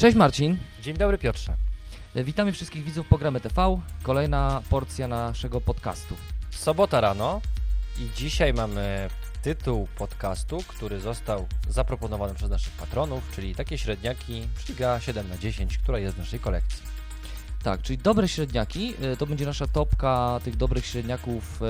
Cześć Marcin. Dzień dobry Piotrze. E, Witamy wszystkich widzów Programy TV. Kolejna porcja naszego podcastu. Sobota rano i dzisiaj mamy tytuł podcastu, który został zaproponowany przez naszych patronów, czyli takie średniaki Liga 7 na 10, która jest w naszej kolekcji. Tak, czyli dobre średniaki. e, To będzie nasza topka tych dobrych średniaków e,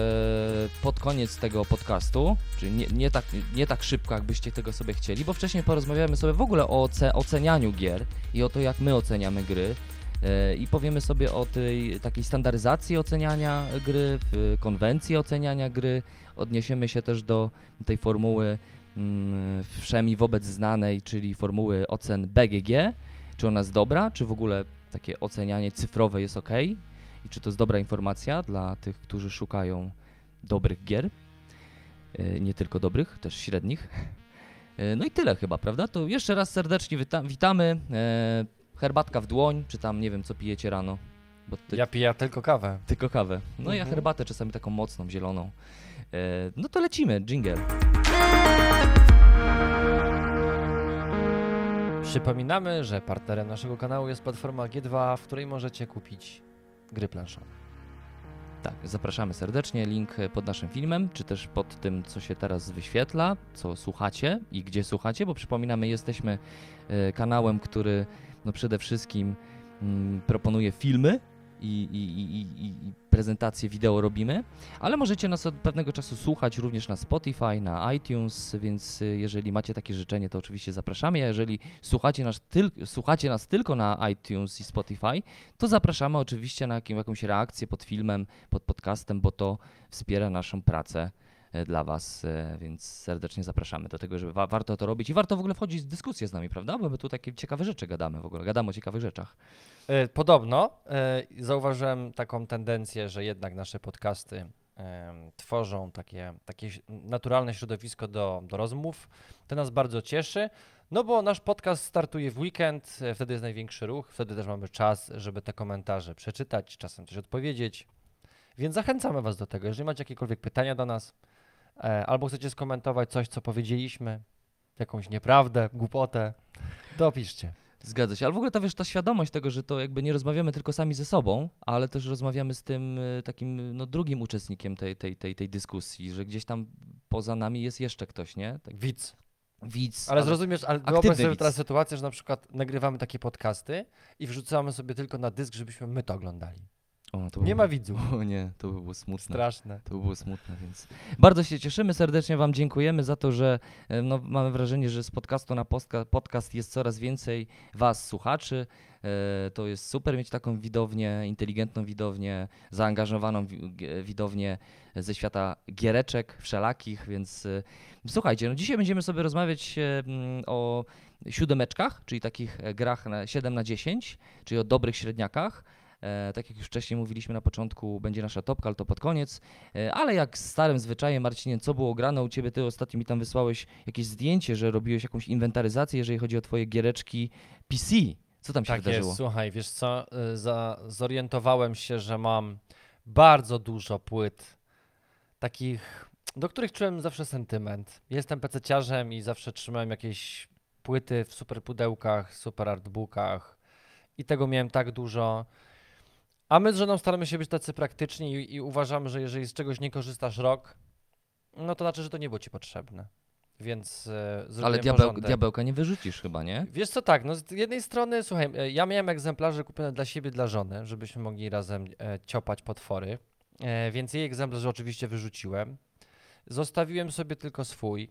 pod koniec tego podcastu. Czyli nie, nie, tak, nie tak szybko, jakbyście tego sobie chcieli, bo wcześniej porozmawiamy sobie w ogóle o oce, ocenianiu gier i o to, jak my oceniamy gry. E, I powiemy sobie o tej takiej standaryzacji oceniania gry, konwencji oceniania gry. Odniesiemy się też do tej formuły mm, wszemi wobec znanej, czyli formuły ocen BGG. Czy ona jest dobra, czy w ogóle takie ocenianie cyfrowe jest ok i czy to jest dobra informacja dla tych, którzy szukają dobrych gier. E, Nie tylko dobrych, też średnich. E, No i tyle chyba, prawda? To jeszcze raz serdecznie wita witamy. E, Herbatka w dłoń, czy tam nie wiem, co pijecie rano. Ty, Ja piję tylko kawę. tylko kawę. No ja Mhm. herbatę czasami taką mocną, zieloną. No to lecimy, jingle. Przypominamy, że partnerem naszego kanału jest platforma G2, w której możecie kupić gry planszowe. Tak, zapraszamy serdecznie. Link pod naszym filmem, czy też pod tym, co się teraz wyświetla, co słuchacie i gdzie słuchacie, bo przypominamy, jesteśmy e, kanałem, który no przede wszystkim mm, proponuje filmy i, i, i, i, prezentacje wideo robimy, ale możecie nas od pewnego czasu słuchać również na Spotify, na iTunes, więc e, jeżeli macie takie życzenie, to oczywiście zapraszamy. A jeżeli słuchacie nas, tyl- słuchacie nas tylko na iTunes i Spotify, to zapraszamy oczywiście na jakim, jakąś reakcję pod filmem, pod podcastem, bo to wspiera naszą pracę e, dla Was, e, więc serdecznie zapraszamy do tego, żeby wa- warto to robić i warto w ogóle wchodzić w dyskusję z nami, prawda? Bo my tu takie ciekawe rzeczy gadamy w ogóle, gadamy o ciekawych rzeczach. E, Podobno e, zauważyłem taką tendencję, że jednak nasze podcasty tworzą takie, takie naturalne środowisko do, do rozmów. To nas bardzo cieszy, no bo nasz podcast startuje w weekend, e, wtedy jest największy ruch, wtedy też mamy czas, żeby te komentarze przeczytać, czasem coś odpowiedzieć. Więc zachęcamy Was do tego. Jeżeli macie jakiekolwiek pytania do nas, albo chcecie skomentować coś, co powiedzieliśmy, jakąś nieprawdę, głupotę, to piszcie. Zgadza się, ale w ogóle ta, wiesz, ta świadomość tego, że to jakby nie rozmawiamy tylko sami ze sobą, ale też rozmawiamy z tym e, takim no, drugim uczestnikiem tej, tej, tej, tej dyskusji, że gdzieś tam poza nami jest jeszcze ktoś, nie? Tak, Widz. widz. Ale zrozumiesz, ale wyobraź sobie widz. teraz sytuację, że na przykład nagrywamy takie podcasty i wrzucamy sobie tylko na dysk, żebyśmy my to oglądali. O, to Nie ma widzów. O nie, to by było smutne. Straszne. To by było smutne, więc bardzo się cieszymy, serdecznie Wam dziękujemy za to, że e, no, mamy wrażenie, że z podcastu na postka- podcast jest coraz więcej Was, słuchaczy. E, To jest super mieć taką widownię, inteligentną widownię, zaangażowaną wi- g- widownię ze świata giereczek wszelakich, więc e, słuchajcie, no dzisiaj będziemy sobie rozmawiać e, mm, o siódemeczkach, czyli takich e, grach na 7 na 10, czyli o dobrych średniakach. E, tak jak już wcześniej mówiliśmy na początku, będzie nasza topka, ale to pod koniec. E, ale jak z starym zwyczajem, Marcinie, co było grane u Ciebie? Ty ostatnio mi tam wysłałeś jakieś zdjęcie, że robiłeś jakąś inwentaryzację, jeżeli chodzi o Twoje giereczki PC. Co tam się Tak wydarzyło? jest. Słuchaj, wiesz co, y, za, zorientowałem się, że mam bardzo dużo płyt takich, do których czułem zawsze sentyment. Jestem pececiarzem i zawsze trzymałem jakieś płyty w super pudełkach, super artbookach i tego miałem tak dużo. A my z żoną staramy się być tacy praktyczni i, i uważamy, że jeżeli z czegoś nie korzystasz rok, no to znaczy, że to nie było ci potrzebne. Więc e, Ale zrobiłem diabeł, porządek. diabełka nie wyrzucisz chyba, nie? Wiesz co, tak, no z jednej strony, słuchaj, e, ja miałem egzemplarze kupione dla siebie, dla żony, żebyśmy mogli razem e, ciopać potwory, e, więc jej egzemplarz oczywiście wyrzuciłem. Zostawiłem sobie tylko swój,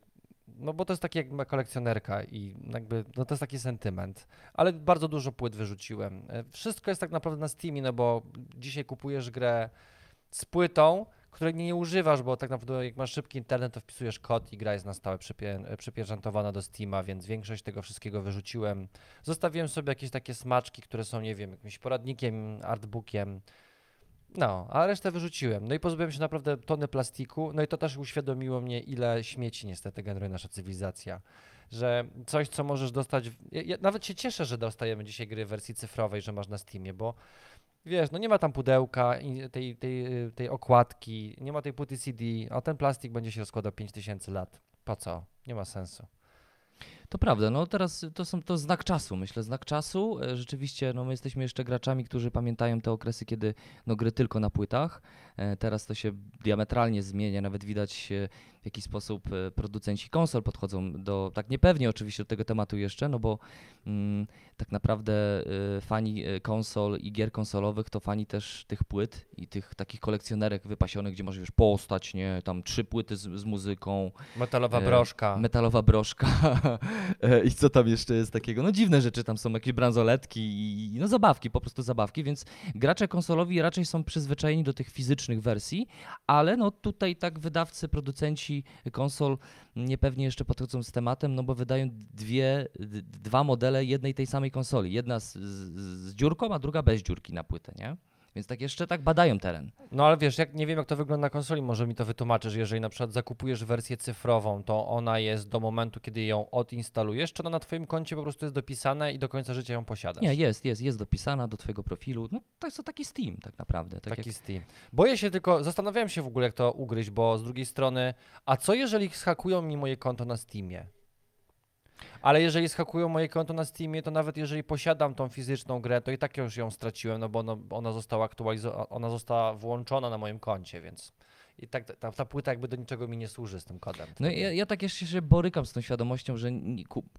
no bo to jest takie jak kolekcjonerka i jakby, no to jest taki sentyment, ale bardzo dużo płyt wyrzuciłem. E, wszystko jest tak naprawdę na Steamie, no bo dzisiaj kupujesz grę z płytą, której nie używasz, bo tak naprawdę jak masz szybki internet, to wpisujesz kod i gra jest na stałe przypię- przypieczętowana do Steama, więc większość tego wszystkiego wyrzuciłem. Zostawiłem sobie jakieś takie smaczki, które są, nie wiem, jakimś poradnikiem, artbookiem. No, a resztę wyrzuciłem. No i pozbyłem się naprawdę tony plastiku, no i to też uświadomiło mnie, ile śmieci niestety generuje nasza cywilizacja. Że coś, co możesz dostać. W... Ja, nawet się cieszę, że dostajemy dzisiaj gry w wersji cyfrowej, że masz na Steamie, bo Wiesz, no nie ma tam pudełka, tej, tej, y, tej okładki, nie ma tej płyty CD, a ten plastik będzie się rozkładał 5000 lat. Po co? Nie ma sensu. To prawda, no teraz to są to znak czasu, myślę, znak czasu. E, Rzeczywiście, no my jesteśmy jeszcze graczami, którzy pamiętają te okresy, kiedy no, gry tylko na płytach. E, Teraz to się diametralnie zmienia, nawet widać e, w jaki sposób producenci konsol podchodzą do, tak niepewnie oczywiście do tego tematu jeszcze, no bo mm, tak naprawdę e, fani konsol i gier konsolowych to fani też tych płyt i tych takich kolekcjonerek wypasionych, gdzie możesz już postać, nie, tam trzy płyty z, z muzyką, Metalowa E, broszka. metalowa broszka i co tam jeszcze jest takiego. No dziwne rzeczy, tam są jakieś bransoletki i no zabawki, po prostu zabawki, więc gracze konsolowi raczej są przyzwyczajeni do tych fizycznych wersji, ale no tutaj tak wydawcy, producenci konsol niepewnie jeszcze podchodzą z tematem, no bo wydają dwie, dwa modele jednej tej samej konsoli. Jedna z, z, z dziurką, a druga bez dziurki na płytę, nie? Więc tak jeszcze tak badają teren. No ale wiesz, jak nie wiem jak to wygląda na konsoli, może mi to wytłumaczysz, jeżeli na przykład zakupujesz wersję cyfrową, to ona jest do momentu, kiedy ją odinstalujesz, czy ona na twoim koncie po prostu jest dopisana i do końca życia ją posiadasz? Nie, jest, jest, jest dopisana do twojego profilu. No to jest to taki Steam tak naprawdę. Tak Taki jak, Steam. Boję się tylko, zastanawiałem się w ogóle jak to ugryźć, bo z drugiej strony, a co jeżeli schakują mi moje konto na Steamie? Ale jeżeli schakują moje konto na Steamie, to nawet jeżeli posiadam tą fizyczną grę, to i tak już ją straciłem, no bo ono, ona została aktualizowana, ona została włączona na moim koncie, więc i tak ta, ta płyta jakby do niczego mi nie służy z tym kodem. No ja, ja tak jeszcze się borykam z tą świadomością, że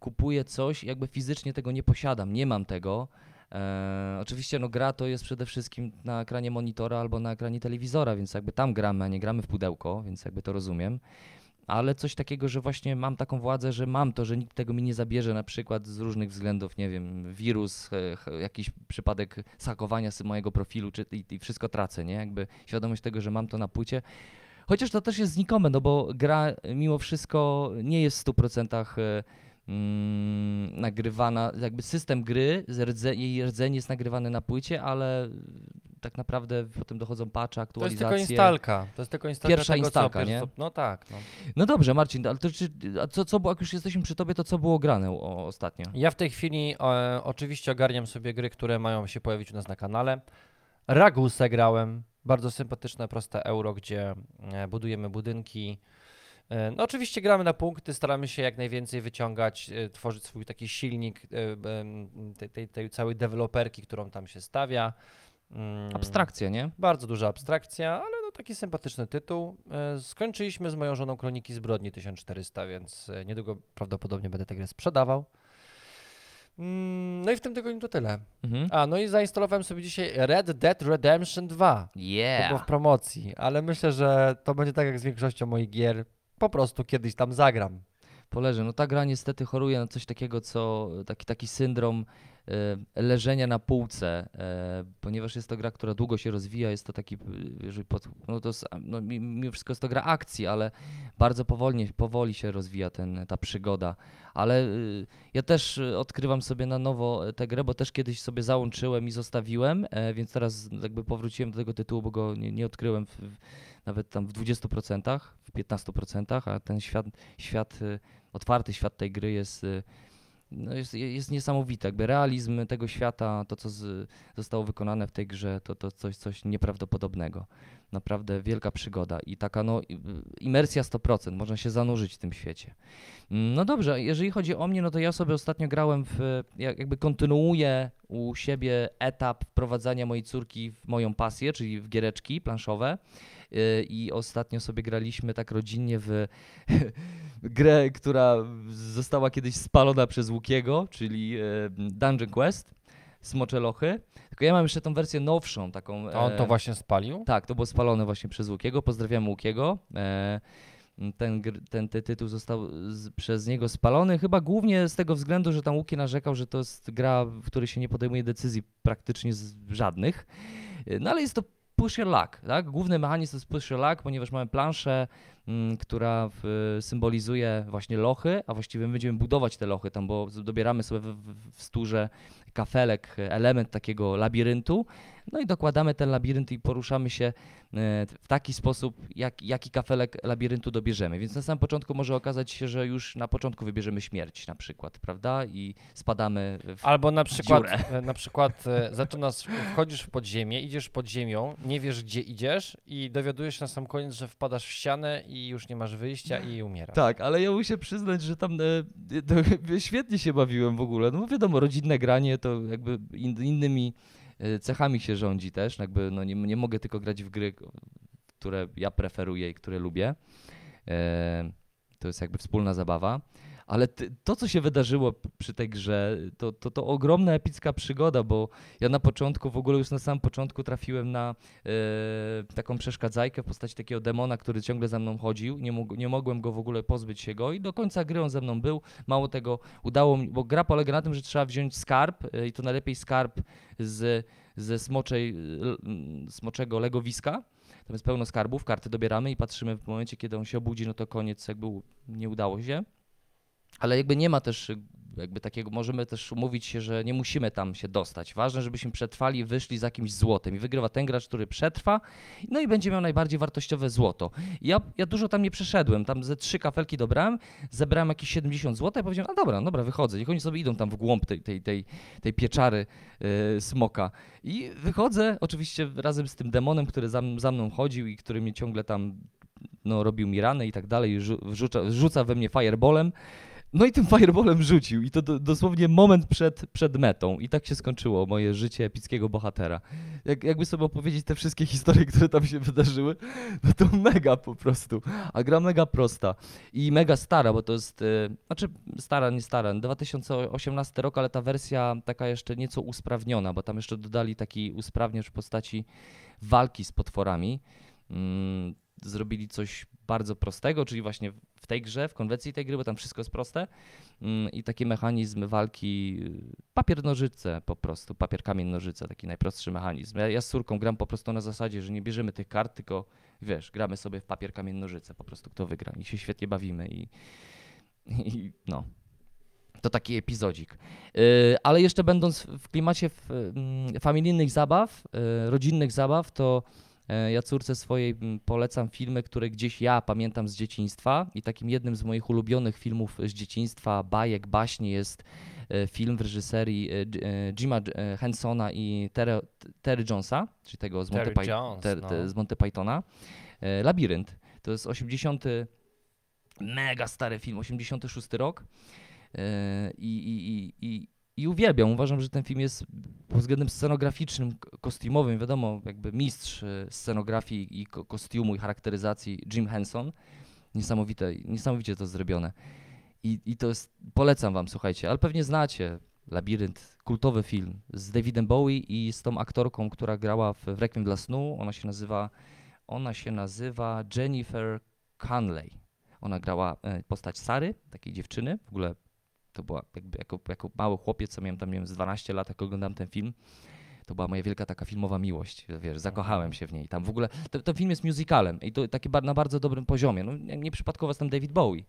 kupuję coś, jakby fizycznie tego nie posiadam, nie mam tego. E, oczywiście no, gra to jest przede wszystkim na ekranie monitora albo na ekranie telewizora, więc jakby tam gramy, a nie gramy w pudełko, więc jakby to rozumiem. Ale coś takiego, że właśnie mam taką władzę, że mam to, że nikt tego mi nie zabierze, na przykład z różnych względów, nie wiem, wirus, e, jakiś przypadek zhakowania sobie mojego profilu, czy i, i wszystko tracę, nie? Jakby świadomość tego, że mam to na płycie. Chociaż to też jest znikome, no bo gra mimo wszystko nie jest w 100% e, mm, nagrywana, jakby system gry, rdze, jej rdzeń jest nagrywany na płycie, ale tak naprawdę potem dochodzą patche, To jest aktualizacje. tylko instalka. To jest tylko instalka Pierwsza tego, instalka, nie? No tak. No. No dobrze, Marcin, ale to czy, a co, co było, jak już jesteśmy przy tobie, to co było grane o, ostatnio? Ja w tej chwili e, oczywiście ogarniam sobie gry, które mają się pojawić u nas na kanale. Ragusę grałem, bardzo sympatyczne, proste euro, gdzie e, budujemy budynki. E, no oczywiście gramy na punkty, staramy się jak najwięcej wyciągać, e, tworzyć swój taki silnik e, tej, tej, tej całej deweloperki, którą tam się stawia. Mm, Abstrakcja, nie? Bardzo duża abstrakcja, ale no taki sympatyczny tytuł. Skończyliśmy z moją żoną Kroniki Zbrodni 1400, więc niedługo prawdopodobnie będę tę grę sprzedawał. Mm, No i w tym tygodniu to tyle. Mhm. A, no i zainstalowałem sobie dzisiaj Red Dead Redemption 2. To było Yeah! w promocji, ale myślę, że to będzie tak jak z większością moich gier. Po prostu kiedyś tam zagram. Poleży. No ta gra niestety choruje na coś takiego, co taki, taki syndrom e, leżenia na półce, e, ponieważ jest to gra, która długo się rozwija, jest to taki, e, no to no, mi- mimo wszystko jest to gra akcji, ale bardzo powolnie, powoli się rozwija ten, ta przygoda. Ale y, ja też y, odkrywam sobie na nowo tę grę, bo też kiedyś sobie załączyłem i zostawiłem, e, więc teraz jakby powróciłem do tego tytułu, bo go nie, nie odkryłem w, w, nawet tam w 20%, w 15%, a ten świat, świat y, otwarty świat tej gry jest, y, no jest, jest niesamowity. Jakby realizm tego świata, to co z, zostało wykonane w tej grze, to, to coś, coś nieprawdopodobnego. Naprawdę wielka przygoda i taka no, i- imersja 100%, można się zanurzyć w tym świecie. Mm, No dobrze, jeżeli chodzi o mnie, no to ja sobie ostatnio grałem w, jak- jakby kontynuuję u siebie etap wprowadzania mojej córki w moją pasję, czyli w giereczki planszowe. Y, I ostatnio sobie graliśmy tak rodzinnie w grę, która została kiedyś spalona przez Łukiego, czyli e, Dungeon Quest, Smocze Lochy. Tylko ja mam jeszcze tą wersję nowszą, taką... A on to e, właśnie spalił? tak, to było spalone właśnie przez Łukiego. Pozdrawiam Łukiego. E, ten, ten, ten tytuł został z, przez niego spalony, chyba głównie z tego względu, że tam Łuki narzekał, że to jest gra, w której się nie podejmuje decyzji praktycznie z żadnych. E, No ale jest to push your luck, tak? Główny mechanizm to jest push your luck, ponieważ mamy planszę, mm, która symbolizuje właśnie lochy, a właściwie my będziemy budować te lochy tam, bo dobieramy sobie w, w, w sturze kafelek, element takiego labiryntu, No i dokładamy ten labirynt i poruszamy się e, w taki sposób, jak, jaki kafelek labiryntu dobierzemy. Więc na samym początku może okazać się, że już na początku wybierzemy śmierć na przykład, prawda? I spadamy w... Albo na przykład, dziurę. e, na przykład e, zaczynasz, wchodzisz w podziemie, idziesz pod ziemią, nie wiesz gdzie idziesz i dowiadujesz się na sam koniec, że wpadasz w ścianę i już nie masz wyjścia i umierasz. Tak, ale ja muszę przyznać, że tam świetnie się bawiłem w ogóle. No wiadomo, rodzinne granie to jakby in, innymi cechami się rządzi też. Jakby no nie, nie mogę tylko grać w gry, które ja preferuję i które lubię. E, to jest jakby wspólna zabawa. Ale ty, to, co się wydarzyło przy tej grze, to, to, to ogromna, epicka przygoda, bo ja na początku, w ogóle już na samym początku trafiłem na e, taką przeszkadzajkę w postaci takiego demona, który ciągle za mną chodził. Nie, nie mogłem go w ogóle pozbyć się go i do końca gry on ze mną był. Mało tego, udało mi, bo gra polega na tym, że trzeba wziąć skarb e, i to najlepiej skarb z, ze smoczej, l- m, smoczego legowiska. Tam jest pełno skarbów, karty dobieramy i patrzymy w momencie, kiedy on się obudzi, no to koniec, jakby nie udało się. Ale jakby nie ma też jakby takiego, możemy też umówić się, że nie musimy tam się dostać. Ważne, żebyśmy przetrwali wyszli z jakimś złotem. I wygrywa ten gracz, który przetrwa, no i będzie miał najbardziej wartościowe złoto. Ja, ja dużo tam nie przeszedłem, tam ze trzy kafelki dobrałem, zebrałem jakieś 70 zł i powiedziałem, a dobra, dobra, wychodzę. Niech oni sobie idą tam w głąb tej, tej, tej, tej pieczary yy, smoka. I wychodzę oczywiście razem z tym demonem, który za, za mną chodził i który mnie ciągle tam no, robił mi rany i tak dalej, rzu- wrzuca, rzuca we mnie fireballem. No i tym fireballem rzucił i to do, dosłownie moment przed, przed metą i tak się skończyło moje życie epickiego bohatera. Jak, jakby sobie opowiedzieć te wszystkie historie, które tam się wydarzyły, no to mega po prostu. A gra mega prosta i mega stara, bo to jest, y, znaczy stara, nie stara, 2018 rok, ale ta wersja taka jeszcze nieco usprawniona, bo tam jeszcze dodali taki usprawniacz w postaci walki z potworami. Mm, zrobili coś bardzo prostego, czyli właśnie w tej grze, w konwencji tej gry, bo tam wszystko jest proste mm, i taki mechanizm walki y, papier-nożyce po prostu, papier, kamień, nożyce, taki najprostszy mechanizm. Ja, ja z córką gram po prostu na zasadzie, że nie bierzemy tych kart, tylko wiesz, gramy sobie w papier, kamień, nożyce, po prostu kto wygra i się świetnie bawimy i, i no. To taki epizodzik. Yy, ale jeszcze będąc w klimacie mm, familijnych zabaw, yy, rodzinnych zabaw, to Ja córce swojej mm, polecam filmy, które gdzieś ja pamiętam z dzieciństwa i takim jednym z moich ulubionych filmów z dzieciństwa, bajek, baśni jest e, film w reżyserii e, e, Jima e, Hensona i Terry, Terry Jonesa, czyli tego z Monty, Terry Jones, Ter- no. z Monty Pythona. E, Labirynt. To jest 80. Mega stary film, 86 rok. E, I, i, i, i, I uwielbiam. Uważam, że ten film jest pod względem scenograficznym, kostiumowym, wiadomo, jakby mistrz e, scenografii i ko- kostiumu i charakteryzacji Jim Henson. Niesamowite, niesamowicie to zrobione. I, I to jest, polecam wam, słuchajcie, ale pewnie znacie Labirynt, kultowy film z Davidem Bowie i z tą aktorką, która grała w w Requiem dla snu. Ona się nazywa, ona się nazywa Jennifer Conley. Ona grała e, postać Sary, takiej dziewczyny. W ogóle to była jakby jako, jako mały chłopiec, co miałem tam, nie wiem, z 12 lat, jak oglądam ten film. To była moja wielka taka filmowa miłość, wiesz, zakochałem się w niej. Tam w ogóle, to, ten film jest musicalem i to taki na bardzo dobrym poziomie. No, nie- nieprzypadkowo jest tam David Bowie,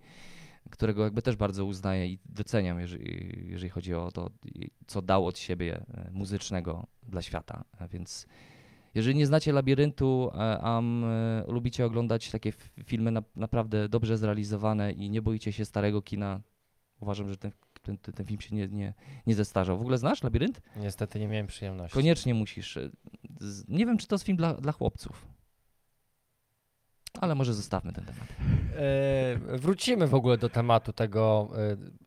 którego jakby też bardzo uznaję i doceniam, jeżeli, jeżeli chodzi o to, co dał od siebie e, muzycznego dla świata. A więc jeżeli nie znacie Labiryntu, e, a m, e, lubicie oglądać takie filmy na, naprawdę dobrze zrealizowane i nie boicie się starego kina, uważam, że ten, ten, ten, film się nie, nie, nie zestarzał. W ogóle znasz Labirynt? Niestety nie miałem przyjemności. Koniecznie musisz. e, Nie wiem, czy to jest film dla, dla chłopców. Ale może zostawmy ten temat. E, wrócimy w ogóle do tematu tego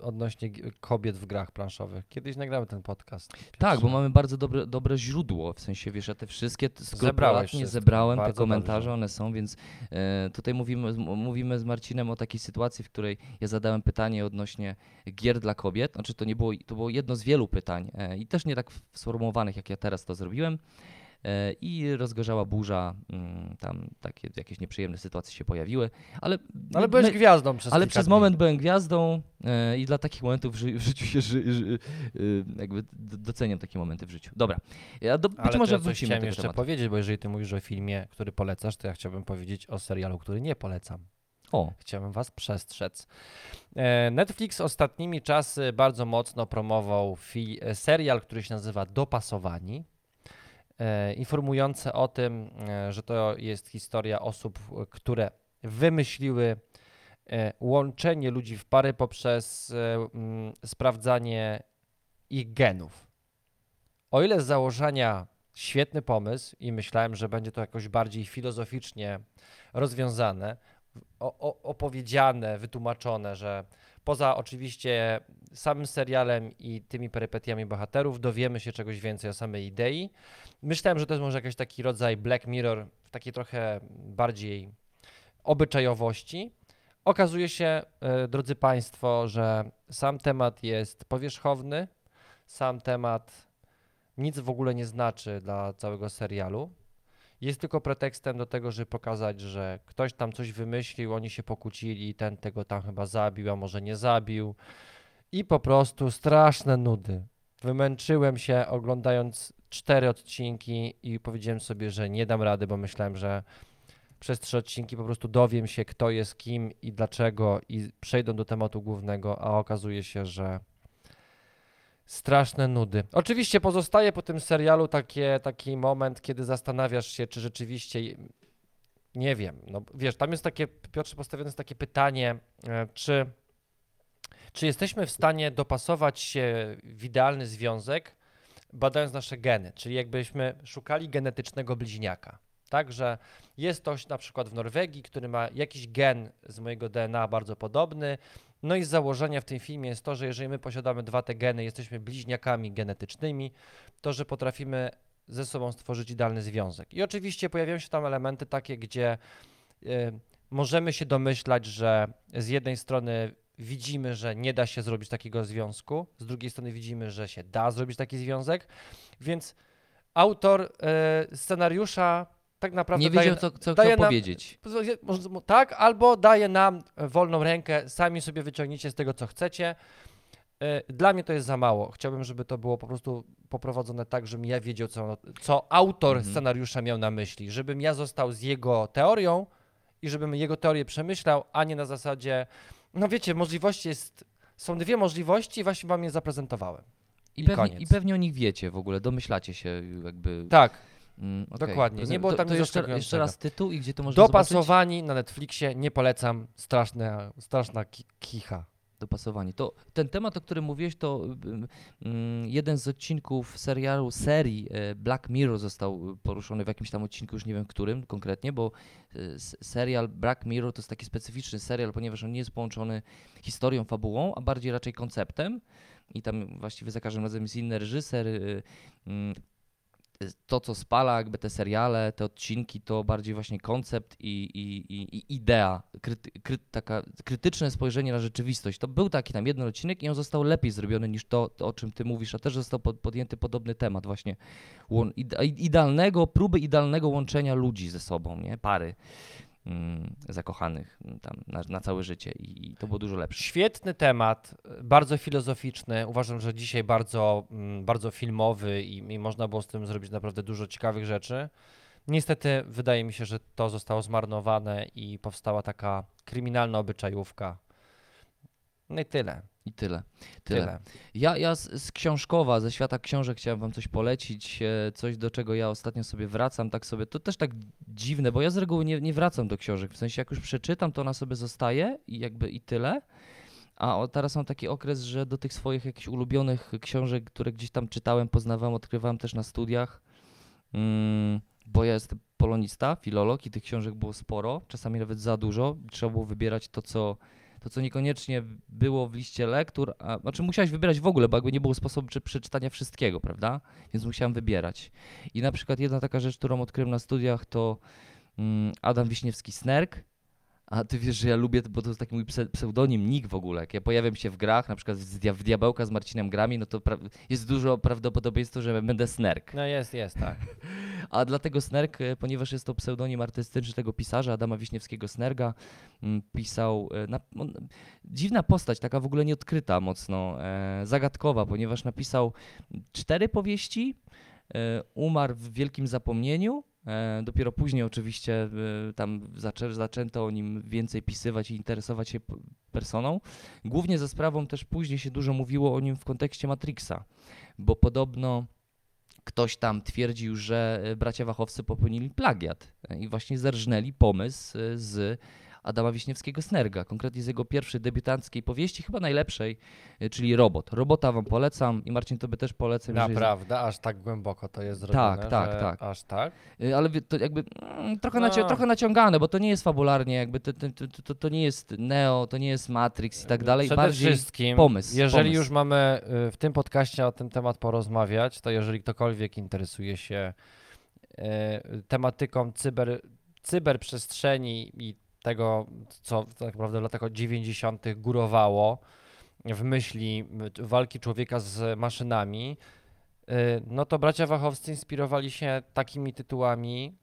e, odnośnie kobiet w grach planszowych. Kiedyś nagramy ten podcast. Tak, bo mamy bardzo dobre, dobre źródło, w sensie, wiesz, ja te wszystkie skrupulatnie wszystko, zebrałem, te komentarze, dobrze. one są, więc e, tutaj mówimy, mówimy z Marcinem o takiej sytuacji, w której ja zadałem pytanie odnośnie gier dla kobiet, znaczy to nie było, to było jedno z wielu pytań i też nie tak sformułowanych, jak ja teraz to zrobiłem. E, I rozgorzała burza, mm, tam takie jakieś nieprzyjemne sytuacje się pojawiły, ale, Ale my- byłeś my- gwiazdą przez ale przez moment byłem gwiazdą e, i dla takich momentów w, ży- w życiu się ży, ży, y, jakby doceniam takie momenty w życiu. Dobra, ja do, być Ale może ja coś wrócimy do chciałem jeszcze tematu. powiedzieć, bo jeżeli ty mówisz o filmie, który polecasz, to ja chciałbym powiedzieć o serialu, który nie polecam. O, Chciałbym was przestrzec. E, Netflix ostatnimi czasy bardzo mocno promował e, serial, który się nazywa Dopasowani. E, informujące o tym, e, że to jest historia osób, które wymyśliły e, łączenie ludzi w pary poprzez sprawdzanie ich genów. O ile z założenia świetny pomysł i myślałem, że będzie to jakoś bardziej filozoficznie rozwiązane, opowiedziane, wytłumaczone, że poza oczywiście samym serialem i tymi perypetiami bohaterów dowiemy się czegoś więcej o samej idei. Myślałem, że to jest może jakiś taki rodzaj Black Mirror w takiej trochę bardziej obyczajowości. Okazuje się, e, drodzy Państwo, że sam temat jest powierzchowny, sam temat nic w ogóle nie znaczy dla całego serialu. Jest tylko pretekstem do tego, żeby pokazać, że ktoś tam coś wymyślił, oni się pokłócili, ten tego tam chyba zabił, a może nie zabił. I po prostu straszne nudy. Wymęczyłem się oglądając cztery odcinki i powiedziałem sobie, że nie dam rady, bo myślałem, że przez trzy odcinki po prostu dowiem się, kto jest kim i dlaczego, i przejdą do tematu głównego, a okazuje się, że straszne nudy. Oczywiście pozostaje po tym serialu takie, taki moment, kiedy zastanawiasz się, czy rzeczywiście. Nie wiem, no wiesz, tam jest takie, Piotrze, postawione jest takie pytanie, e, czy, czy jesteśmy w stanie dopasować się w idealny związek, badając nasze geny, czyli jakbyśmy szukali genetycznego bliźniaka. Tak, że jest ktoś na przykład w Norwegii, który ma jakiś gen z mojego DNA bardzo podobny. No i z założenia w tym filmie jest to, że jeżeli my posiadamy dwa te geny, jesteśmy bliźniakami genetycznymi, to że potrafimy ze sobą stworzyć idealny związek. I oczywiście pojawiają się tam elementy takie, gdzie y, możemy się domyślać, że z jednej strony widzimy, że nie da się zrobić takiego związku, z drugiej strony widzimy, że się da zrobić taki związek, więc autor y, scenariusza tak naprawdę Nie wiedział, co, co chciał nam- powiedzieć. Tak, albo daje nam wolną rękę, sami sobie wyciągniecie z tego, co chcecie. Y, Dla mnie to jest za mało. Chciałbym, żeby to było po prostu poprowadzone tak, żebym ja wiedział, co, co autor Mhm. scenariusza miał na myśli. Żebym ja został z jego teorią i żebym jego teorię przemyślał, a nie na zasadzie, no wiecie, możliwości jest, są dwie możliwości i właśnie wam je zaprezentowałem. I, i pewnie, koniec. I pewnie o nich wiecie w ogóle, domyślacie się jakby. Tak, Mm, okej. dokładnie. Nie było tam to jeszcze, jeszcze raz tytuł i gdzie to można zobaczyć? dopasowani na Netflixie, nie polecam, straszna, straszna ki- kicha. Dopasowanie. To ten temat, o którym mówiłeś, to ym, ym, jeden z odcinków serialu, serii e, Black Mirror został poruszony w jakimś tam odcinku, już nie wiem którym konkretnie, bo serial Black Mirror to jest taki specyficzny serial, ponieważ on nie jest połączony historią, fabułą, a bardziej raczej konceptem. I tam właściwie za każdym razem jest inny reżyser. y, to, co spala jakby te seriale, te odcinki, to bardziej właśnie koncept i, i, i, i idea, kryty, kry, taka krytyczne spojrzenie na rzeczywistość. To był taki tam jeden odcinek i on został lepiej zrobiony niż to, to o czym ty mówisz, a też został pod, podjęty podobny temat właśnie idealnego, próby idealnego łączenia ludzi ze sobą, nie? Pary zakochanych mm, tam na, na całe życie i, i to było dużo lepsze. Świetny temat, bardzo filozoficzny. Uważam, że dzisiaj bardzo, mm, bardzo filmowy i, i można było z tym zrobić naprawdę dużo ciekawych rzeczy. Niestety wydaje mi się, że to zostało zmarnowane i powstała taka kryminalna obyczajówka. No i tyle. I tyle. Tyle. Tyle. Ja, ja z, z książkowa, ze świata książek chciałem wam coś polecić, e, coś do czego ja ostatnio sobie wracam, tak sobie, to też tak dziwne, bo ja z reguły nie, nie wracam do książek, w sensie jak już przeczytam, to ona sobie zostaje i jakby i tyle, a o, teraz mam taki okres, że do tych swoich jakichś ulubionych książek, które gdzieś tam czytałem, poznawałem, odkrywałem też na studiach, mm, bo ja jestem polonista, filolog i tych książek było sporo, czasami nawet za dużo, trzeba było wybierać to, co to, co niekoniecznie było w liście lektur, a, znaczy musiałeś wybierać w ogóle, bo jakby nie było sposobu czy przeczytania wszystkiego, prawda? Więc musiałem wybierać. I na przykład jedna taka rzecz, którą odkryłem na studiach, to mm, Adam Wiśniewski-Snerk. A ty wiesz, że ja lubię, bo to jest taki mój pse- pseudonim, nick w ogóle. Jak ja pojawiam się w grach, na przykład w, dia- w Diabełka z Marcinem grami, no to jest dużo prawdopodobieństwo, że będę Snerk. No jest, jest, tak. A dlatego Snerk, e, ponieważ jest to pseudonim artystyczny tego pisarza, Adama Wiśniewskiego Snerga, m, pisał, e, na, on, dziwna postać, taka w ogóle nieodkryta mocno, e, zagadkowa, ponieważ napisał cztery powieści, e, umarł w wielkim zapomnieniu, e, dopiero później oczywiście tam zaczę, zaczęto o nim więcej pisywać i interesować się personą. Głównie za sprawą też później się dużo mówiło o nim w kontekście Matrixa, bo podobno ktoś tam twierdził, że e, bracia Wachowcy popełnili plagiat e, i właśnie zerżnęli pomysł e, z Adama Wiśniewskiego Snerga, konkretnie z jego pierwszej debiutanckiej powieści, chyba najlepszej, y, czyli Robot. Robota wam polecam i Marcin tobie też polecam. Naprawdę, aż tak głęboko to jest zrobione, Tak, tak, tak. Aż tak? Y, Ale to jakby mm, trochę, naci- No. trochę naciągane, bo to nie jest fabularnie, jakby to, to, to, to, nie jest Neo, to nie jest Matrix i tak dalej. Przede Bardziej wszystkim, pomysł, jeżeli pomysł. już mamy w tym podcaście o tym temat porozmawiać, to jeżeli ktokolwiek interesuje się tematyką cyber, cyberprzestrzeni i tego, co tak naprawdę w latach 90. górowało w myśli walki człowieka z maszynami, y, no to bracia Wachowscy inspirowali się takimi tytułami,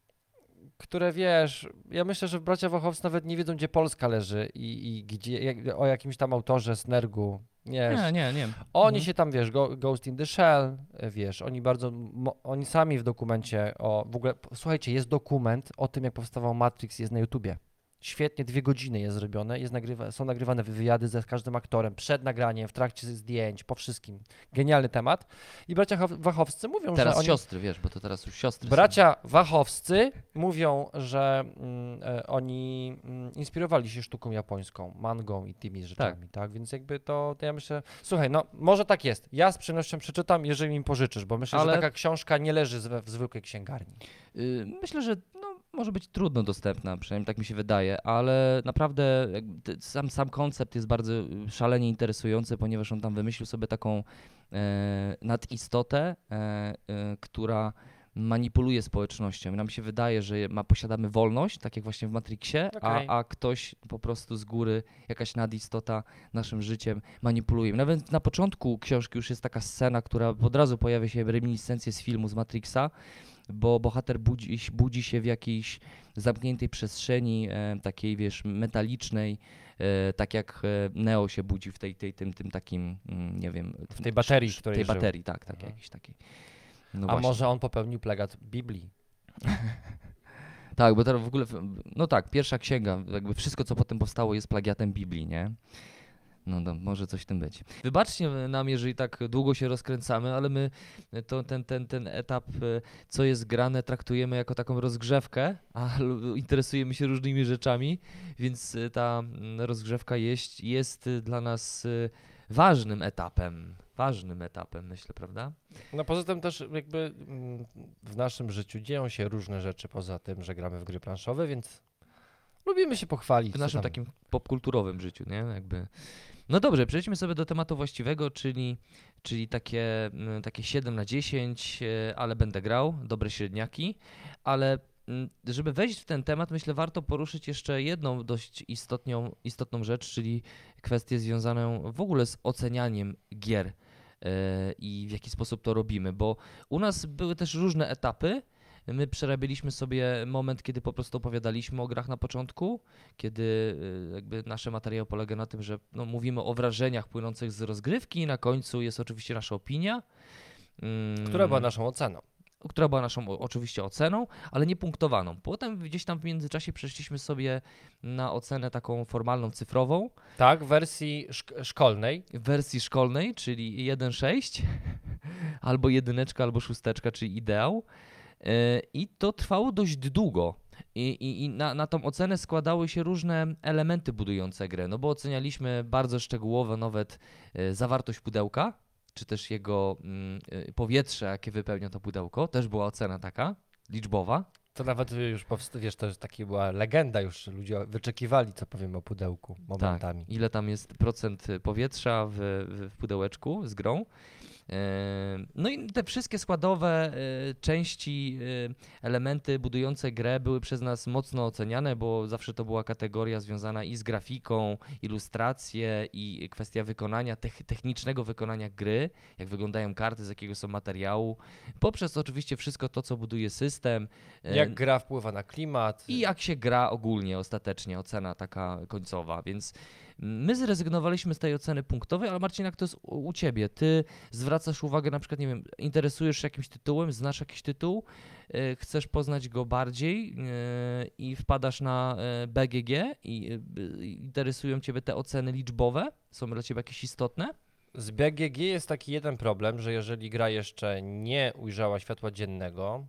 które wiesz, ja myślę, że bracia Wachowscy nawet nie wiedzą, gdzie Polska leży i, i gdzie, jak, o jakimś tam autorze Snergu. Wiesz, Nie, nie, nie. oni Mhm. się tam, wiesz, Go, Ghost in the Shell, wiesz, oni bardzo, mo, oni sami w dokumencie o, w ogóle, słuchajcie, jest dokument o tym, jak powstawał Matrix, jest na YouTubie. Świetnie, dwie godziny jest zrobione, jest nagrywa, są nagrywane wywiady ze każdym aktorem, przed nagraniem, w trakcie zdjęć, po wszystkim. Genialny temat. I bracia Chow- Wachowscy mówią, Teraz że oni, siostry, wiesz, bo to teraz już siostry są. Bracia Wachowscy mówią, że mm, e, oni mm, inspirowali się sztuką japońską, mangą i tymi rzeczami, tak? Więc jakby to, to ja myślę, słuchaj, no może tak jest. Ja z przyjemnością przeczytam, jeżeli mi pożyczysz, bo myślę, Ale- że taka książka nie leży w zwykłej księgarni. Y, Myślę, że no, może być trudno dostępna, przynajmniej tak mi się wydaje, ale naprawdę sam, sam koncept jest bardzo y, szalenie interesujący, ponieważ on tam wymyślił sobie taką e, nadistotę, e, e, która manipuluje społecznością. I Nam się wydaje, że ma, posiadamy wolność, tak jak właśnie w Matrixie, Okej. a, a ktoś po prostu z góry, jakaś nadistota naszym życiem manipuluje. Nawet na początku książki już jest taka scena, która od razu pojawia się reminiscencje z filmu z Matrixa, bo bohater budzi, budzi się w jakiejś zamkniętej przestrzeni, e, takiej wiesz, metalicznej, e, tak jak e, Neo się budzi w tej, tej tym, tym takim, mm, nie wiem, W tej baterii, w której tej żył. baterii, tak, tak, Mhm. jakiejś takiej. No A właśnie. może on popełnił plegat Biblii? Tak, bo teraz w ogóle, no tak, pierwsza księga, jakby wszystko, co potem powstało, jest plagiatem Biblii, nie? No to może coś w tym być. Wybaczcie nam, jeżeli tak długo się rozkręcamy, ale my to, ten, ten, ten etap, e, co jest grane, traktujemy jako taką rozgrzewkę, a interesujemy się różnymi rzeczami, więc e, ta mm, rozgrzewka jest, jest dla nas e, ważnym etapem. Ważnym etapem, myślę, prawda? No poza tym też jakby mm, w naszym życiu dzieją się różne rzeczy poza tym, że gramy w gry planszowe, więc lubimy się pochwalić. w naszym tam. takim popkulturowym życiu, nie? Jakby. No dobrze, przejdźmy sobie do tematu właściwego, czyli, czyli takie, mm, takie 7 na 10, e, ale będę grał, dobre średniaki, ale mm, żeby wejść w ten temat, myślę, warto poruszyć jeszcze jedną dość istotną, istotną rzecz, czyli kwestię związaną w ogóle z ocenianiem gier e, i w jaki sposób to robimy, bo u nas były też różne etapy. My przerabialiśmy sobie moment, kiedy po prostu opowiadaliśmy o grach na początku, kiedy y, jakby nasze materiał polega na tym, że no, mówimy o wrażeniach płynących z rozgrywki na końcu jest oczywiście nasza opinia. Mm, Która była naszą oceną. która była naszą oczywiście oceną, ale nie punktowaną. Potem gdzieś tam w międzyczasie przeszliśmy sobie na ocenę taką formalną, cyfrową, Tak, w wersji szk- szkolnej. w wersji szkolnej, czyli 1.6, albo jedyneczka, albo szósteczka, czyli ideał. Yy, I to trwało dość długo. I, i, i na, na tą ocenę składały się różne elementy budujące grę, no bo ocenialiśmy bardzo szczegółowo nawet yy, zawartość pudełka, czy też jego mm, yy, powietrze, jakie wypełnia to pudełko. Też była ocena taka, liczbowa. To nawet już wiesz, to jest taka była legenda już, ludzie wyczekiwali, co powiem o pudełku momentami. Tak, ile tam jest procent powietrza w, w pudełeczku z grą. E, No i te wszystkie składowe e, części, e, elementy budujące grę były przez nas mocno oceniane, bo zawsze to była kategoria związana i z grafiką, ilustracje i kwestia wykonania, tech- technicznego wykonania gry, jak wyglądają karty, z jakiego są materiału, poprzez oczywiście wszystko to, co buduje system. Jak gra wpływa na klimat. i jak się gra ogólnie, ostatecznie, ocena taka końcowa, więc my zrezygnowaliśmy z tej oceny punktowej, ale Marcin, jak to jest u u ciebie? Ty zwracasz uwagę, na przykład, nie wiem, interesujesz się jakimś tytułem, znasz jakiś tytuł, e, chcesz poznać go bardziej e, i wpadasz na e, BGG i e, interesują ciebie te oceny liczbowe, są dla ciebie jakieś istotne? Z BGG jest taki jeden problem, że jeżeli gra jeszcze nie ujrzała światła dziennego,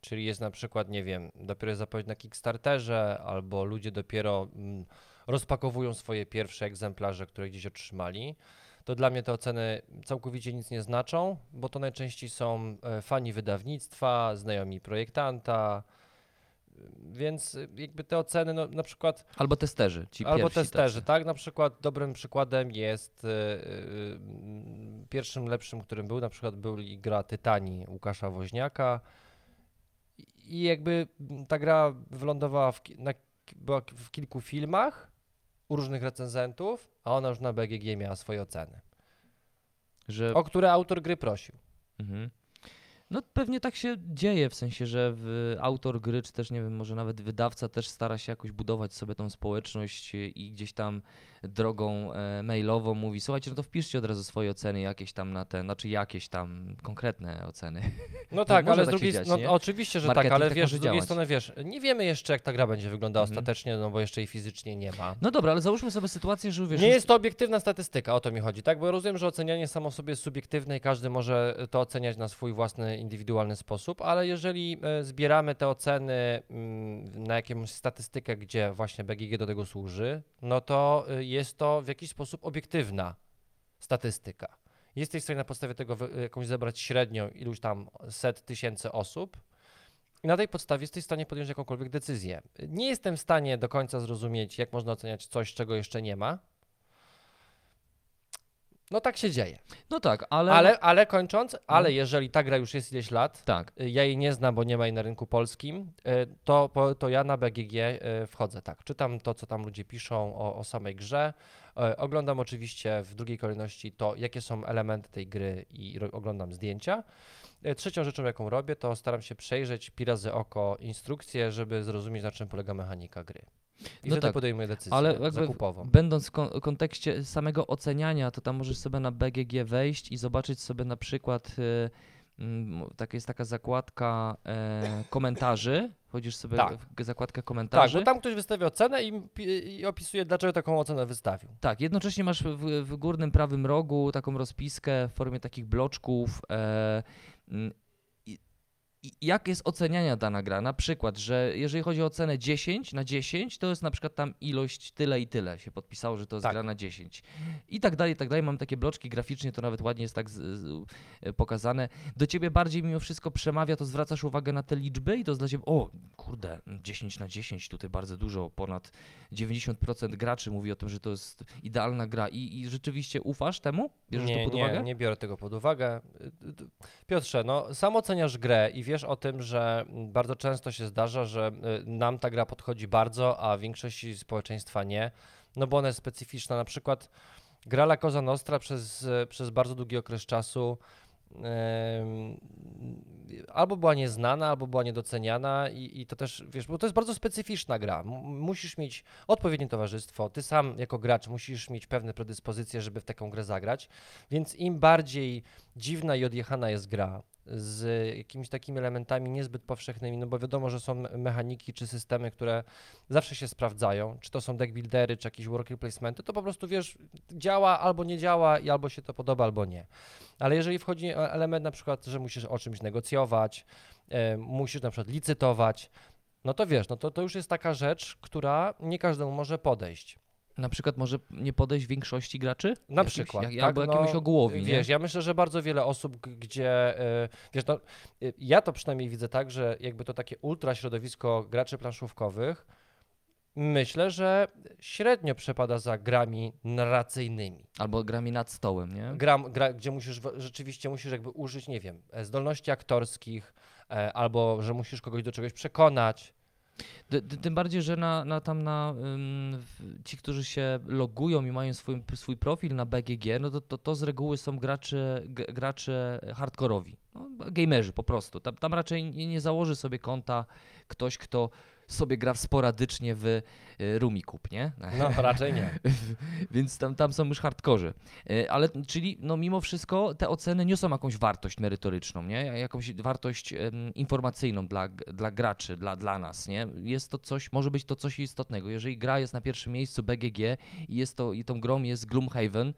czyli jest na przykład, nie wiem, dopiero zapowiedź na Kickstarterze, albo ludzie dopiero mm, rozpakowują swoje pierwsze egzemplarze, które gdzieś otrzymali, to dla mnie te oceny całkowicie nic nie znaczą, bo to najczęściej są e, fani wydawnictwa, znajomi projektanta, więc y, jakby te oceny, no, na przykład Albo testerzy, ci Albo testerzy, tacy. tak? Na przykład dobrym przykładem jest y, y, y, pierwszym lepszym, którym był, na przykład był gra Tytani Łukasza Woźniaka. I- jakby ta gra wylądowała w, na, była w kilku filmach u różnych recenzentów, a ona już na BGG miała swoje oceny, Że o które autor gry prosił. Mhm. No pewnie tak się dzieje, w sensie, że w, autor gry, czy też nie wiem, może nawet wydawca też stara się jakoś budować sobie tą społeczność i gdzieś tam drogą e, mailową mówi, słuchajcie, no to wpiszcie od razu swoje oceny jakieś tam na te, znaczy jakieś tam konkretne oceny. No tak, może ale z tak drugiej strony, no, oczywiście, że tak, Marketing ale tak wiesz, z drugiej strony, wiesz, nie wiemy jeszcze, jak ta gra będzie wyglądała Mhm. ostatecznie, no bo jeszcze jej fizycznie nie ma. No dobra, ale załóżmy sobie sytuację, że wiesz, nie jest to obiektywna statystyka, o to mi chodzi, tak? Bo rozumiem, że ocenianie samo w sobie jest subiektywne i każdy może to oceniać na swój własny, indywidualny sposób, ale jeżeli e, zbieramy te oceny mm, na jakąś statystykę, gdzie właśnie BGG do tego służy, no to y, jest to w jakiś sposób obiektywna statystyka. Jesteś w stanie na podstawie tego jakąś zebrać średnią iluś tam set tysięcy osób i na tej podstawie jesteś w stanie podjąć jakąkolwiek decyzję. Nie jestem w stanie do końca zrozumieć, jak można oceniać coś, czego jeszcze nie ma. No tak się dzieje. no tak, ale... Ale, ale kończąc, ale No. jeżeli ta gra już jest ileś lat, Tak, y, ja jej nie znam, bo nie ma jej na rynku polskim, y, to, to ja na BGG y, wchodzę, tak. Czytam to, co tam ludzie piszą o, o samej grze. Oglądam oczywiście w drugiej kolejności to, jakie są elementy tej gry i oglądam zdjęcia. Trzecią rzeczą, jaką robię, to staram się przejrzeć pi razy oko instrukcję, żeby zrozumieć, na czym polega mechanika gry. I No wtedy tak, podejmuję decyzję ale jakby zakupową. Będąc w kon- kontekście samego oceniania, to tam możesz sobie na BGG wejść i zobaczyć sobie na przykład, y, tak jest taka zakładka e, komentarzy, wchodzisz sobie Tak. w zakładkę Tak, komentarzy. bo tam ktoś wystawia ocenę i, i opisuje, dlaczego taką ocenę wystawił. Tak, jednocześnie masz w, w górnym prawym rogu taką rozpiskę w formie takich bloczków. I jak jest oceniania dana gra? Na przykład, że jeżeli chodzi o ocenę 10 na 10, to jest na przykład tam ilość tyle i tyle się podpisało, że to jest Tak. gra na 10. I tak dalej, i tak dalej. Mam takie bloczki graficznie, to nawet ładnie jest tak z, z, e, pokazane. Do ciebie bardziej mimo wszystko przemawia, to zwracasz uwagę na te liczby i to jest dla ciebie, o kurde, 10 na 10, tutaj bardzo dużo, ponad 90% graczy mówi o tym, że to jest idealna gra i, i rzeczywiście ufasz temu? Bierzesz nie, to pod nie, uwagę? nie biorę tego pod uwagę. Y, y, Piotrze, no sam oceniasz grę i wiesz o tym, że bardzo często się zdarza, że y, nam ta gra podchodzi bardzo, a większości społeczeństwa nie, no bo ona jest specyficzna. Na przykład gra La Cosa Nostra przez, przez bardzo długi okres czasu albo była nieznana, albo była niedoceniana i, i to też, wiesz, bo to jest bardzo specyficzna gra. Musisz mieć odpowiednie towarzystwo, ty sam jako gracz musisz mieć pewne predyspozycje, żeby w taką grę zagrać, więc im bardziej dziwna i odjechana jest gra z jakimiś takimi elementami niezbyt powszechnymi, no bo wiadomo, że są me- mechaniki czy systemy, które zawsze się sprawdzają, czy to są deck buildery, czy jakieś worker placementy, to po prostu wiesz, działa albo nie działa i albo się to podoba, albo nie. Ale jeżeli wchodzi e- element na przykład, że musisz o czymś negocjować, e, musisz na przykład licytować, no to wiesz, no to, to już jest taka rzecz, która nie każdemu może podejść. Na przykład może nie podejść większości graczy? Na Jakimś- przykład. Jak, tak, albo jakiemuś no, ogółowi, Wiesz, nie? ja myślę, że bardzo wiele osób, gdzie, y, wiesz, no, y, ja to przynajmniej widzę tak, że jakby to takie ultra środowisko graczy planszówkowych, myślę, że średnio przepada za grami narracyjnymi. Albo grami nad stołem, nie? Gram, gra, gdzie musisz, rzeczywiście musisz jakby użyć, nie wiem, e, zdolności aktorskich, e, albo że musisz kogoś do czegoś przekonać. Tym bardziej, że na, na tam na ci, którzy się logują i mają swój, swój profil na BGG, no to, to, to z reguły są gracze, gracze hardkorowi. No, gamerzy po prostu. Tam, tam raczej nie, nie założy sobie konta ktoś, kto sobie gra sporadycznie w y, Rumikub, nie? No raczej nie. Więc tam, tam są już hardkorzy. E, Ale czyli no mimo wszystko te oceny niosą jakąś wartość merytoryczną, nie? Jakąś wartość em, informacyjną dla, dla graczy, dla, dla nas, nie? Jest to coś, może być to coś istotnego. Jeżeli gra jest na pierwszym miejscu BGG i jest to, i tą grą jest Gloomhaven,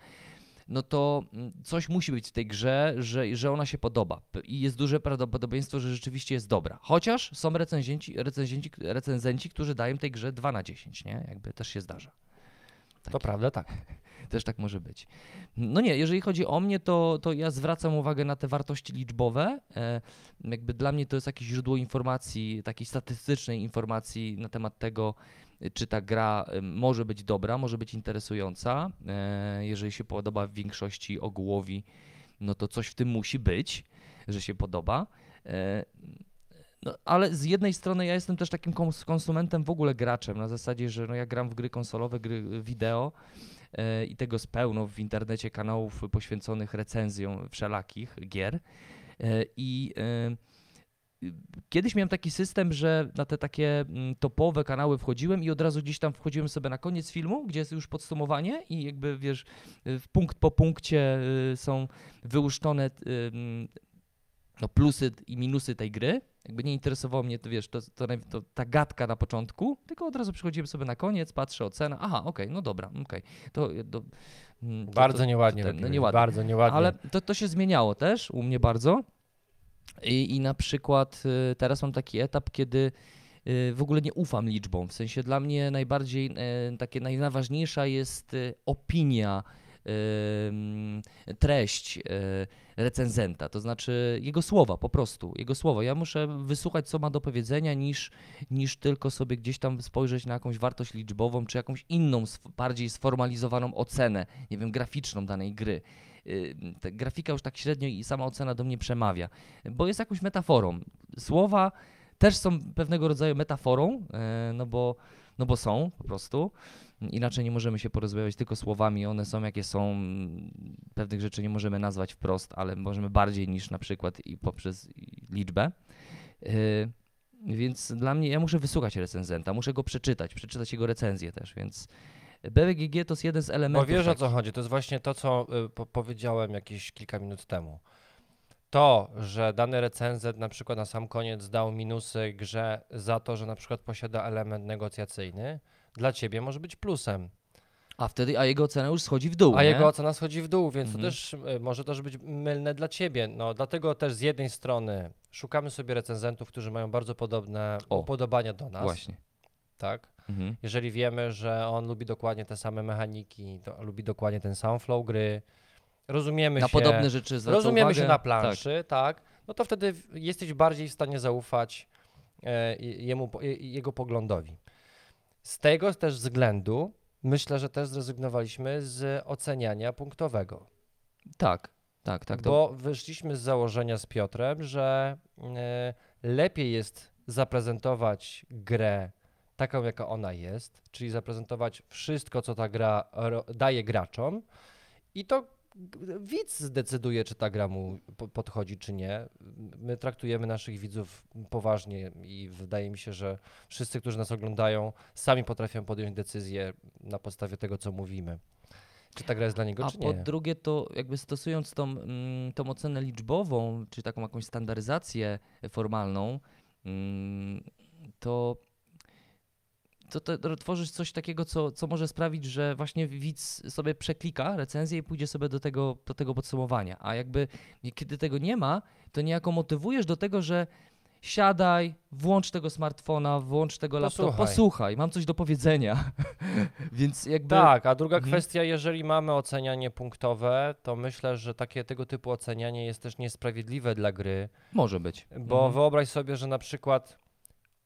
no to mm, coś musi być w tej grze, że, że ona się podoba. I jest duże prawdopodobieństwo, że rzeczywiście jest dobra. Chociaż są recenzenci, recenzenci, recenzenci którzy dają tej grze 2 na 10, nie? Jakby też się zdarza. To Takie. prawda, tak. Też tak może być. No nie, jeżeli chodzi o mnie, to, to ja zwracam uwagę na te wartości liczbowe. E, jakby dla mnie to jest jakieś źródło informacji, takiej statystycznej informacji na temat tego, czy ta gra y, może być dobra, może być interesująca. E, jeżeli się podoba w większości ogółowi, no to coś w tym musi być, że się podoba. E, no, ale z jednej strony ja jestem też takim kons- konsumentem, w ogóle graczem, na zasadzie, że no ja gram w gry konsolowe, gry wideo e, i tego z pełno w internecie kanałów poświęconych recenzjom wszelakich gier. I y, kiedyś miałem taki system, że na te takie mm, topowe kanały wchodziłem i od razu gdzieś tam wchodziłem sobie na koniec filmu, gdzie jest już podsumowanie i jakby wiesz, y, w punkt po punkcie y, są wyłuszczone y, mm, no, plusy i minusy tej gry. Jakby nie interesowało mnie to, wiesz, to, to, to ta gadka na początku, tylko od razu przychodziłem sobie na koniec, patrzę, ocena, aha, okej, no dobra, okej. To, mm, to, Bardzo to, nieładnie. to ten, no nieładnie. Bardzo nieładnie. ale to, to się zmieniało też u mnie bardzo. I, i na przykład y, teraz mam taki etap, kiedy y, w ogóle nie ufam liczbom. W sensie dla mnie najbardziej, e, takie naj- najważniejsza jest y, opinia, treść y, recenzenta, to znaczy jego słowa po prostu, jego słowa. Ja muszę wysłuchać, co ma do powiedzenia, niż, niż tylko sobie gdzieś tam spojrzeć na jakąś wartość liczbową, czy jakąś inną, bardziej sformalizowaną ocenę, nie wiem, graficzną danej gry. Y, ta grafika już tak średnio i sama ocena do mnie przemawia, bo jest jakąś metaforą. Słowa też są pewnego rodzaju metaforą, e, no bo, no bo są po prostu. Inaczej nie możemy się porozmawiać tylko słowami, one są jakie są. Pewnych rzeczy nie możemy nazwać wprost, ale możemy bardziej niż na przykład i poprzez liczbę. Y, Więc dla mnie, ja muszę wysłuchać recenzenta, muszę go przeczytać, przeczytać jego recenzję też, więc BWGG to jest jeden z Bo elementów. wiesz o co chodzi, to jest właśnie to, co y, po powiedziałem jakieś kilka minut temu. To, że dany recenzent na przykład na sam koniec dał minusy grze za to, że na przykład posiada element negocjacyjny, dla ciebie może być plusem. A wtedy, a jego ocena już schodzi w dół. A nie? jego ocena schodzi w dół, więc Mhm. to też y, może też być mylne dla ciebie. No, dlatego też z jednej strony szukamy sobie recenzentów, którzy mają bardzo podobne O, upodobania do nas. Właśnie. Tak? Mhm. Jeżeli wiemy, że on lubi dokładnie te same mechaniki, to lubi dokładnie ten sam flow gry, rozumiemy Na się, podobne rzeczy rozumiemy uwagę. się na Tak. planszy, tak. no to wtedy jesteś bardziej w stanie zaufać e, jemu, jego poglądowi. Z tego też względu myślę, że też zrezygnowaliśmy z oceniania punktowego. Tak, tak, tak. To, Bo wyszliśmy z założenia z Piotrem, że e, lepiej jest zaprezentować grę taką, jaka ona jest, czyli zaprezentować wszystko, co ta gra daje graczom i to widz zdecyduje, czy ta gra mu po- podchodzi, czy nie. My traktujemy naszych widzów poważnie i wydaje mi się, że wszyscy, którzy nas oglądają, sami potrafią podjąć decyzję na podstawie tego, co mówimy. Czy ta gra jest dla niego, a czy po nie. drugie, to jakby stosując tą, mm, tą ocenę liczbową, czy taką jakąś standaryzację formalną, mm, to, to, to tworzysz coś takiego, co, co może sprawić, że właśnie widz sobie przeklika recenzję i pójdzie sobie do tego, do tego podsumowania. A jakby kiedy tego nie ma, to niejako motywujesz do tego, że siadaj, włącz tego smartfona, włącz tego laptopa, Posłuchaj. posłuchaj, mam coś do powiedzenia. Więc jakby... Tak, a druga Mhm. kwestia, jeżeli mamy ocenianie punktowe, to myślę, że takie tego typu ocenianie jest też niesprawiedliwe dla gry, Może być. bo Mhm. wyobraź sobie, że na przykład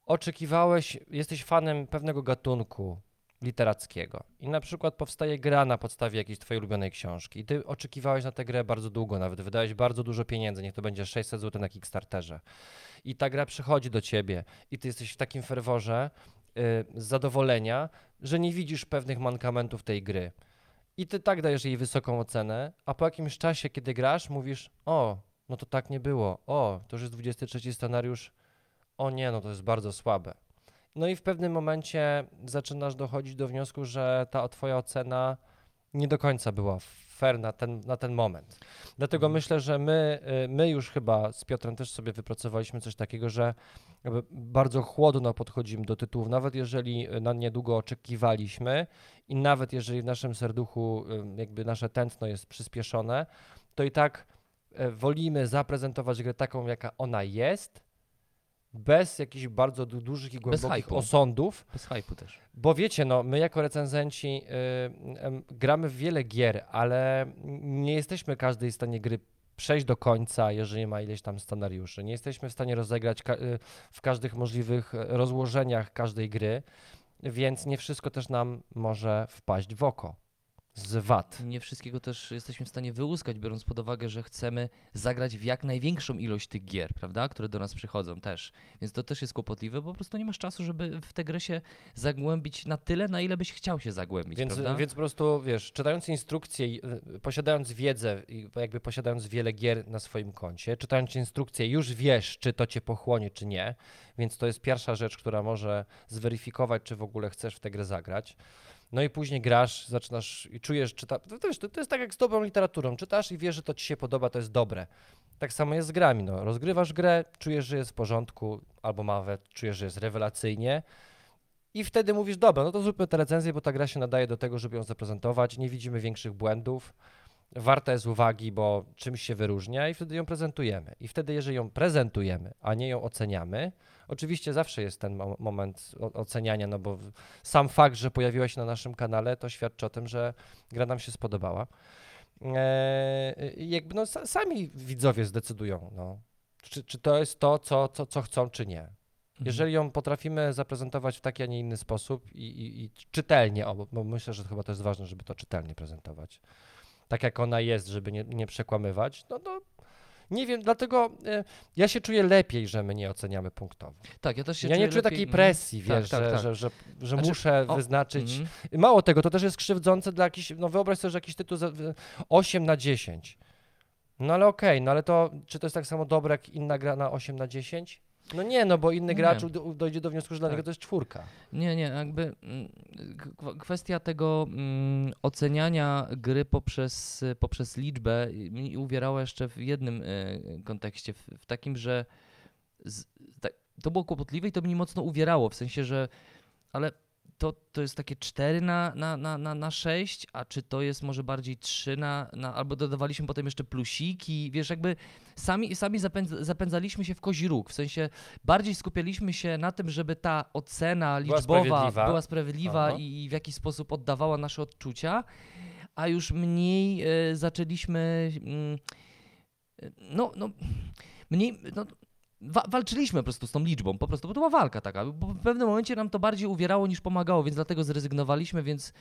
oczekiwałeś, jesteś fanem pewnego gatunku literackiego i na przykład powstaje gra na podstawie jakiejś twojej ulubionej książki i ty oczekiwałeś na tę grę bardzo długo, nawet wydałeś bardzo dużo pieniędzy, niech to będzie 600 zł na Kickstarterze i ta gra przychodzi do ciebie i ty jesteś w takim ferworze y, z zadowolenia, że nie widzisz pewnych mankamentów tej gry. I ty tak dajesz jej wysoką ocenę, a po jakimś czasie, kiedy grasz, mówisz: O, no to tak nie było. O, to już jest 23 scenariusz. O nie, no to jest bardzo słabe. No i w pewnym momencie zaczynasz dochodzić do wniosku, że ta twoja ocena nie do końca była fair na ten, na ten moment. Dlatego Mhm. myślę, że my, y, my już chyba z Piotrem też sobie wypracowaliśmy coś takiego, że jakby bardzo chłodno podchodzimy do tytułów, nawet jeżeli y, na niedługo oczekiwaliśmy i nawet jeżeli w naszym serduchu y, jakby nasze tętno jest przyspieszone, to i tak e, wolimy zaprezentować grę taką, jaka ona jest, bez jakichś bardzo du- dużych i głębokich hypu. osądów, Bez hypu też. bo wiecie, no, my jako recenzenci y, em, gramy w wiele gier, ale nie jesteśmy każdej w stanie gry przejść do końca, jeżeli ma ileś tam scenariuszy. Nie jesteśmy w stanie rozegrać ka- y, w każdych możliwych e, rozłożeniach każdej gry, więc nie wszystko też nam może wpaść w oko z wad. Nie wszystkiego też jesteśmy w stanie wyłuskać, biorąc pod uwagę, że chcemy zagrać w jak największą ilość tych gier, prawda, które do nas przychodzą też. Więc to też jest kłopotliwe, bo po prostu nie masz czasu, żeby w tę grę się zagłębić na tyle, na ile byś chciał się zagłębić, Więc, prawda? więc po prostu, wiesz, czytając instrukcje, i, y, posiadając wiedzę, i jakby posiadając wiele gier na swoim koncie, czytając instrukcje, już wiesz, czy to cię pochłonie, czy nie. Więc to jest pierwsza rzecz, która może zweryfikować, czy w ogóle chcesz w tę grę zagrać. No i później grasz, zaczynasz i czujesz, czyta. To, wiesz, to, to jest tak jak z dobrą literaturą. Czytasz i wiesz, że to ci się podoba, to jest dobre. Tak samo jest z grami. No. Rozgrywasz grę, czujesz, że jest w porządku, albo nawet czujesz, że jest rewelacyjnie. I wtedy mówisz, dobra, no to zróbmy tę recenzję, bo ta gra się nadaje do tego, żeby ją zaprezentować. Nie widzimy większych błędów. Warta jest uwagi, bo czymś się wyróżnia i wtedy ją prezentujemy. I wtedy, jeżeli ją prezentujemy, a nie ją oceniamy, oczywiście zawsze jest ten mo- moment oceniania, no bo sam fakt, że pojawiła się na naszym kanale, to świadczy o tym, że gra nam się spodobała. Eee, jakby no, sa- sami widzowie zdecydują, no, czy, czy to jest to, co, co, co chcą, czy nie. Mhm. Jeżeli ją potrafimy zaprezentować w taki, a nie inny sposób i, i, i czytelnie, o, bo myślę, że chyba to jest ważne, żeby to czytelnie prezentować, tak jak ona jest, żeby nie, nie przekłamywać, no to nie wiem, dlatego e, ja się czuję lepiej, że my nie oceniamy punktowo. Tak, ja też się Ja nie czuję lepiej- takiej mhm. presji, Tak, wiesz, tak, że, tak. że, że, że Znaczy, muszę o, wyznaczyć. Mhm. Mało tego, to też jest krzywdzące dla jakichś, no wyobraź sobie, że jakiś tytuł za, w- 8 na 10. No ale okej, no ale to, czy to jest tak samo dobre jak inna gra na 8 na 10? No nie, no bo inny Nie. gracz u- dojdzie do wniosku, że dla Tak. niego to jest czwórka. Nie, nie, jakby mm, kwestia tego mm, oceniania gry poprzez, poprzez liczbę mnie uwierała jeszcze w jednym y, kontekście, w, w takim, że z, tak, to było kłopotliwe i to mnie mocno uwierało, w sensie, że ale to, to jest takie 4 na, na, na, na, na 6, a czy to jest może bardziej 3 na, na albo dodawaliśmy potem jeszcze plusiki, wiesz, jakby sami, sami zapędz, zapędzaliśmy się w kozi róg, w sensie bardziej skupialiśmy się na tym, żeby ta ocena Była liczbowa sprawiedliwa. była sprawiedliwa i w jakiś sposób oddawała nasze odczucia, a już mniej e, zaczęliśmy e, no, no mniej, no, wa- walczyliśmy po prostu z tą liczbą, po prostu, bo to była walka taka, bo w pewnym momencie nam to bardziej uwierało niż pomagało, więc dlatego zrezygnowaliśmy, więc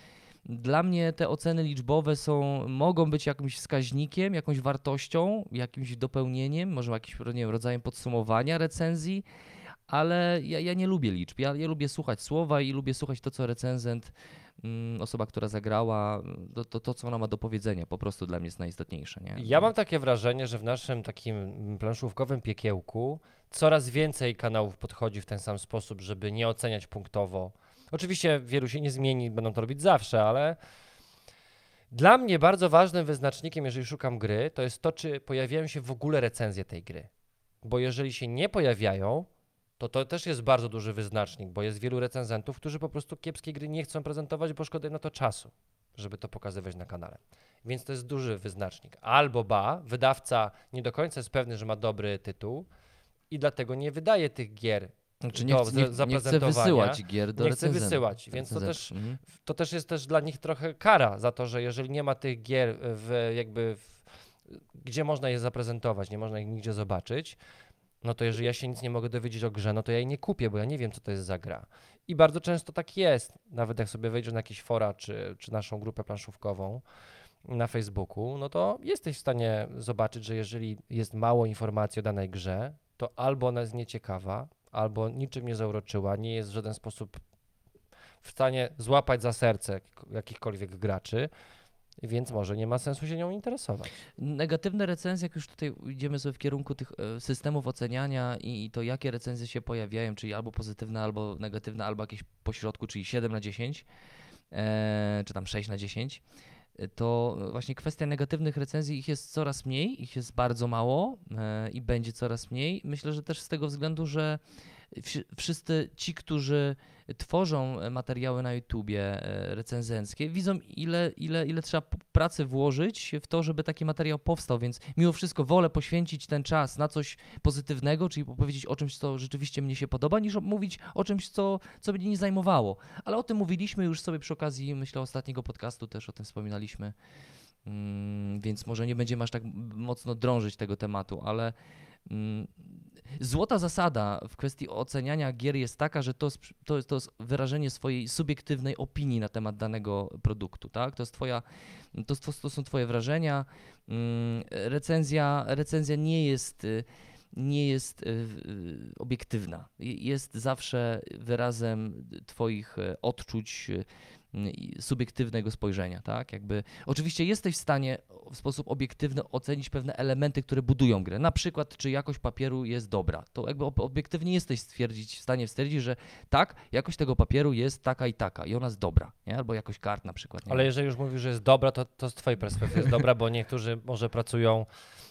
dla mnie te oceny liczbowe są, mogą być jakimś wskaźnikiem, jakąś wartością, jakimś dopełnieniem, może jakimś nie wiem, rodzajem podsumowania recenzji, ale ja, ja nie lubię liczb. Ja, ja lubię słuchać słowa i lubię słuchać to, co recenzent, osoba, która zagrała, to, to, to, co ona ma do powiedzenia, po prostu dla mnie jest najistotniejsze. Nie? Ja mam takie wrażenie, że w naszym takim planszówkowym piekiełku coraz więcej kanałów podchodzi w ten sam sposób, żeby nie oceniać punktowo. Oczywiście wielu się nie zmieni, będą to robić zawsze, ale dla mnie bardzo ważnym wyznacznikiem, jeżeli szukam gry, to jest to, czy pojawiają się w ogóle recenzje tej gry. Bo jeżeli się nie pojawiają, to to też jest bardzo duży wyznacznik, bo jest wielu recenzentów, którzy po prostu kiepskiej gry nie chcą prezentować, bo szkoda na to czasu, żeby to pokazywać na kanale. Więc to jest duży wyznacznik. Albo ba, wydawca nie do końca jest pewny, że ma dobry tytuł i dlatego nie wydaje tych gier. Znaczy nie, do chce, nie, nie chce wysyłać gier do Nie chce wysyłać, więc to też- Mhm. To też jest też dla nich trochę kara za to, że jeżeli nie ma tych gier w jakby w, gdzie można je zaprezentować, nie można ich nigdzie zobaczyć, no to jeżeli ja się nic nie mogę dowiedzieć o grze, no to ja jej nie kupię, bo ja nie wiem, co to jest za gra. I bardzo często tak jest. Nawet jak sobie wejdziesz na jakieś fora, czy, czy naszą grupę planszówkową na Facebooku, no to jesteś w stanie zobaczyć, że jeżeli jest mało informacji o danej grze, to albo ona jest nieciekawa, albo niczym nie zauroczyła, nie jest w żaden sposób w stanie złapać za serce jakich- jakichkolwiek graczy, więc może nie ma sensu się nią interesować. Negatywne recenzje, jak już tutaj idziemy sobie w kierunku tych e, systemów oceniania i, to jakie recenzje się pojawiają, czyli albo pozytywne, albo negatywne, albo jakieś pośrodku, czyli 7 na 10, e, czy tam 6 na 10, to właśnie kwestia negatywnych recenzji, ich jest coraz mniej, ich jest bardzo mało e, i będzie coraz mniej. Myślę, że też z tego względu, że wszyscy ci, którzy tworzą e, materiały na YouTubie e, recenzenckie, widzą ile, ile, ile trzeba pracy włożyć w to, żeby taki materiał powstał, więc mimo wszystko wolę poświęcić ten czas na coś pozytywnego, czyli opowiedzieć o czymś, co rzeczywiście mnie się podoba, niż mówić o czymś, co, co mnie nie zajmowało. Ale o tym mówiliśmy już sobie przy okazji, myślę, ostatniego podcastu też o tym wspominaliśmy, mm, więc może nie będziemy aż tak mocno drążyć tego tematu, ale mm, złota zasada w kwestii oceniania gier jest taka, że to, to, jest- to jest wyrażenie swojej subiektywnej opinii na temat danego produktu, tak? To, jest twoja, to, to, są twoje wrażenia. Mm, Recenzja, recenzja nie jest, nie jest y, y, obiektywna. Je- Jest zawsze wyrazem twoich y, odczuć, subiektywnego spojrzenia, tak? Jakby oczywiście jesteś w stanie w sposób obiektywny ocenić pewne elementy, które budują grę. Na przykład, czy jakość papieru jest dobra. To jakby ob- obiektywnie jesteś stwierdzić, w stanie stwierdzić, że tak, jakość tego papieru jest taka i taka i ona jest dobra, nie? Albo jakość kart na przykład. Nie Ale jeżeli już mówisz, że jest dobra, to, to z twojej perspektywy jest dobra, bo niektórzy może pracują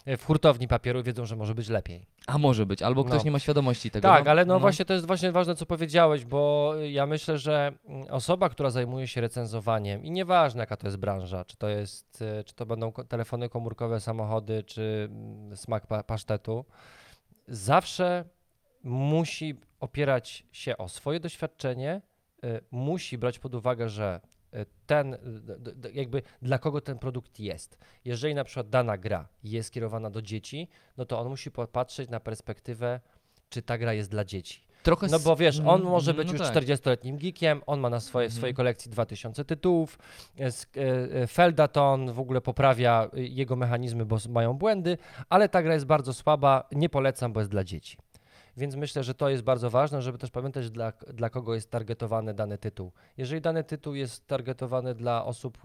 e, w hurtowni papieru i wiedzą, że może być lepiej. A może być, albo ktoś No. nie ma świadomości tego. Tak, ale no, właśnie to jest właśnie ważne, co powiedziałeś, bo ja myślę, że mm, osoba, która zajmuje się recenzowaniem i nieważne jaka to jest branża, czy to jest, e, czy to będą telefony komórkowe, samochody, czy mm, smak pa pasztetu, zawsze musi opierać się o swoje doświadczenie, e, musi brać pod uwagę, że ten, d- jakby dla kogo ten produkt jest. Jeżeli na przykład dana gra jest skierowana do dzieci, no to on musi popatrzeć na perspektywę, czy ta gra jest dla dzieci. Trochę No bo wiesz, on może być no już tak. 40-letnim geekiem, on ma na swoje, w Mhm. swojej kolekcji 2000 tytułów, e, e, e, Feldaton w ogóle poprawia jego mechanizmy, bo mają błędy, ale ta gra jest bardzo słaba, nie polecam, bo jest dla dzieci. Więc myślę, że to jest bardzo ważne, żeby też pamiętać, dla, dla kogo jest targetowany dany tytuł. Jeżeli dany tytuł jest targetowany dla osób,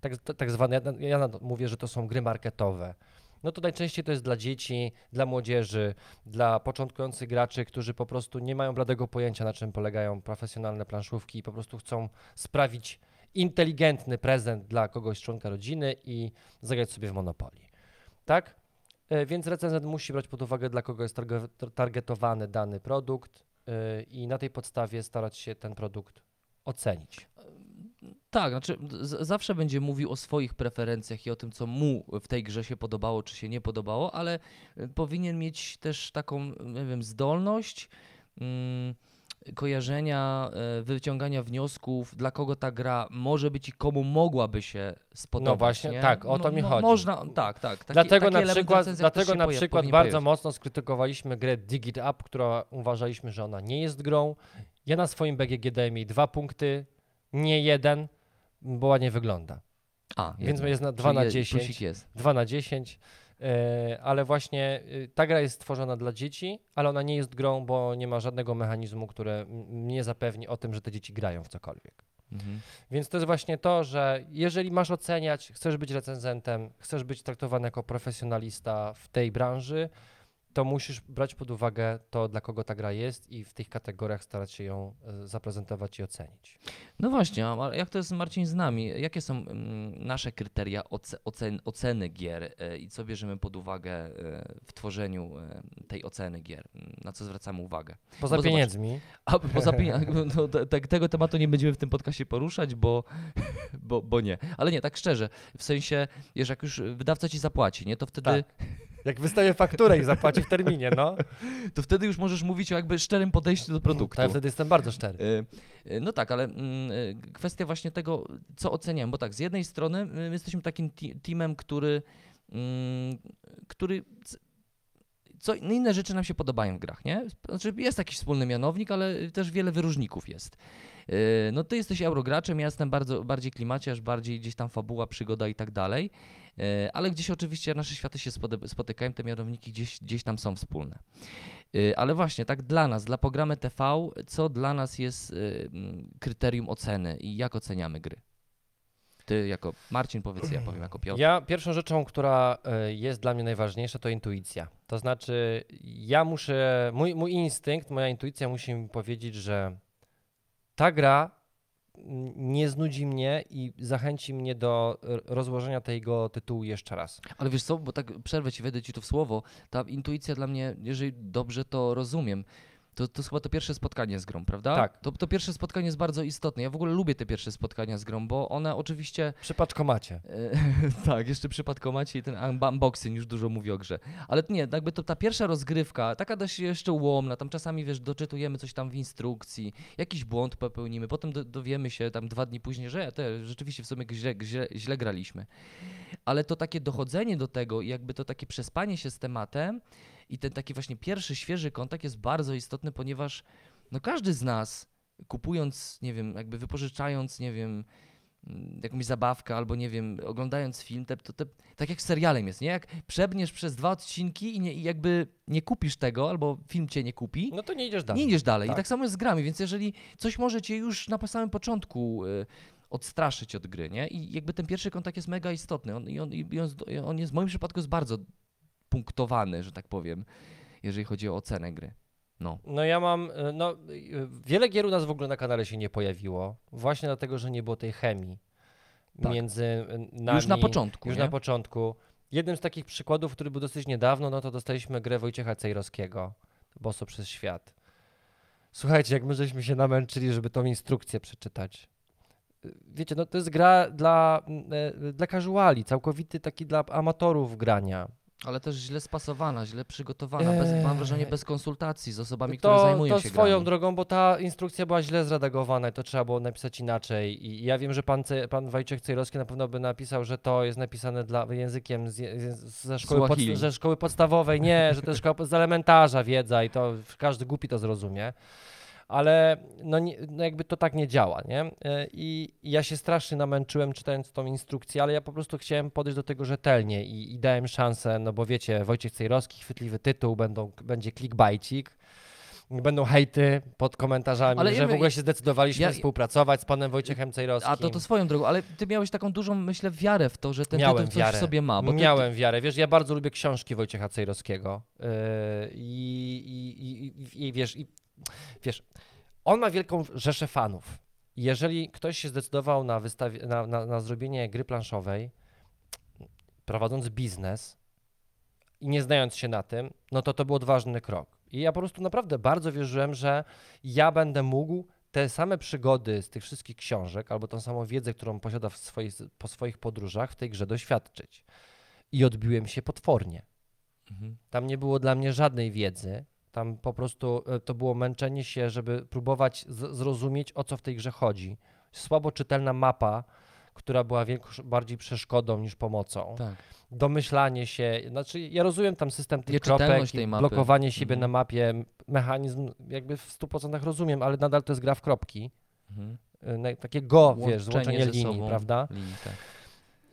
tak, tak zwane, ja, ja mówię, że to są gry marketowe, no to najczęściej to jest dla dzieci, dla młodzieży, dla początkujących graczy, którzy po prostu nie mają bladego pojęcia, na czym polegają profesjonalne planszówki i po prostu chcą sprawić inteligentny prezent dla kogoś członka rodziny i zagrać sobie w Monopolii. Tak? E, Więc recenzent musi brać pod uwagę, dla kogo jest targe- tar- targetowany dany produkt e, i na tej podstawie starać się ten produkt ocenić. Tak, znaczy zawsze będzie mówił o swoich preferencjach i o tym, co mu w tej grze się podobało, czy się nie podobało, ale powinien mieć też taką, nie wiem, zdolność mm, kojarzenia, y, wyciągania wniosków, dla kogo ta gra może być i komu mogłaby się spodobać. właśnie, nie? tak, o to mi chodzi. Można, tak, tak. Taki, dlatego taki na przykład, dlatego na przykład bardzo pojawić. mocno skrytykowaliśmy grę Dig It Up, która uważaliśmy, że ona nie jest grą. Ja na swoim BGG dałem jej dwa punkty, nie jeden, bo ładnie wygląda. A, Więc jest na 2 Czyli na je- 10. Plusik jest. 2 na 10, e, ale właśnie e, ta gra jest stworzona dla dzieci, ale ona nie jest grą, bo nie ma żadnego mechanizmu, które m- nie zapewni o tym, że te dzieci grają w cokolwiek. Mhm. Więc to jest właśnie to, że jeżeli masz oceniać, chcesz być recenzentem, chcesz być traktowany jako profesjonalista w tej branży, to musisz brać pod uwagę to, dla kogo ta gra jest i w tych kategoriach starać się ją e, zaprezentować i ocenić. No właśnie, a jak to jest Marcin z nami? Jakie są mm, nasze kryteria oce, ocen, oceny gier e, i co bierzemy pod uwagę e, w tworzeniu tej oceny gier? Na co zwracamy uwagę? Poza Bo zobacz, pieniędzmi, A poza pieniądzami, no, te, te, tego tematu nie będziemy w tym podcastie poruszać, bo, bo, bo nie. Ale nie, tak szczerze, w sensie, wiesz, jak już wydawca ci zapłaci, nie, to wtedy, jak wystaje fakturę i zapłaci w terminie, no, to wtedy już możesz mówić o jakby szczerym podejściu do produktu. ja wtedy jestem bardzo szczery. Y, y, No tak, ale mm, y, kwestia właśnie tego, co oceniam, bo tak, z jednej strony y, my jesteśmy takim teamem, który, mm, który co inne rzeczy nam się podobają w grach, nie? Znaczy jest jakiś wspólny mianownik, ale też wiele wyróżników jest. No ty jesteś eurograczem, ja jestem bardzo, bardziej klimaciarz, bardziej gdzieś tam fabuła, przygoda i tak dalej, ale gdzieś oczywiście nasze światy się spotykają, te mianowniki gdzieś, gdzieś tam są wspólne. Y, Ale właśnie, tak dla nas, dla programy TV, co dla nas jest mm, kryterium oceny i jak oceniamy gry? Ty jako Marcin powiedz, ja powiem jako Piotr. Ja pierwszą rzeczą, która e, jest dla mnie najważniejsza, to intuicja. To znaczy, ja muszę, mój, mój instynkt, moja intuicja musi mi powiedzieć, że ta gra nie znudzi mnie i zachęci mnie do rozłożenia tego tytułu jeszcze raz. Ale wiesz co, bo tak przerwę ci, wejdę ci tu w słowo, ta intuicja dla mnie, jeżeli dobrze to rozumiem, to, to jest chyba to pierwsze spotkanie z grą, prawda? Tak. To, to pierwsze spotkanie jest bardzo istotne. Ja w ogóle lubię te pierwsze spotkania z grą, bo one oczywiście Przy paczkomacie. E, tak, jeszcze przy Patkomacie i ten un- unboxing już dużo mówi o grze. Ale nie, jakby to ta pierwsza rozgrywka, taka dość jeszcze ułomna, tam czasami, wiesz, doczytujemy coś tam w instrukcji, jakiś błąd popełnimy, potem do, dowiemy się tam dwa dni później, że te, rzeczywiście w sumie źle, źle, źle graliśmy. Ale to takie dochodzenie do tego i jakby to takie przespanie się z tematem i ten taki właśnie pierwszy, świeży kontakt jest bardzo istotny, ponieważ no każdy z nas kupując, nie wiem, jakby wypożyczając, nie wiem, mm, jakąś zabawkę albo nie wiem, oglądając film, te, to te, tak jak z serialem jest, nie? Jak przebniesz przez dwa odcinki i, nie, i jakby nie kupisz tego, albo film cię nie kupi, No to nie idziesz dalej. nie idziesz dalej. Tak. I tak samo jest z grami, więc jeżeli coś może cię już na samym początku y, odstraszyć od gry, nie? I jakby ten pierwszy kontakt jest mega istotny. On, i on, i on, on jest w moim przypadku jest bardzo punktowany, że tak powiem, jeżeli chodzi o ocenę gry. No. No ja mam, y, no y, wiele gier u nas w ogóle na kanale się nie pojawiło, właśnie dlatego, że nie było tej chemii Tak. między y, nami. już na początku, Już nie? na początku. Jednym z takich przykładów, który był dosyć niedawno, no to dostaliśmy grę Wojciecha Cejrowskiego, Boso przez świat. Słuchajcie, jak my żeśmy się namęczyli, żeby tą instrukcję przeczytać. Wiecie, no to jest gra dla, dla casuali, całkowity taki dla amatorów grania. Ale też źle spasowana, źle przygotowana, bez, mam wrażenie bez konsultacji z osobami, które to, zajmują to się swoją grami. drogą, bo ta instrukcja była źle zredagowana i to trzeba było napisać inaczej. I ja wiem, że pan, Ce- pan Wojciech Cejrowski na pewno by napisał, że to jest napisane dla, językiem z, z, ze, szkoły pod, ze szkoły podstawowej. Nie, że to jest szkoła z elementarza wiedza i to każdy głupi to zrozumie. Ale no, nie, no jakby to tak nie działa, nie? E, I i ja się strasznie namęczyłem czytając tą instrukcję, ale ja po prostu chciałem podejść do tego rzetelnie i, i dałem szansę, no bo wiecie, Wojciech Cejrowski, chwytliwy tytuł, będą, będzie clickbaitik, będą hejty pod komentarzami, Ale że w ogóle się zdecydowaliśmy ja- współpracować z panem Wojciechem Cejrowskim. A to, to swoją drogą, ale ty miałeś taką dużą, myślę, wiarę w to, że ten Miałem tytuł coś w sobie ma. Bo ty- Miałem wiarę. Wiesz, ja bardzo lubię książki Wojciecha Cejrowskiego. I, i, i, i, i wiesz, i, wiesz, on ma wielką rzeszę fanów. Jeżeli ktoś się zdecydował na, wystawi- na, na, na zrobienie gry planszowej, prowadząc biznes i nie znając się na tym, no to to był odważny krok. I ja po prostu naprawdę bardzo wierzyłem, że ja będę mógł te same przygody z tych wszystkich książek, albo tą samą wiedzę, którą posiada w swoich, po swoich podróżach, w tej grze doświadczyć. I odbiłem się potwornie. Mhm. Tam nie było dla mnie żadnej wiedzy. Tam po prostu e, to było męczenie się, żeby próbować zrozumieć, o co w tej grze chodzi. Słabo czytelna mapa, która była większ, bardziej przeszkodą niż pomocą. Tak. Domyślanie się, znaczy ja rozumiem tam system tych kropek, blokowanie siebie Mhm. na mapie, mechanizm jakby w 100% rozumiem, ale nadal to jest gra w kropki. Mhm. Na- Takie go, wiesz, Łączenie złączenie ze linii, sobą. prawda? Linii, tak.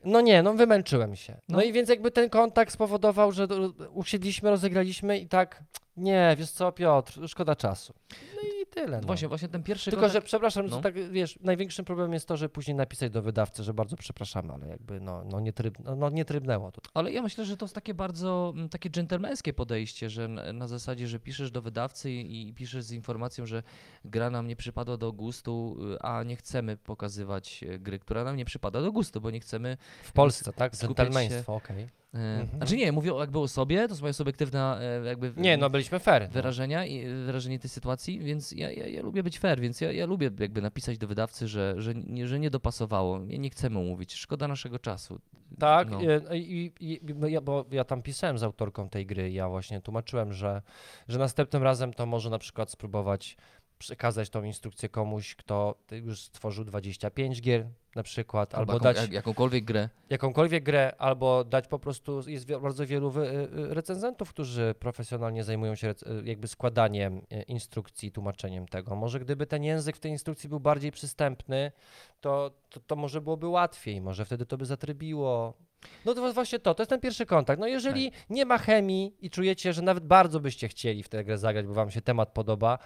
No nie, no wymęczyłem się. No. No. i więc jakby ten kontakt spowodował, że usiedliśmy, rozegraliśmy i tak, nie, wiesz co, Piotr, szkoda czasu. No i tyle. No. Właśnie, właśnie ten pierwszy Tylko, że kontakt... przepraszam, no. że tak, wiesz, największym problemem jest to, że później napisać do wydawcy, że bardzo przepraszamy, ale jakby no, no, nie, tryb, no, no nie trybnęło to. Ale ja myślę, że to jest takie bardzo mm, takie dżentelmeńskie podejście, że na, zasadzie, że piszesz do wydawcy i, i piszesz z informacją, że gra nam nie przypadła do gustu, y, a nie chcemy pokazywać e, gry, która nam nie przypada do gustu, bo nie chcemy W Polsce, tak? Dżentelmeństwo, okej. E, Mhm. Znaczy nie, mówię jakby o sobie, to jest moja subiektywna e, jakby Nie, no byliśmy fair. No. wyrażenia i e, wyrażenie tej sytuacji, więc ja, ja, ja lubię być fair, więc ja, ja lubię jakby napisać do wydawcy, że, że, nie, że nie dopasowało, nie, nie chcemy mówić, szkoda naszego czasu. Tak, No. i, i, i, bo ja, bo ja tam pisałem z autorką tej gry, ja właśnie tłumaczyłem, że, że następnym razem to może na przykład spróbować przekazać tą instrukcję komuś, kto już stworzył 25 gier na przykład, albo, jaką, dać jak, jakąkolwiek grę. jakąkolwiek grę, albo dać po prostu, jest bardzo wielu y, y, recenzentów, którzy profesjonalnie zajmują się y, jakby składaniem instrukcji, tłumaczeniem tego. Może gdyby ten język w tej instrukcji był bardziej przystępny, to, to, to może byłoby łatwiej, może wtedy to by zatrybiło. No to właśnie to, to jest ten pierwszy kontakt. No jeżeli nie ma chemii i czujecie, że nawet bardzo byście chcieli w tę grę zagrać, bo wam się temat podoba,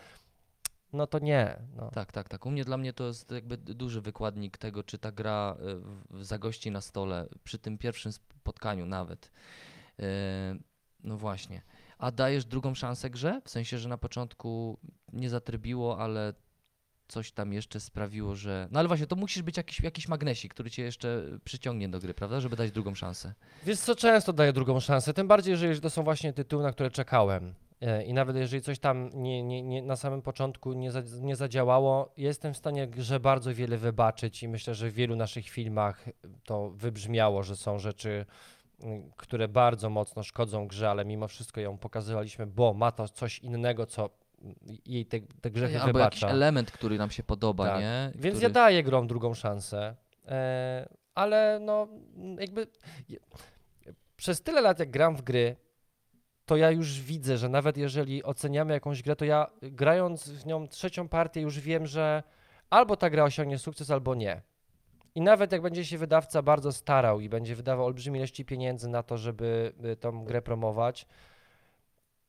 no to nie. No. Tak, tak, tak. U mnie dla mnie to jest jakby duży wykładnik tego, czy ta gra w- w- zagości na stole, przy tym pierwszym spotkaniu nawet. E, No właśnie. A dajesz drugą szansę grze? W sensie, że na początku nie zatrybiło, ale coś tam jeszcze sprawiło, że... No ale właśnie, to musisz być jakiś, jakiś magnesik, który cię jeszcze przyciągnie do gry, prawda? Żeby dać drugą szansę. Wiesz co, często daję drugą szansę, tym bardziej, jeżeli to są właśnie tytuły, na które czekałem. E, I nawet jeżeli coś tam nie, nie, nie, na samym początku nie, za, nie zadziałało, jestem w stanie grze bardzo wiele wybaczyć i myślę, że w wielu naszych filmach to wybrzmiało, że są rzeczy, mm, które bardzo mocno szkodzą grze, ale mimo wszystko ją pokazywaliśmy, bo ma to coś innego, co jej te, te grzechy Albo jakiś wybacza. element, który nam się podoba, Tak. nie? Więc który... ja daję grom drugą szansę, e, ale no jakby przez tyle lat jak gram w gry, to ja już widzę, że nawet jeżeli oceniamy jakąś grę, to ja grając w nią trzecią partię już wiem, że albo ta gra osiągnie sukces, albo nie. I nawet jak będzie się wydawca bardzo starał i będzie wydawał olbrzymie ilości pieniędzy na to, żeby y, tą grę promować,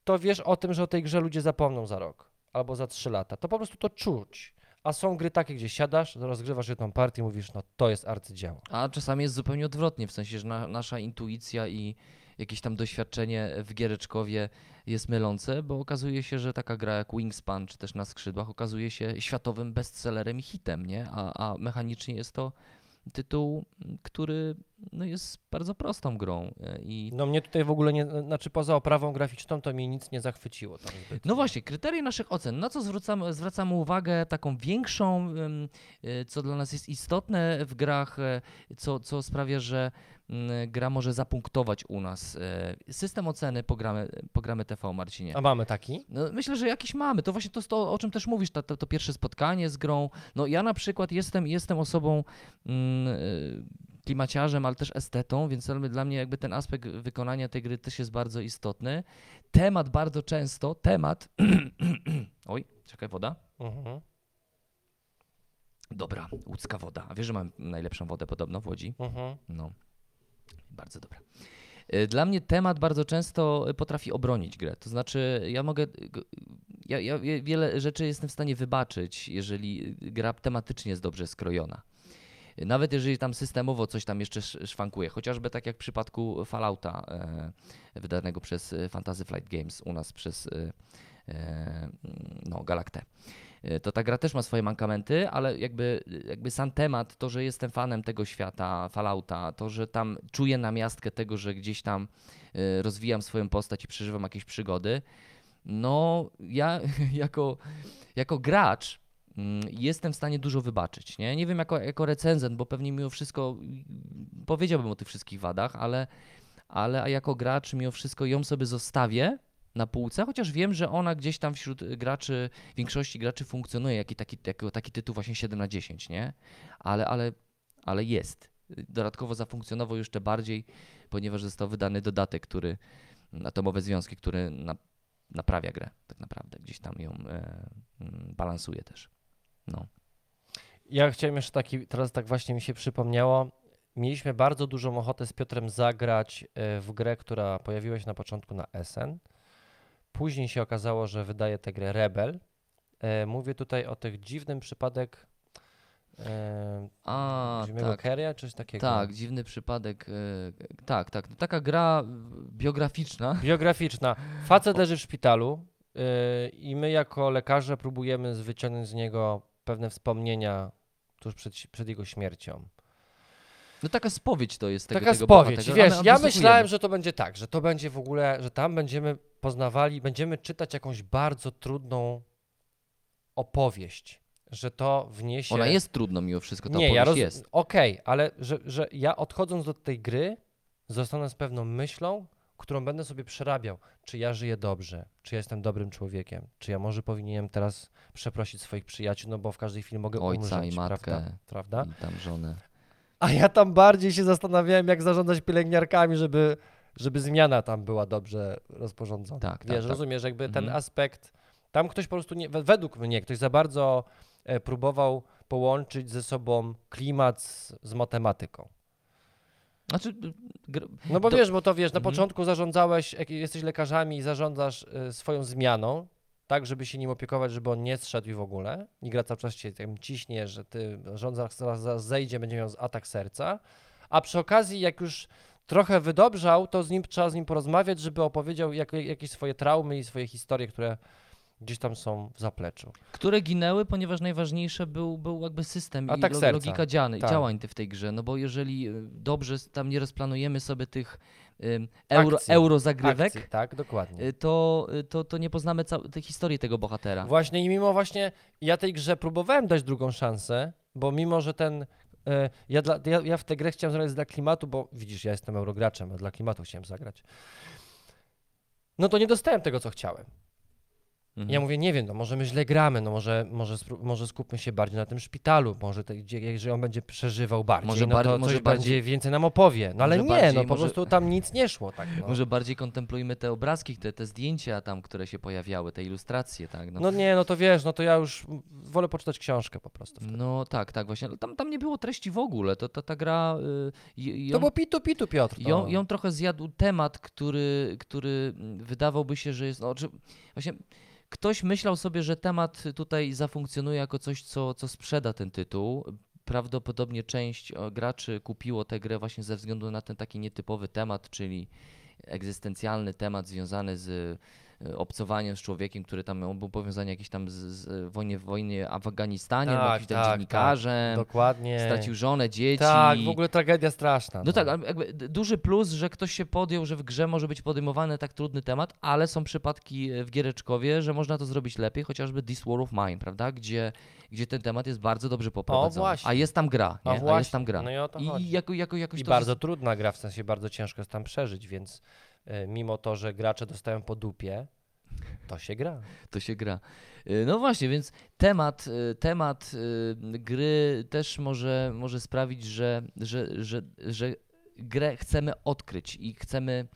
to wiesz o tym, że o tej grze ludzie zapomną za rok albo za trzy lata. To po prostu to czuć. A są gry takie, gdzie siadasz, rozgrywasz jedną partię i mówisz, no to jest arcydzieło. A czasami jest zupełnie odwrotnie, w sensie, że na, nasza intuicja i jakieś tam doświadczenie w giereczkowie jest mylące, bo okazuje się, że taka gra jak Wingspan, czy też Na skrzydłach, okazuje się światowym bestsellerem i hitem, nie? A, a mechanicznie jest to tytuł, który no, jest bardzo prostą grą e, i No mnie tutaj w ogóle nie, znaczy poza oprawą graficzną to mnie nic nie zachwyciło. No właśnie, kryteria naszych ocen. Na co zwracamy, zwracamy uwagę taką większą, y, co dla nas jest istotne w grach, e, co, co sprawia, że mm, gra może zapunktować u nas. e, System oceny programy, programy TV, Marcinie. A mamy taki? No, myślę, że jakiś mamy. To właśnie to, to o czym też mówisz, to, to, to pierwsze spotkanie z grą. No ja na przykład jestem, jestem osobą mm, klimaciarzem, ale też estetą, więc dla mnie jakby ten aspekt wykonania tej gry też jest bardzo istotny. Temat bardzo często, temat... Oj, czekaj, woda. Mhm. Dobra, łódzka woda. A wiesz, że mam najlepszą wodę podobno w Łodzi? Mhm. No, bardzo dobra. Y, Dla mnie temat bardzo często potrafi obronić grę. To znaczy, ja mogę. ja ja wiele rzeczy jestem w stanie wybaczyć, jeżeli gra tematycznie jest dobrze skrojona. Nawet jeżeli tam systemowo coś tam jeszcze sz- szwankuje, chociażby tak jak w przypadku Fallouta, e, wydanego przez e, Fantasy Flight Games, u nas przez e, no, Galaktę. To ta gra też ma swoje mankamenty, ale jakby, jakby sam temat, to, że jestem fanem tego świata, Fallouta, to, że tam czuję namiastkę tego, że gdzieś tam rozwijam swoją postać i przeżywam jakieś przygody, no ja jako, jako gracz jestem w stanie dużo wybaczyć. Nie, nie wiem jako, jako recenzent, bo pewnie mimo wszystko mm, powiedziałbym o tych wszystkich wadach, ale, ale jako gracz mimo wszystko ją sobie zostawię na półce, chociaż wiem, że ona gdzieś tam wśród graczy, większości graczy funkcjonuje jako taki, jako taki tytuł właśnie 7 na 10, nie? Ale, ale, ale jest. Dodatkowo zafunkcjonował jeszcze bardziej, ponieważ został wydany dodatek, który, Atomowe Związki, który na, naprawia grę tak naprawdę, gdzieś tam ją e, mm, balansuje też. No. Ja chciałem jeszcze taki, teraz tak właśnie mi się przypomniało. Mieliśmy bardzo dużą ochotę z Piotrem zagrać e, w grę, która pojawiła się na początku na SN. Później się okazało, że wydaje tę grę Rebel. E, Mówię tutaj o tych dziwnym przypadek e, A, tak. Czy coś takiego. Tak, dziwny przypadek. tak, tak. Taka gra biograficzna. Biograficzna. Facet leży w szpitalu yy, i my jako lekarze próbujemy wyciągnąć z niego pewne wspomnienia tuż przed, przed jego śmiercią. No taka spowiedź to jest tego, Taka tego spowiedź. bohatera. Wiesz, ja myślałem, że to będzie tak, że to będzie w ogóle, że tam będziemy poznawali, będziemy czytać jakąś bardzo trudną opowieść, że to wniesie... Ona jest trudno mimo wszystko, ta Nie, ja opowieść roz... jest. Okej, ale że, że ja odchodząc do tej gry, zostanę z pewną myślą, którą będę sobie przerabiał. Czy ja żyję dobrze? Czy ja jestem dobrym człowiekiem? Czy ja może powinienem teraz przeprosić swoich przyjaciół, no bo w każdej chwili mogę Ojca umrzeć, i matkę. prawda? prawda? I tam żonę. A ja tam bardziej się zastanawiałem, jak zarządzać pielęgniarkami, żeby, żeby zmiana tam była dobrze rozporządzona. Tak, tak, Wiesz, tak. rozumiesz, jakby ten Mhm. aspekt, tam ktoś po prostu, nie, we- według mnie, ktoś za bardzo e, próbował połączyć ze sobą klimat z, z matematyką. Znaczy, y, No bo To- wiesz, bo to wiesz, na Mhm. początku zarządzałeś, jak jesteś lekarzami i zarządzasz e, swoją zmianą, tak, żeby się nim opiekować, żeby on nie zszedł i w ogóle. I gra cały czas cię tam ciśnie, że ty rządzasz zaraz, zaraz zejdzie, będzie miał atak serca. A przy okazji, jak już trochę wydobrzał, to z nim trzeba z nim porozmawiać, żeby opowiedział jak, jakieś swoje traumy i swoje historie, które gdzieś tam są w zapleczu. Które ginęły, ponieważ najważniejsze był, był jakby system Atak i serca. logika dziany, Tak. działań ty- w tej grze. No bo jeżeli y, dobrze tam nie rozplanujemy sobie tych euro, Akcji. euro zagrywek, Akcji, tak, dokładnie. y, to, y, to, to nie poznamy tej historii tego bohatera. Właśnie i mimo właśnie, ja tej grze próbowałem dać drugą szansę, bo mimo, że ten, ja, dla, ja, ja w tę grę chciałem zagrać dla klimatu, bo widzisz, ja jestem eurograczem, a dla klimatu chciałem zagrać. No to nie dostałem tego, co chciałem. Mhm. Ja mówię, nie wiem, no może my źle gramy, no może, może, może skupmy się bardziej na tym szpitalu, może te, gdzie, jeżeli on będzie przeżywał bardziej, Może no bar- to może coś bardziej- więcej nam opowie. No ale nie, bardziej- no po może- prostu tam nic nie szło. Tak, no. Może bardziej kontemplujmy te obrazki, te, te zdjęcia tam, które się pojawiały, te ilustracje, tak? No, no nie, no to wiesz, no to ja już wolę poczytać książkę po prostu. wtedy. no tak, tak, właśnie. Tam, tam nie było treści w ogóle. To, to ta gra. Y, i- To ją, było pitu, pitu, Piotr. no. ją, ją trochę zjadł temat, który, który mm, wydawał się, że jest. No, czy, właśnie ktoś myślał sobie, że temat tutaj zafunkcjonuje jako coś, co, co sprzeda ten tytuł. Prawdopodobnie część e, graczy kupiło tę grę właśnie ze względu na ten taki nietypowy temat, czyli egzystencjalny temat związany z obcowaniem z człowiekiem, który tam on był powiązany jakieś tam z, z wojnie, w wojnie w Afganistanie, Tak, jakimś tam tak, tak. dziennikarzem, Dokładnie. stracił żonę, dzieci. Tak, w ogóle tragedia straszna. No tak, ale jakby duży plus, że ktoś się podjął, że w grze może być podejmowany tak trudny temat, ale są przypadki e, w Giereczkowie, że można to zrobić lepiej, chociażby This War of Mine, prawda? Gdzie, gdzie ten temat jest bardzo dobrze poprowadzony. właśnie. A jest tam gra, A nie? właśnie, A jest tam gra. no i o to I jako, jako, jakoś I to bardzo trudna gra, w sensie bardzo ciężko jest tam przeżyć, więc e, mimo to, że gracze dostają po dupie, to się gra. to się gra. Y, No właśnie, więc temat, y, temat gry też może, może sprawić, że, że, że, że grę chcemy odkryć i chcemy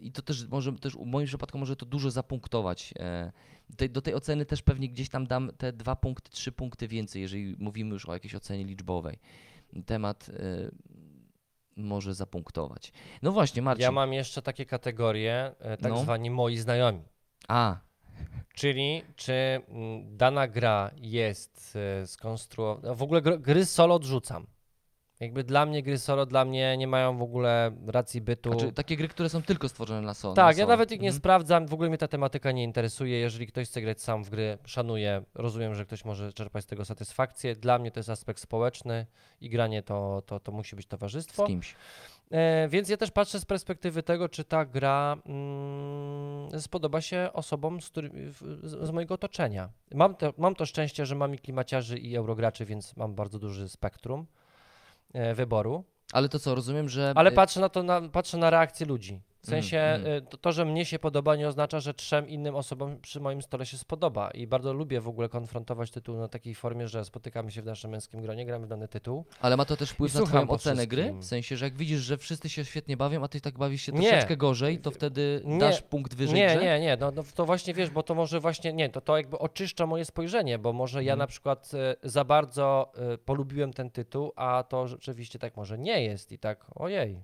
i to też może też w moim przypadku może to dużo zapunktować. E, do tej oceny też pewnie gdzieś tam dam te dwa punkty, trzy punkty więcej, jeżeli mówimy już o jakiejś ocenie liczbowej. Temat może zapunktować. No właśnie, Marcin. Ja mam jeszcze takie kategorie, e, tak No. zwani moi znajomi. A, Czyli czy mm, dana gra jest e, skonstruowana. W ogóle gr- gry solo odrzucam. Jakby dla mnie gry solo dla mnie nie mają w ogóle racji bytu. znaczy takie gry, które są tylko stworzone na solo. Tak, na ja solo. nawet ich nie Mhm. sprawdzam, w ogóle mnie ta tematyka nie interesuje. Jeżeli ktoś chce grać sam w gry, szanuję, rozumiem, że ktoś może czerpać z tego satysfakcję. Dla mnie to jest aspekt społeczny i granie to, to, to musi być towarzystwo. Z kimś. E, więc ja też patrzę z perspektywy tego, czy ta gra mm, spodoba się osobom z, którymi, z, z mojego otoczenia. Mam to, mam to szczęście, że mam i klimaciarzy, i eurograczy, więc mam bardzo duży spektrum wyboru. Ale to co, rozumiem, że... Ale y, patrzę na to, na, patrzę na reakcję ludzi. W Mm, sensie mm. y, to, to, że mnie się podoba, nie oznacza, że trzem innym osobom przy moim stole się spodoba. I bardzo lubię w ogóle konfrontować tytuł na takiej formie, że spotykamy się w naszym męskim gronie, gramy w dany tytuł. Ale ma to też wpływ I na twoją ocenę gry? W sensie, że jak widzisz, że wszyscy się świetnie bawią, a ty tak bawisz się Nie. troszeczkę gorzej, to wtedy Nie. dasz punkt wyżej Nie, grze? nie, nie, no, no to właśnie wiesz, bo to może właśnie, nie, to, to jakby oczyszcza moje spojrzenie, bo może ja Mhm. na przykład e, za bardzo e, polubiłem ten tytuł, a to rzeczywiście tak może nie jest i tak, ojej.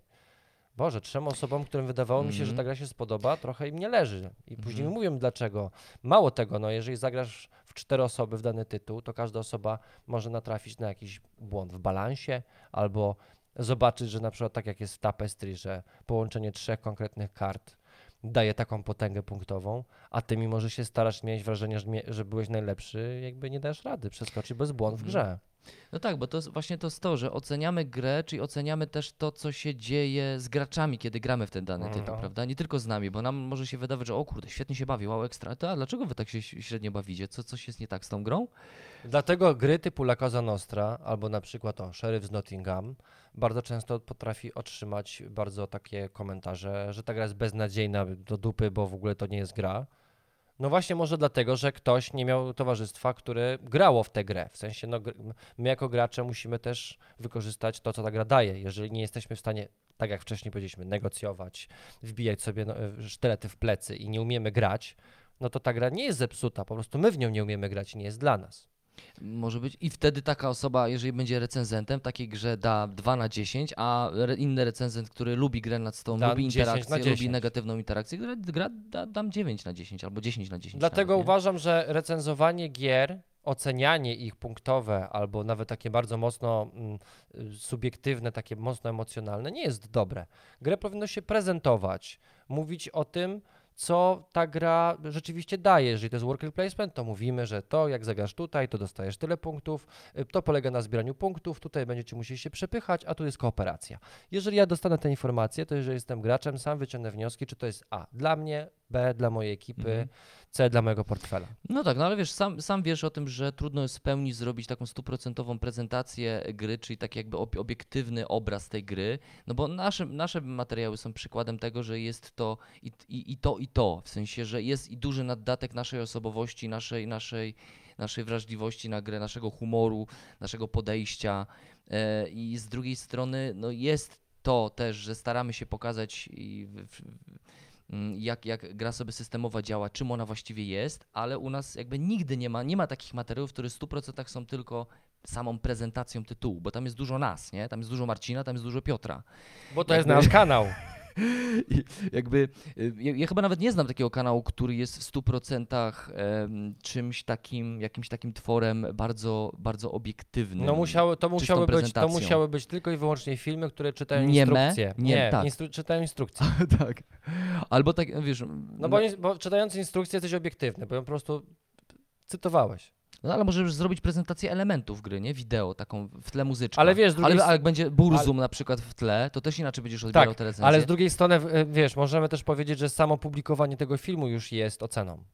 Boże, trzem osobom, którym wydawało mi się, że ta Mhm. gra się spodoba, trochę im nie leży. I później Mhm. mi mówią dlaczego. Mało tego, no jeżeli zagrasz w cztery osoby w dany tytuł, to każda osoba może natrafić na jakiś błąd w balansie albo zobaczyć, że na przykład tak jak jest w Tapestry, że połączenie trzech konkretnych kart daje taką potęgę punktową, a ty mimo, że się starasz, mieć wrażenie, że, że byłeś najlepszy, jakby nie dasz rady przeskoczyć bez błąd w Mhm. grze. No tak, bo to jest właśnie to jest to, że oceniamy grę, czyli oceniamy też to, co się dzieje z graczami, kiedy gramy w ten dany tytuł, No. prawda? Nie tylko z nami, bo nam może się wydawać, że o kurde, świetnie się bawi, wow, ekstra. To, a dlaczego wy tak się średnio bawicie? Co, coś jest nie tak z tą grą? Dlatego gry typu La Cosa Nostra albo na przykład o Sheriff z Nottingham bardzo często potrafi otrzymać bardzo takie komentarze, że ta gra jest beznadziejna do dupy, bo w ogóle to nie jest gra. No właśnie może dlatego, że ktoś nie miał towarzystwa, które grało w tę grę. W sensie no, my jako gracze musimy też wykorzystać to, co ta gra daje. Jeżeli nie jesteśmy w stanie, tak jak wcześniej powiedzieliśmy, negocjować, wbijać sobie no, e, sztylety w plecy i nie umiemy grać, no to ta gra nie jest zepsuta, po prostu my w nią nie umiemy grać i nie jest dla nas. Może być. I wtedy taka osoba, jeżeli będzie recenzentem w takiej grze, da 2 na 10, a re, inny recenzent, który lubi grę nad stołem, Da lubi 10 na interakcję, 10. lubi negatywną interakcję, gra, gra da, dam 9 na 10 albo 10 na 10. Dlatego nawet, nie? uważam, że recenzowanie gier, ocenianie ich punktowe albo nawet takie bardzo mocno mm, y, subiektywne, takie mocno emocjonalne nie jest dobre. Grę powinno się prezentować, mówić o tym, co ta gra rzeczywiście daje. Jeżeli to jest worker placement, to mówimy, że to jak zagrasz tutaj, to dostajesz tyle punktów, y, to polega na zbieraniu punktów, tutaj będziecie musieli się przepychać, a tu jest kooperacja. Jeżeli ja dostanę te informacje, to jeżeli jestem graczem, sam wyciągnę wnioski, czy to jest A dla mnie, B dla mojej ekipy, Mhm. C dla mojego portfela. No tak, no ale wiesz, sam, sam wiesz o tym, że trudno jest w pełni zrobić taką stuprocentową prezentację gry, czyli taki jakby ob- obiektywny obraz tej gry, no bo nasze, nasze materiały są przykładem tego, że jest to i, i, i to i to, w sensie, że jest i duży naddatek naszej osobowości, naszej, naszej, naszej wrażliwości na grę, naszego humoru, naszego podejścia e, i z drugiej strony no jest to też, że staramy się pokazać i w, w, jak, jak gra sobie systemowa działa, czym ona właściwie jest, ale u nas jakby nigdy nie ma, nie ma takich materiałów, które w 100% są tylko samą prezentacją tytułu, bo tam jest dużo nas, nie? Tam jest dużo Marcina, tam jest dużo Piotra. Bo to jest nasz kanał. I jakby, y, ja, ja chyba nawet nie znam takiego kanału, który jest w 100% em, czymś takim, jakimś takim tworem bardzo, bardzo obiektywnym. No musiały, to, musiały być, to musiały być tylko i wyłącznie filmy, które czytają instrukcje. Nie, Nie, tak. instru- czytają instrukcje. tak. Albo tak, wiesz... No bo, ins- bo czytając instrukcję jesteś obiektywny, bo po prostu cytowałeś. No ale możesz zrobić prezentację elementów gry, nie? Wideo, taką w tle muzyczkę. Ale wiesz, drugiej ale, ale jak będzie Burzum na przykład w tle, to też inaczej będziesz odbierał Tak, te recenzje. Ale z drugiej strony, e, wiesz, możemy też powiedzieć, że samo publikowanie tego filmu już jest oceną.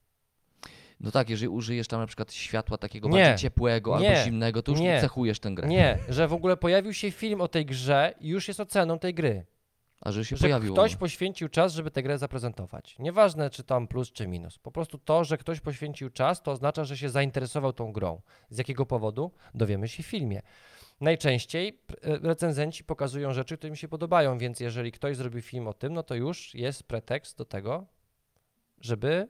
No tak, jeżeli użyjesz tam na przykład światła takiego Nie. bardziej ciepłego Nie. albo zimnego, to już Nie. cechujesz tę grę. Nie, że w ogóle pojawił się film o tej grze i już jest oceną tej gry. A że się że pojawiło. ktoś poświęcił czas, żeby tę grę zaprezentować. Nieważne, czy tam plus, czy minus. Po prostu to, że ktoś poświęcił czas, to oznacza, że się zainteresował tą grą. Z jakiego powodu? Dowiemy się w filmie. Najczęściej e, recenzenci pokazują rzeczy, które im się podobają, więc jeżeli ktoś zrobił film o tym, no to już jest pretekst do tego, żeby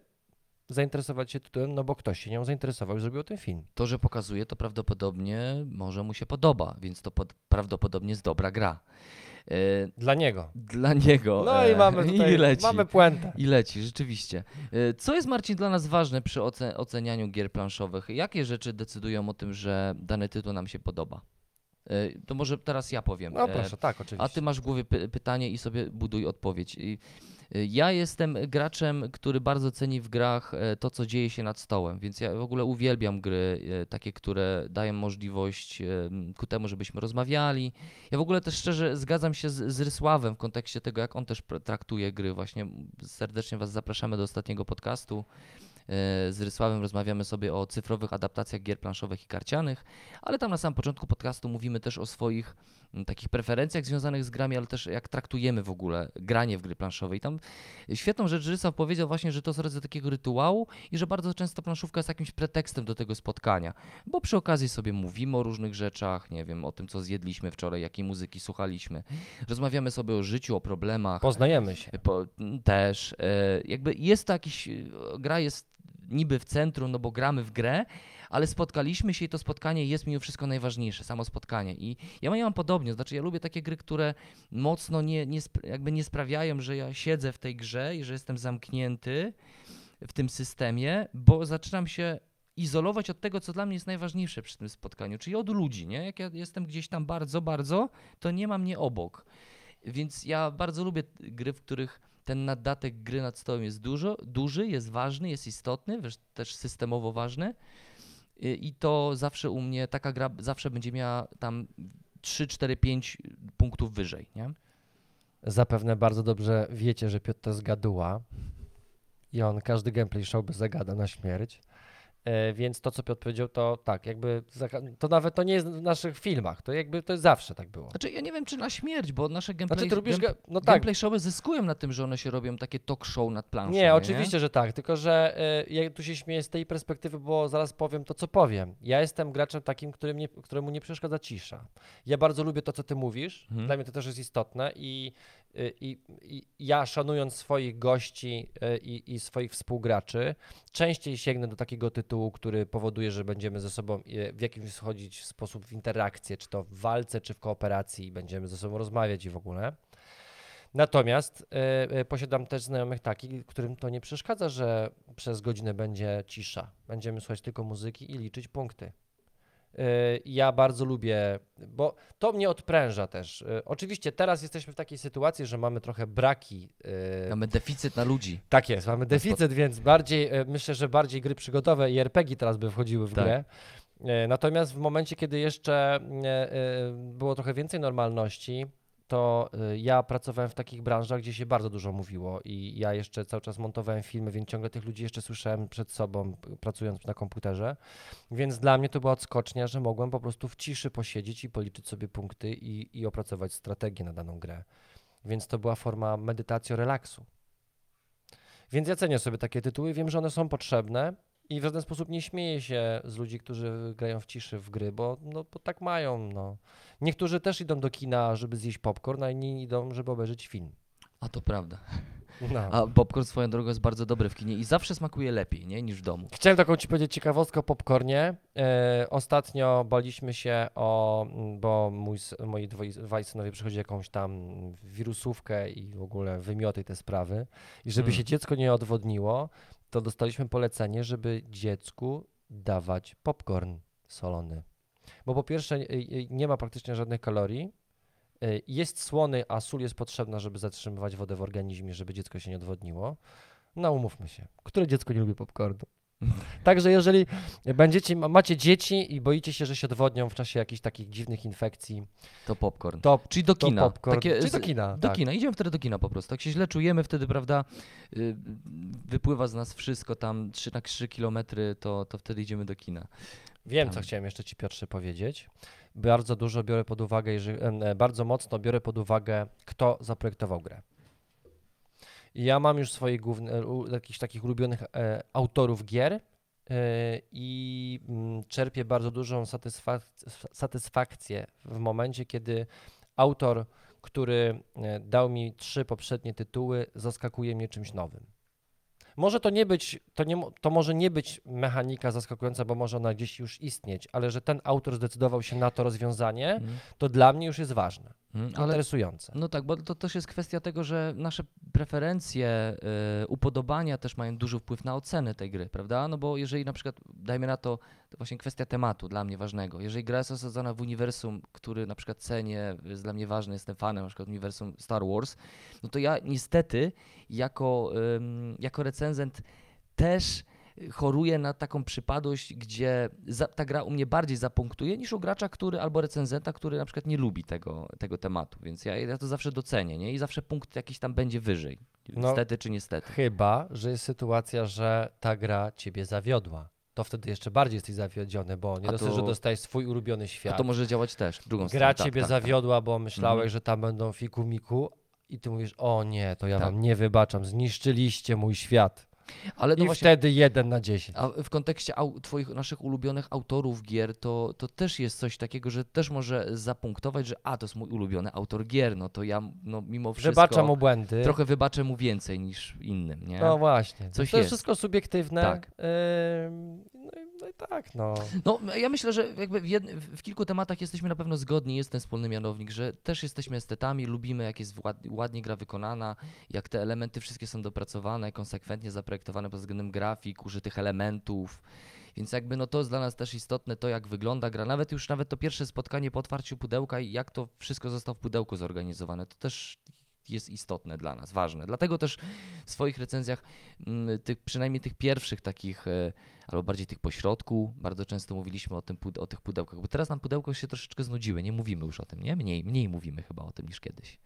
zainteresować się tytułem, no bo ktoś się nią zainteresował i zrobił tym film. To, że pokazuje, to prawdopodobnie może mu się podoba, więc to pod, prawdopodobnie jest dobra gra. E, Dla niego. dla niego. No i e, mamy tutaj, I leci. mamy puentę. I leci, rzeczywiście. E, Co jest, Marcin, dla nas ważne przy oce- ocenianiu gier planszowych? Jakie rzeczy decydują o tym, że dany tytuł nam się podoba? E, To może teraz ja powiem. No E, proszę, tak, oczywiście. A ty masz w głowie py- pytanie i sobie buduj odpowiedź. I, y, Ja jestem graczem, który bardzo ceni w grach e, to, co dzieje się nad stołem, więc ja w ogóle uwielbiam gry e, takie, które dają możliwość e, ku temu, żebyśmy rozmawiali. Ja w ogóle też szczerze zgadzam się z, z Rysławem w kontekście tego, jak on też traktuje gry. Właśnie serdecznie Was zapraszamy do ostatniego podcastu. Z Rysławem rozmawiamy sobie o cyfrowych adaptacjach gier planszowych i karcianych, ale tam na samym początku podcastu mówimy też o swoich takich preferencjach związanych z grami, ale też jak traktujemy w ogóle granie w gry planszowe. I tam świetną rzecz Rysław powiedział właśnie, że to jest rodzaj takiego rytuału i że bardzo często planszówka jest jakimś pretekstem do tego spotkania, bo przy okazji sobie mówimy o różnych rzeczach, nie wiem, o tym, co zjedliśmy wczoraj, jakiej muzyki słuchaliśmy. Rozmawiamy sobie o życiu, o problemach. Poznajemy się. Po, m, też. E, jakby jest to jakiś. e, Gra jest niby w centrum, no bo gramy w grę, ale spotkaliśmy się i to spotkanie jest mimo wszystko najważniejsze, samo spotkanie. I ja mam podobnie, znaczy ja lubię takie gry, które mocno nie, nie, jakby nie sprawiają, że ja siedzę w tej grze i że jestem zamknięty w tym systemie, bo zaczynam się izolować od tego, co dla mnie jest najważniejsze przy tym spotkaniu, czyli od ludzi, nie? Jak ja jestem gdzieś tam bardzo, bardzo, to nie ma mnie obok. Więc ja bardzo lubię gry, w których ten naddatek gry nad stołem jest dużo, duży, jest ważny, jest istotny, też systemowo ważny. I i to zawsze u mnie, taka gra zawsze będzie miała tam 3, 4, 5 punktów wyżej, nie? Zapewne bardzo dobrze wiecie, że Piotr to jest gaduła i on każdy gameplay show by zagada na śmierć. E, więc to, co Piotr powiedział, to tak, jakby to nawet to nie jest w naszych filmach, to jakby to zawsze tak było. Znaczy ja nie wiem, czy na śmierć, bo nasze gameplay, Znaczy, ty lubisz, game- ga- no tak, gameplay showy zyskują na tym, że one się robią takie talk show nad planszą. nie, oczywiście, że tak, tylko że e, ja tu się śmieję z tej perspektywy, bo zaraz powiem to, co powiem. Ja jestem graczem takim, którym nie, któremu nie przeszkadza cisza. Ja bardzo lubię to, co ty mówisz, Mhm. dla mnie to też jest istotne i, i, i ja szanując swoich gości y, i, i swoich współgraczy, częściej sięgnę do takiego tytułu, który powoduje, że będziemy ze sobą y, w jakimś wchodzić w sposób w interakcję, czy to w walce, czy w kooperacji, i będziemy ze sobą rozmawiać i w ogóle. Natomiast y, y, posiadam też znajomych takich, którym to nie przeszkadza, że przez godzinę będzie cisza. Będziemy słuchać tylko muzyki i liczyć punkty. Y, Ja bardzo lubię, bo to mnie odpręża też. Y, Oczywiście teraz jesteśmy w takiej sytuacji, że mamy trochę braki. y, Mamy deficyt na ludzi. Tak jest, mamy deficyt, więc bardziej, myślę, że bardziej gry przygodowe i RPG teraz by wchodziły w Tak. grę. Natomiast w momencie, kiedy jeszcze było trochę więcej normalności, to e, ja pracowałem w takich branżach, gdzie się bardzo dużo mówiło i ja jeszcze cały czas montowałem filmy, więc ciągle tych ludzi jeszcze słyszałem przed sobą, pracując na komputerze. Więc dla mnie to była odskocznia, że mogłem po prostu w ciszy posiedzieć i policzyć sobie punkty i, i opracować strategię na daną grę. Więc to była forma medytacji, relaksu. Więc ja cenię sobie takie tytuły, wiem, że one są potrzebne i w żaden sposób nie śmieję się z ludzi, którzy grają w ciszy w gry, bo, no, bo tak mają. No. Niektórzy też idą do kina, żeby zjeść popcorn, a inni idą, żeby obejrzeć film. A to prawda. No. A popcorn swoją drogą jest bardzo dobry w kinie i zawsze smakuje lepiej, nie? Niż w domu. Chciałem taką ci powiedzieć ciekawostkę o popcornie. E, ostatnio baliśmy się o, bo mój, moi dwaj synowie przychodzi jakąś tam wirusówkę i w ogóle wymioty te sprawy. I żeby Hmm. się dziecko nie odwodniło, to dostaliśmy polecenie, żeby dziecku dawać popcorn solony. Bo po pierwsze y, y, nie ma praktycznie żadnych kalorii, y, jest słony, a sól jest potrzebna, żeby zatrzymywać wodę w organizmie, żeby dziecko się nie odwodniło. No umówmy się, które dziecko nie lubi popcornu? Także jeżeli będziecie, ma- macie dzieci i boicie się, że się odwodnią w czasie jakichś takich dziwnych infekcji, To popcorn. to, Czyli do to kina. popcorn. Takie Czy z- do kina, Do tak. kina, idziemy wtedy do kina po prostu. Tak się źle czujemy, wtedy, prawda, y, wypływa z nas wszystko tam 3 na 3 kilometry, to, to wtedy idziemy do kina. Wiem, co Tam. chciałem jeszcze Ci Piotrze powiedzieć. Bardzo dużo biorę pod uwagę, e, bardzo mocno biorę pod uwagę, kto zaprojektował grę. Ja mam już swoich głównych, u- jakichś takich ulubionych e, autorów gier e, i mm, czerpię bardzo dużą satysfak satysfakcję w momencie, kiedy autor, który e, dał mi trzy poprzednie tytuły, zaskakuje mnie czymś nowym. Może to nie być, to, nie, to może nie być mechanika zaskakująca, bo może ona gdzieś już istnieć, ale że ten autor zdecydował się na to rozwiązanie, Mhm. to dla mnie już jest ważne, Ale interesujące. No tak, bo to też jest kwestia tego, że nasze preferencje, y, upodobania też mają duży wpływ na ocenę tej gry, prawda? No bo jeżeli na przykład, dajmy na to, to właśnie kwestia tematu dla mnie ważnego. Jeżeli gra jest osadzona w uniwersum, który na przykład cenię, jest dla mnie ważny, jestem fanem na przykład uniwersum Star Wars, no to ja niestety jako, ym, jako recenzent też choruję na taką przypadłość, gdzie za, ta gra u mnie bardziej zapunktuje niż u gracza, który albo recenzenta, który na przykład nie lubi tego, tego tematu. Więc ja, ja to zawsze docenię, nie? I zawsze punkt jakiś tam będzie wyżej. No. Niestety czy niestety. Chyba, że jest sytuacja, że ta gra ciebie zawiodła. To wtedy jeszcze bardziej jesteś zawiedziony, bo nie A dosyć, że dostajesz swój ulubiony A świat. to może działać też w drugą Gra stronę. tak, ciebie tak, tak. zawiodła, bo myślałeś, Mhm. że tam będą fiku miku i ty mówisz, o nie, to ja Tak. wam nie wybaczam, zniszczyliście mój świat. Ale no I właśnie, wtedy jeden na dziesięć. a w kontekście au, twoich, naszych ulubionych autorów gier, to, to też jest coś takiego, że też może zapunktować, że a, to jest mój ulubiony autor gier, no to ja no, mimo wszystko Wybaczam mu błędy. trochę wybaczę mu więcej niż innym, nie? No właśnie. Coś to jest jest. wszystko subiektywne. Tak. Ym, no, i- no i tak, no. No, ja myślę, że jakby w, w kilku tematach jesteśmy na pewno zgodni, jest ten wspólny mianownik, że też jesteśmy estetami, lubimy jak jest ład, ładnie gra wykonana, jak te elementy wszystkie są dopracowane, konsekwentnie zaprojektowane pod względem grafik, użytych elementów. Więc jakby no to jest dla nas też istotne to, jak wygląda gra. Nawet już nawet to pierwsze spotkanie po otwarciu pudełka i jak to wszystko zostało w pudełku zorganizowane, to też jest istotne dla nas, ważne. Dlatego też w swoich recenzjach, mm, tych, przynajmniej tych pierwszych takich, e, albo bardziej tych pośrodku, bardzo często mówiliśmy o, tym, o tych pudełkach, bo teraz nam pudełko się troszeczkę znudziły, nie mówimy już o tym, nie? Mniej, mniej mówimy chyba o tym niż kiedyś.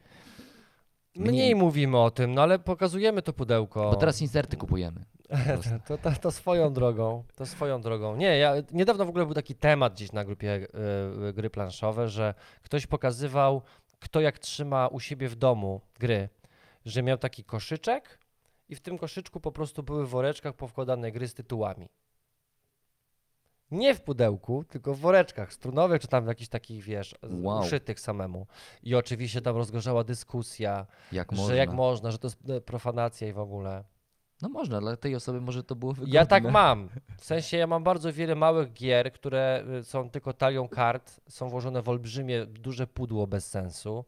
Mniej, Mniej. mówimy o tym, no ale pokazujemy to pudełko. Bo teraz inserty kupujemy. To, to, to swoją drogą, to swoją drogą. Nie, ja niedawno w ogóle był taki temat gdzieś na grupie e, gry planszowe, że ktoś pokazywał, kto jak trzyma u siebie w domu gry, że miał taki koszyczek i w tym koszyczku po prostu były w woreczkach powkładane gry z tytułami. Nie w pudełku, tylko w woreczkach strunowych, czy tam w jakichś takich, wiesz, Wow. uszytych samemu. I oczywiście tam rozgorzała dyskusja, Jak że można. jak można, że to jest e, profanacja i w ogóle. No można, dla tej osoby może to było wygodne. Ja tak mam. W sensie ja mam bardzo wiele małych gier, które y, są tylko talią kart, są włożone w olbrzymie, duże pudło bez sensu.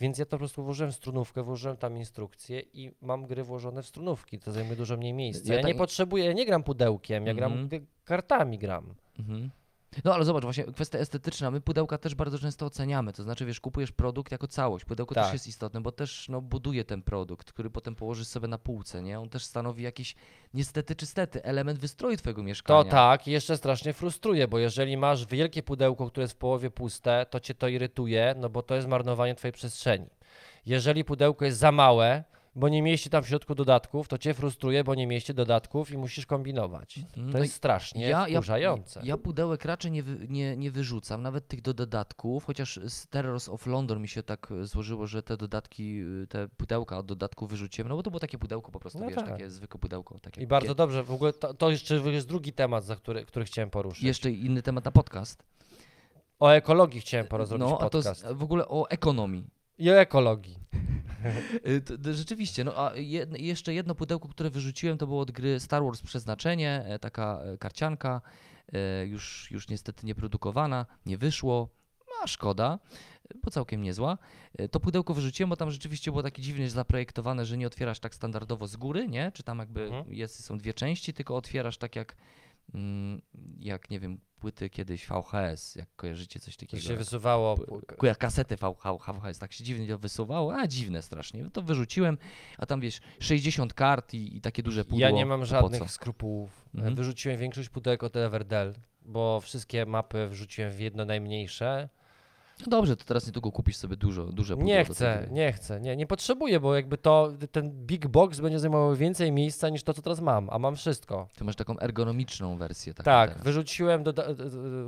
Więc ja to po prostu włożyłem strunówkę, włożyłem tam instrukcje i mam gry włożone w strunówki. To zajmuje dużo mniej miejsca. Ja Ja, nie tak- potrzebuję, ja nie gram pudełkiem, ja gram Mhm. gdy- kartami gram. Mhm. No ale zobacz, właśnie kwestia estetyczna, my pudełka też bardzo często oceniamy, to znaczy wiesz, kupujesz produkt jako całość, pudełko też Tak. jest istotne, bo też no, buduje ten produkt, który potem położysz sobie na półce, nie? On też stanowi jakiś niestety czy stety element wystroju twojego mieszkania. To tak, i jeszcze strasznie frustruje, bo jeżeli masz wielkie pudełko, które jest w połowie puste, to cię to irytuje, no bo to jest marnowanie twojej przestrzeni. Jeżeli pudełko jest za małe, bo nie mieści tam w środku dodatków, to cię frustruje, bo nie mieści dodatków i musisz kombinować. Mhm, To no jest strasznie ja, ja, wkurzające. ja pudełek raczej nie, wy, nie, nie wyrzucam, nawet tych do dodatków, chociaż z Terrors of London mi się tak e, złożyło, że te dodatki, y, te pudełka od dodatków wyrzuciłem, no bo to było takie pudełko po prostu, No wiesz, tak. takie zwykłe pudełko. Takie I bardzo dobrze, w ogóle to, to jeszcze jest drugi temat, za który, który chciałem poruszyć. Jeszcze inny temat na podcast. O ekologii chciałem porozmawiać No, a to podcast. z, w ogóle o ekonomii. I o ekologii. Y, Rzeczywiście, no a jeszcze jedno pudełko, które wyrzuciłem, to było od gry Star Wars Przeznaczenie, e, taka e, karcianka, e, już, już niestety nieprodukowana, nie wyszło, a szkoda, bo całkiem niezła. To pudełko wyrzuciłem, bo tam rzeczywiście było takie dziwnie zaprojektowane, że nie otwierasz tak standardowo z góry, nie? Czy tam jakby Mhm. jest, są dwie części, tylko otwierasz tak jak, jak nie wiem, płyty kiedyś VHS, jak kojarzycie coś To takiego. się jak- wysuwało. Jak kasety VH, VHS, tak się dziwnie to wysuwało, a dziwne strasznie. To wyrzuciłem, a tam wiesz, 60 kart i, i takie duże pudło. Ja nie mam to żadnych skrupułów. Mhm. Wyrzuciłem większość pudełek od Everdell, bo wszystkie mapy wrzuciłem w jedno najmniejsze. No dobrze, to teraz niedługo kupisz sobie dużo, duże Nie chcę, nie chcę, nie, nie potrzebuję, bo jakby to, ten big box będzie zajmował więcej miejsca niż to, co teraz mam, a mam wszystko. Ty masz taką ergonomiczną wersję. Taką Tak, teraz. wyrzuciłem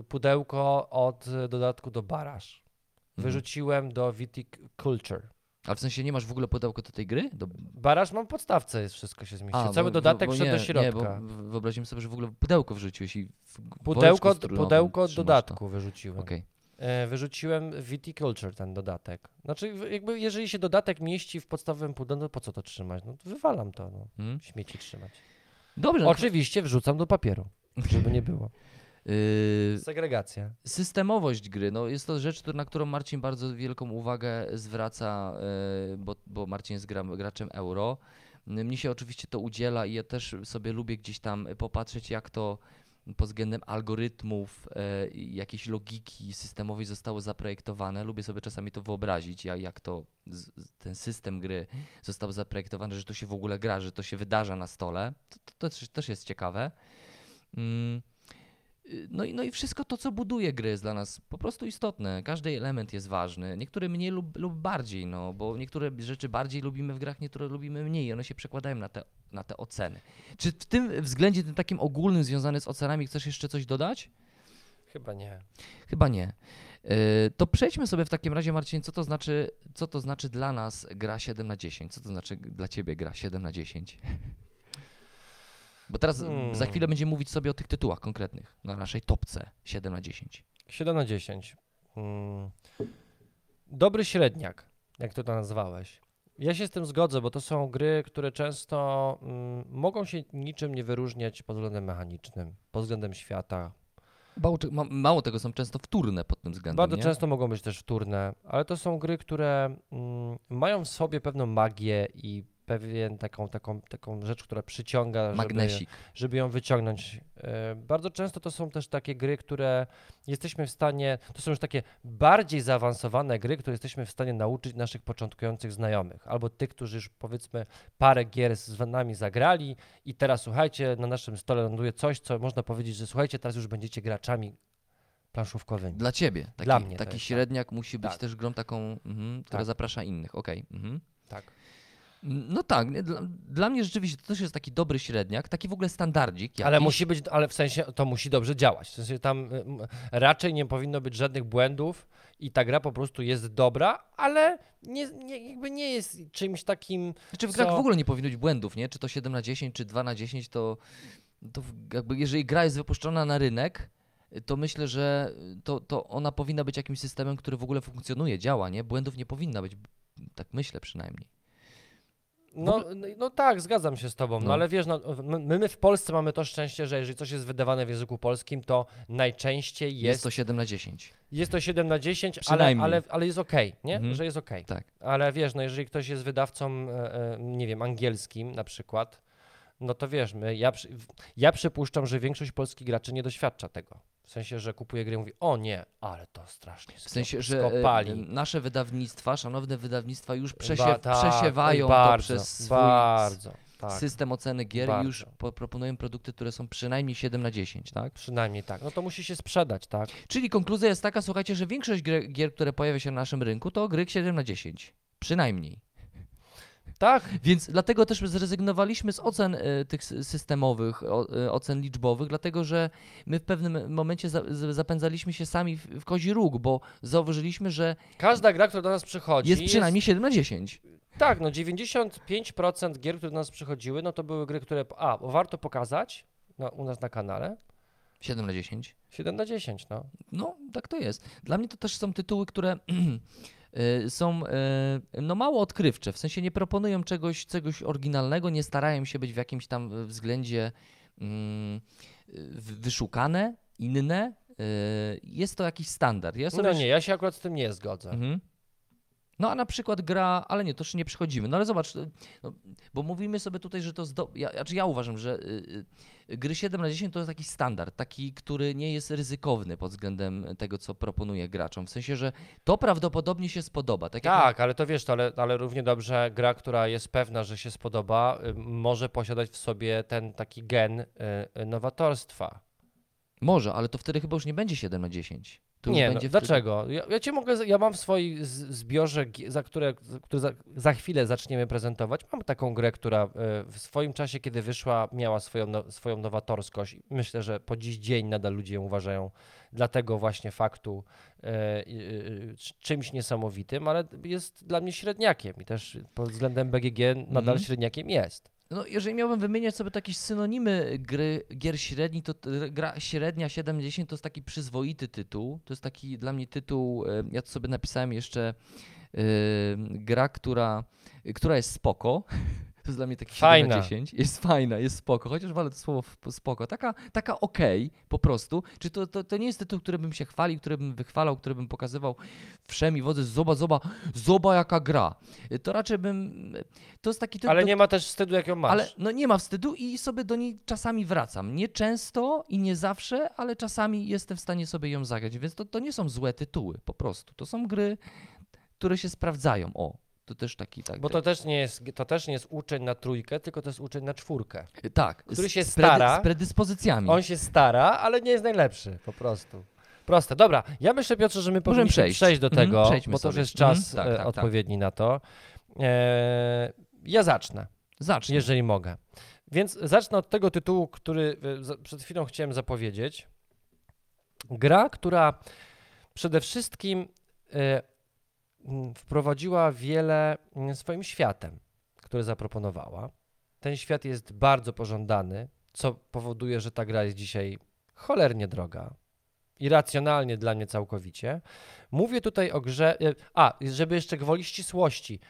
pudełko od dodatku do Baraż. Mhm. Wyrzuciłem do Viticulture. Ale w sensie nie masz w ogóle pudełka do tej gry? Do... Baraż mam w podstawce, jest wszystko się zmieści. A, Cały bo- dodatek wszedł nie, do środka. Nie, bo w- wyobraźmy sobie, że w ogóle pudełko wyrzuciłeś i w Pudełko, pudełko od dodatku wyrzuciłem. To. Okej. E, Wyrzuciłem Viticulture, ten dodatek. Znaczy, jakby jeżeli się dodatek mieści w podstawowym pudełku, no po co to trzymać? No to wywalam to, no. Mhm. Śmieci trzymać. Dobrze. no Oczywiście wrzucam do papieru, żeby nie było. Yy, Segregacja. Systemowość gry, no jest to rzecz, na którą Marcin bardzo wielką uwagę zwraca, e, bo, bo Marcin jest gra, graczem euro. Mnie się oczywiście to udziela i ja też sobie lubię gdzieś tam popatrzeć, jak to pod względem algorytmów, e, jakiejś logiki systemowej zostało zaprojektowane. Lubię sobie czasami to wyobrazić, jak, to ten system gry został zaprojektowany, że to się w ogóle gra, że to się wydarza na stole. To, to, to też, też jest ciekawe. Mm. No i, no i wszystko to, co buduje gry, jest dla nas po prostu istotne. Każdy element jest ważny. Niektóre mniej lub, lub bardziej, no, bo niektóre rzeczy bardziej lubimy w grach, niektóre lubimy mniej. One się przekładają na te, na te oceny. Czy w tym względzie, tym takim ogólnym, związanym z ocenami, chcesz jeszcze coś dodać? Chyba nie. Chyba nie. Y, To przejdźmy sobie w takim razie, Marcin, co to znaczy, co to znaczy dla nas gra 7 na 10? Co to znaczy dla ciebie gra 7 na 10? Bo teraz Hmm. za chwilę będziemy mówić sobie o tych tytułach konkretnych na naszej topce 7 na 10. 7 na 10. Mm. Dobry średniak, jak to nazwałeś. Ja się z tym zgodzę, bo to są gry, które często mm, mogą się niczym nie wyróżniać pod względem mechanicznym, pod względem świata. Mało, mało tego są często wtórne pod tym względem. Bardzo nie? często mogą być też wtórne, ale to są gry, które mm, mają w sobie pewną magię i pewien taką, taką, taką rzecz, która przyciąga, żeby, Magnesik. żeby ją wyciągnąć. E, Bardzo często to są też takie gry, które jesteśmy w stanie, to są już takie bardziej zaawansowane gry, które jesteśmy w stanie nauczyć naszych początkujących znajomych, albo tych, którzy już powiedzmy parę gier z nami zagrali i teraz słuchajcie, na naszym stole ląduje coś, co można powiedzieć, że słuchajcie, teraz już będziecie graczami planszówkowymi. Dla ciebie. Taki, Dla mnie taki tak. średniak musi być Tak. też grą taką, mhm, która Tak. zaprasza innych. Okej. mhm. Tak. No tak, dla, dla mnie rzeczywiście to też jest taki dobry średniak, taki w ogóle standardzik. Ale jakiś. musi być, ale w sensie to musi dobrze działać. W sensie tam y, raczej nie powinno być żadnych błędów i ta gra po prostu jest dobra, ale nie, nie, jakby nie jest czymś takim. Znaczy w grach co- w ogóle nie powinno być błędów, nie? Czy to 7 na 10, czy 2 na 10, to, to jakby jeżeli gra jest wypuszczona na rynek, to myślę, że to, to ona powinna być jakimś systemem, który w ogóle funkcjonuje, działa, nie? Błędów nie powinna być, tak myślę przynajmniej. No, no, tak, zgadzam się z tobą, no, No. ale wiesz, no, my, my w Polsce mamy to szczęście, że jeżeli coś jest wydawane w języku polskim, to najczęściej Jest, jest, to 7 na 10. jest to 7 na 10, ale, Przynajmniej. ale, ale jest okej, nie? Mhm. Że jest okej. Tak. Ale wiesz, no jeżeli ktoś jest wydawcą, e, e, nie wiem, angielskim na przykład, no to wiesz, my, ja, przy- w- ja przypuszczam, że większość polskich graczy nie doświadcza tego. W sensie, że kupuje grę i mówi, o nie, ale to strasznie W sensie, że e, skopali. nasze wydawnictwa, szanowne wydawnictwa już przesie, Ba- tak, przesiewają bardzo, to przez swój bardzo, tak, system oceny gier i już Bardzo. po, proponują produkty, które są przynajmniej 7 na 10, tak? przynajmniej tak. No to musi się sprzedać, tak? Czyli konkluzja jest taka, słuchajcie, że większość gier, gier które pojawia się na naszym rynku, to gry 7 na 10. Przynajmniej. Tak, Więc dlatego też zrezygnowaliśmy z ocen e, tych systemowych, e, ocen liczbowych, dlatego że my w pewnym momencie zapędzaliśmy się sami w, kozi róg, bo zauważyliśmy, że każda gra, która do nas przychodzi jest przynajmniej 7 na 10. Tak, no 95% gier, które do nas przychodziły, no to były gry, które, a, warto pokazać na, u nas na kanale, 7 na 10. 7 na 10, no. No, tak to jest. Dla mnie to też są tytuły, które są y, no mało odkrywcze, w sensie nie proponują czegoś, czegoś oryginalnego, nie starają się być w jakimś tam względzie mm, wyszukane, inne. Y, Jest to jakiś standard. Ja sobie No nie, ja się akurat z tym nie zgodzę. Mhm. No a na przykład gra, ale nie, to już nie przychodzimy. No ale zobacz, y, no, bo mówimy sobie tutaj, że to zdo... ja, znaczy ja uważam, że y, gry 7 na 10 to jest taki standard, taki, który nie jest ryzykowny pod względem tego, co proponuje graczom. W sensie, że to prawdopodobnie się spodoba. Tak, jak Tak, ale to wiesz, to, ale, ale równie dobrze gra, która jest pewna, że się spodoba, y, może posiadać w sobie ten taki gen y, nowatorstwa. Może, ale to wtedy chyba już nie będzie 7 na 10. Nie, no, będzie wtedy- dlaczego? Ja, ja ci mogę, ja mam w swoim zbiorze, za które, które za, za chwilę zaczniemy prezentować, mam taką grę, która y, w swoim czasie, kiedy wyszła, miała swoją, no, swoją nowatorskość. Myślę, że po dziś dzień nadal ludzie ją uważają dla tego właśnie faktu y, y, czymś niesamowitym, ale jest dla mnie średniakiem i też pod względem BGG nadal Mhm. średniakiem jest. No, jeżeli miałbym wymieniać sobie jakieś synonimy gry, gier średni, to gra średnia 70 to jest taki przyzwoity tytuł. To jest taki dla mnie tytuł, e, ja to sobie napisałem jeszcze, e, gra, która, która jest spoko. Jest dla mnie taki 7 Fajna. na 10. Jest fajna, jest spoko, chociaż wolę to słowo spoko. Taka, taka okej po prostu. Czy to, to, to nie jest tytuł, który bym się chwalił, który bym wychwalał, który bym pokazywał wszemi wodzy, zoba, zoba, zoba jaka gra. To raczej bym, to jest taki tytuł, Ale nie ma też wstydu, jak ją masz. ale no nie ma wstydu i sobie do niej czasami wracam. Nie często i nie zawsze, ale czasami jestem w stanie sobie ją zagrać. Więc to, to nie są złe tytuły, po prostu. To są gry, które się sprawdzają. O, to też taki tak. Bo to też, nie jest, to też nie jest uczeń na trójkę, tylko to jest uczeń na czwórkę. tak, który się z stara. Z predyspozycjami. On się stara, ale nie jest najlepszy, po prostu. Proste. Dobra, ja myślę, Piotrze, że my powinniśmy przejść. przejść, do Mhm, tego, przejdźmy bo to już jest czas Mhm, tak, tak, tak. odpowiedni na to. E, ja zacznę, Zacznij. jeżeli mogę. Więc zacznę od tego tytułu, który e, przed chwilą chciałem zapowiedzieć. Gra, która przede wszystkim wprowadziła wiele m, swoim światem, który zaproponowała. Ten świat jest bardzo pożądany, co powoduje, że ta gra jest dzisiaj cholernie droga. Irracjonalnie dla mnie całkowicie. Mówię tutaj o grze. e, A, żeby jeszcze gwoli ścisłości.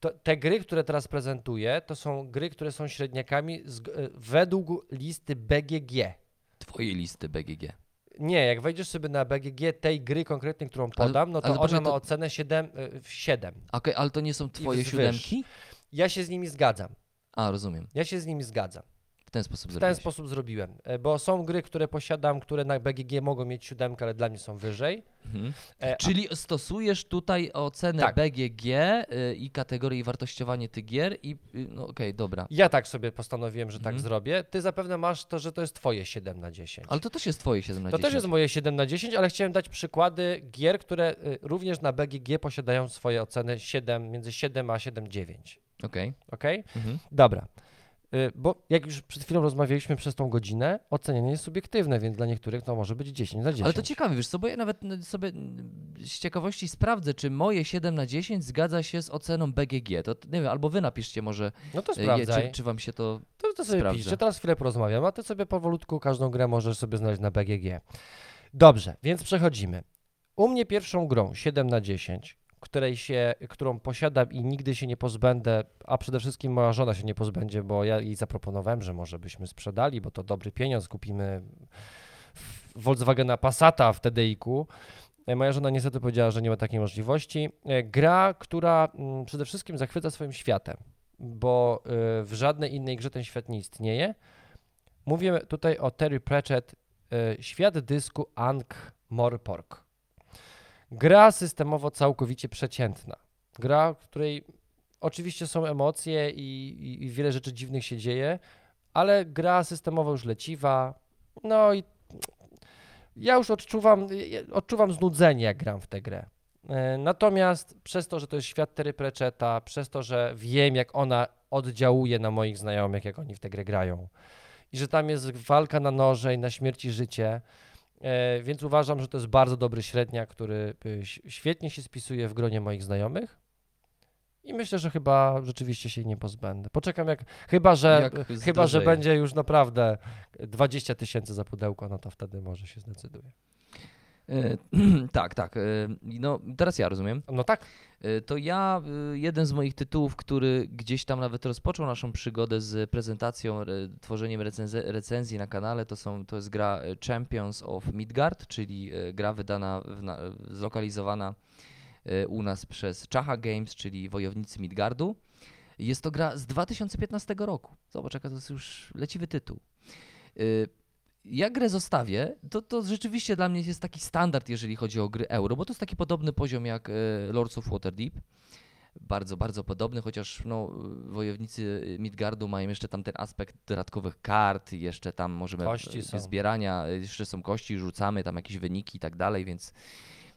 To, te gry, które teraz prezentuję, to są gry, które są średniakami z, e, według listy BGG. Twojej listy BGG. Nie, jak wejdziesz sobie na BGG tej gry konkretnej, którą podam, no to ale ona poczekaj, ma to- ocenę 7, e, w 7. Okej, ale to nie są twoje wzwyż. siódemki? Ja się z nimi zgadzam. A, rozumiem. Ja się z nimi zgadzam. W ten sposób W ten zrobiłeś. sposób zrobiłem, e, bo są gry, które posiadam, które na BGG mogą mieć siódemkę, ale dla mnie są wyżej. Mhm. E, a- Czyli stosujesz tutaj ocenę Tak. BGG y, i kategorię i wartościowanie tych gier i y, no okej, dobra. Ja tak sobie postanowiłem, że tak Mhm. zrobię. Ty zapewne masz to, że to jest twoje 7 na 10. Ale to też jest twoje 7 na To 10. też jest moje 7 na 10, ale chciałem dać przykłady gier, które y, również na BGG posiadają swoje oceny 7, między 7 a 7,9. Okej. Ok? Mhm. Dobra. Y, Bo jak już przed chwilą rozmawialiśmy przez tą godzinę, ocenianie jest subiektywne, więc dla niektórych to może być 10 na 10. Ale to ciekawe, wiesz co, bo ja nawet n- sobie n- z ciekawości sprawdzę, czy moje 7 na 10 zgadza się z oceną BGG. To nie wiem, albo wy napiszcie może, No to y, je, sprawdzaj. czy, czy wam się to... To, to sobie Sprawdzę. piszcie, teraz chwilę porozmawiam, a ty sobie powolutku każdą grę możesz sobie znaleźć na BGG. Dobrze, więc przechodzimy. U mnie pierwszą grą 7 na 10, której się, którą posiadam i nigdy się nie pozbędę, a przede wszystkim moja żona się nie pozbędzie, bo ja jej zaproponowałem, że może byśmy sprzedali, bo to dobry pieniądz, kupimy Volkswagena Passata w TDI-ku. E, Moja żona niestety powiedziała, że nie ma takiej możliwości. E, Gra, która mm, przede wszystkim zachwyca swoim światem, bo y, w żadnej innej grze ten świat nie istnieje. Mówię tutaj o Terry Pratchett e, Świat dysku Ankh Morpork. Gra systemowo całkowicie przeciętna. Gra, w której oczywiście są emocje i, i, i wiele rzeczy dziwnych się dzieje, ale gra systemowo już leciwa. No i ja już odczuwam, odczuwam znudzenie, jak gram w tę grę. E, Natomiast przez to, że to jest świat Terry Pratchetta, przez to, że wiem, jak ona oddziałuje na moich znajomych, jak oni w tę grę grają i że tam jest walka na noże i na śmierć i życie, więc uważam, że to jest bardzo dobry średniak, który ś- świetnie się spisuje w gronie moich znajomych. I myślę, że chyba rzeczywiście się nie pozbędę. Poczekam jak, chyba że, Jak chyba, że będzie już naprawdę 20 tysięcy za pudełko, no to wtedy może się zdecyduje. E, tak, tak. e, No, teraz ja rozumiem. No tak, E, To ja, e, jeden z moich tytułów, który gdzieś tam nawet rozpoczął naszą przygodę z prezentacją, e, tworzeniem recenze- recenzji na kanale, to, są, to jest gra e, Champions of Midgard, czyli e, gra wydana, zlokalizowana e, u nas przez Czacha Games, czyli Wojownicy Midgardu. Jest to gra z 2015 roku. Zobacz, jaka to jest już leciwy tytuł. Jak grę zostawię, to, to rzeczywiście dla mnie jest taki standard, jeżeli chodzi o gry euro, bo to jest taki podobny poziom jak e, Lords of Waterdeep. Bardzo, bardzo podobny, chociaż no, wojownicy Midgardu mają jeszcze tam ten aspekt dodatkowych kart, jeszcze tam możemy Kości e, są. zbierania, e, jeszcze są kości, rzucamy tam jakieś wyniki i tak dalej, więc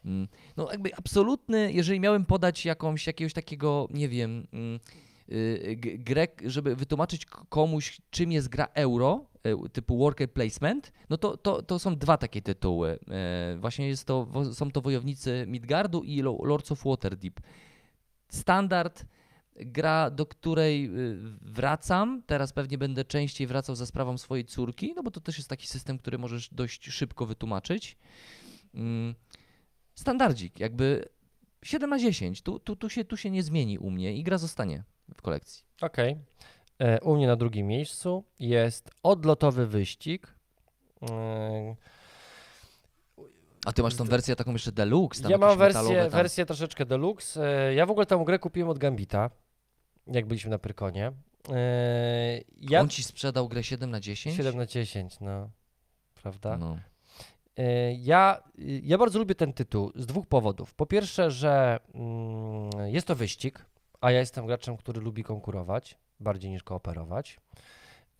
mm, no jakby absolutny, jeżeli miałem podać jakąś, jakiegoś takiego, nie wiem, mm, y, grę, żeby wytłumaczyć komuś, czym jest gra euro, typu worker placement, no to, to, to są dwa takie tytuły. E, Właśnie jest to, są to Wojownicy Midgardu i Lo- Lords of Waterdeep. Standard, gra, do której y, wracam, teraz pewnie będę częściej wracał za sprawą swojej córki, no bo to też jest taki system, który możesz dość szybko wytłumaczyć. Mm, Standardzik, jakby 7 na 10, tu, tu, tu, się, tu się nie zmieni u mnie i gra zostanie w kolekcji. okej. E, U mnie na drugim miejscu jest odlotowy wyścig. E, A ty masz tą wersję taką jeszcze deluxe, tam Ja mam wersję, tam. wersję troszeczkę deluxe. E, Ja w ogóle tę grę kupiłem od Gambita, jak byliśmy na Prykonie. E, Ja On ci sprzedał grę 7 na 10? 7 na 10, no. Prawda? No. E, Ja, ja bardzo lubię ten tytuł z dwóch powodów. Po pierwsze, że mm, jest to wyścig, a ja jestem graczem, który lubi konkurować bardziej niż kooperować.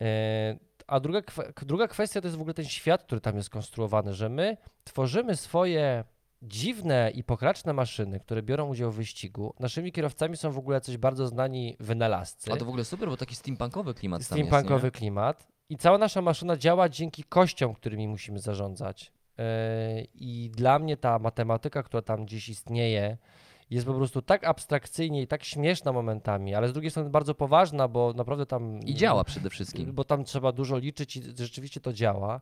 E, A druga, druga kwestia to jest w ogóle ten świat, który tam jest konstruowany, że my tworzymy swoje dziwne i pokraczne maszyny, które biorą udział w wyścigu. Naszymi kierowcami są w ogóle coś bardzo znani wynalazcy A to w ogóle super, bo taki steampunkowy klimat tam steampunkowy jest, klimat. I cała nasza maszyna działa dzięki kościom, którymi musimy zarządzać. Yy, I dla mnie ta matematyka, która tam gdzieś istnieje, jest po prostu tak abstrakcyjnie i tak śmieszna momentami, ale z drugiej strony bardzo poważna, bo naprawdę tam. I działa przede wszystkim. Bo tam trzeba dużo liczyć i rzeczywiście to działa.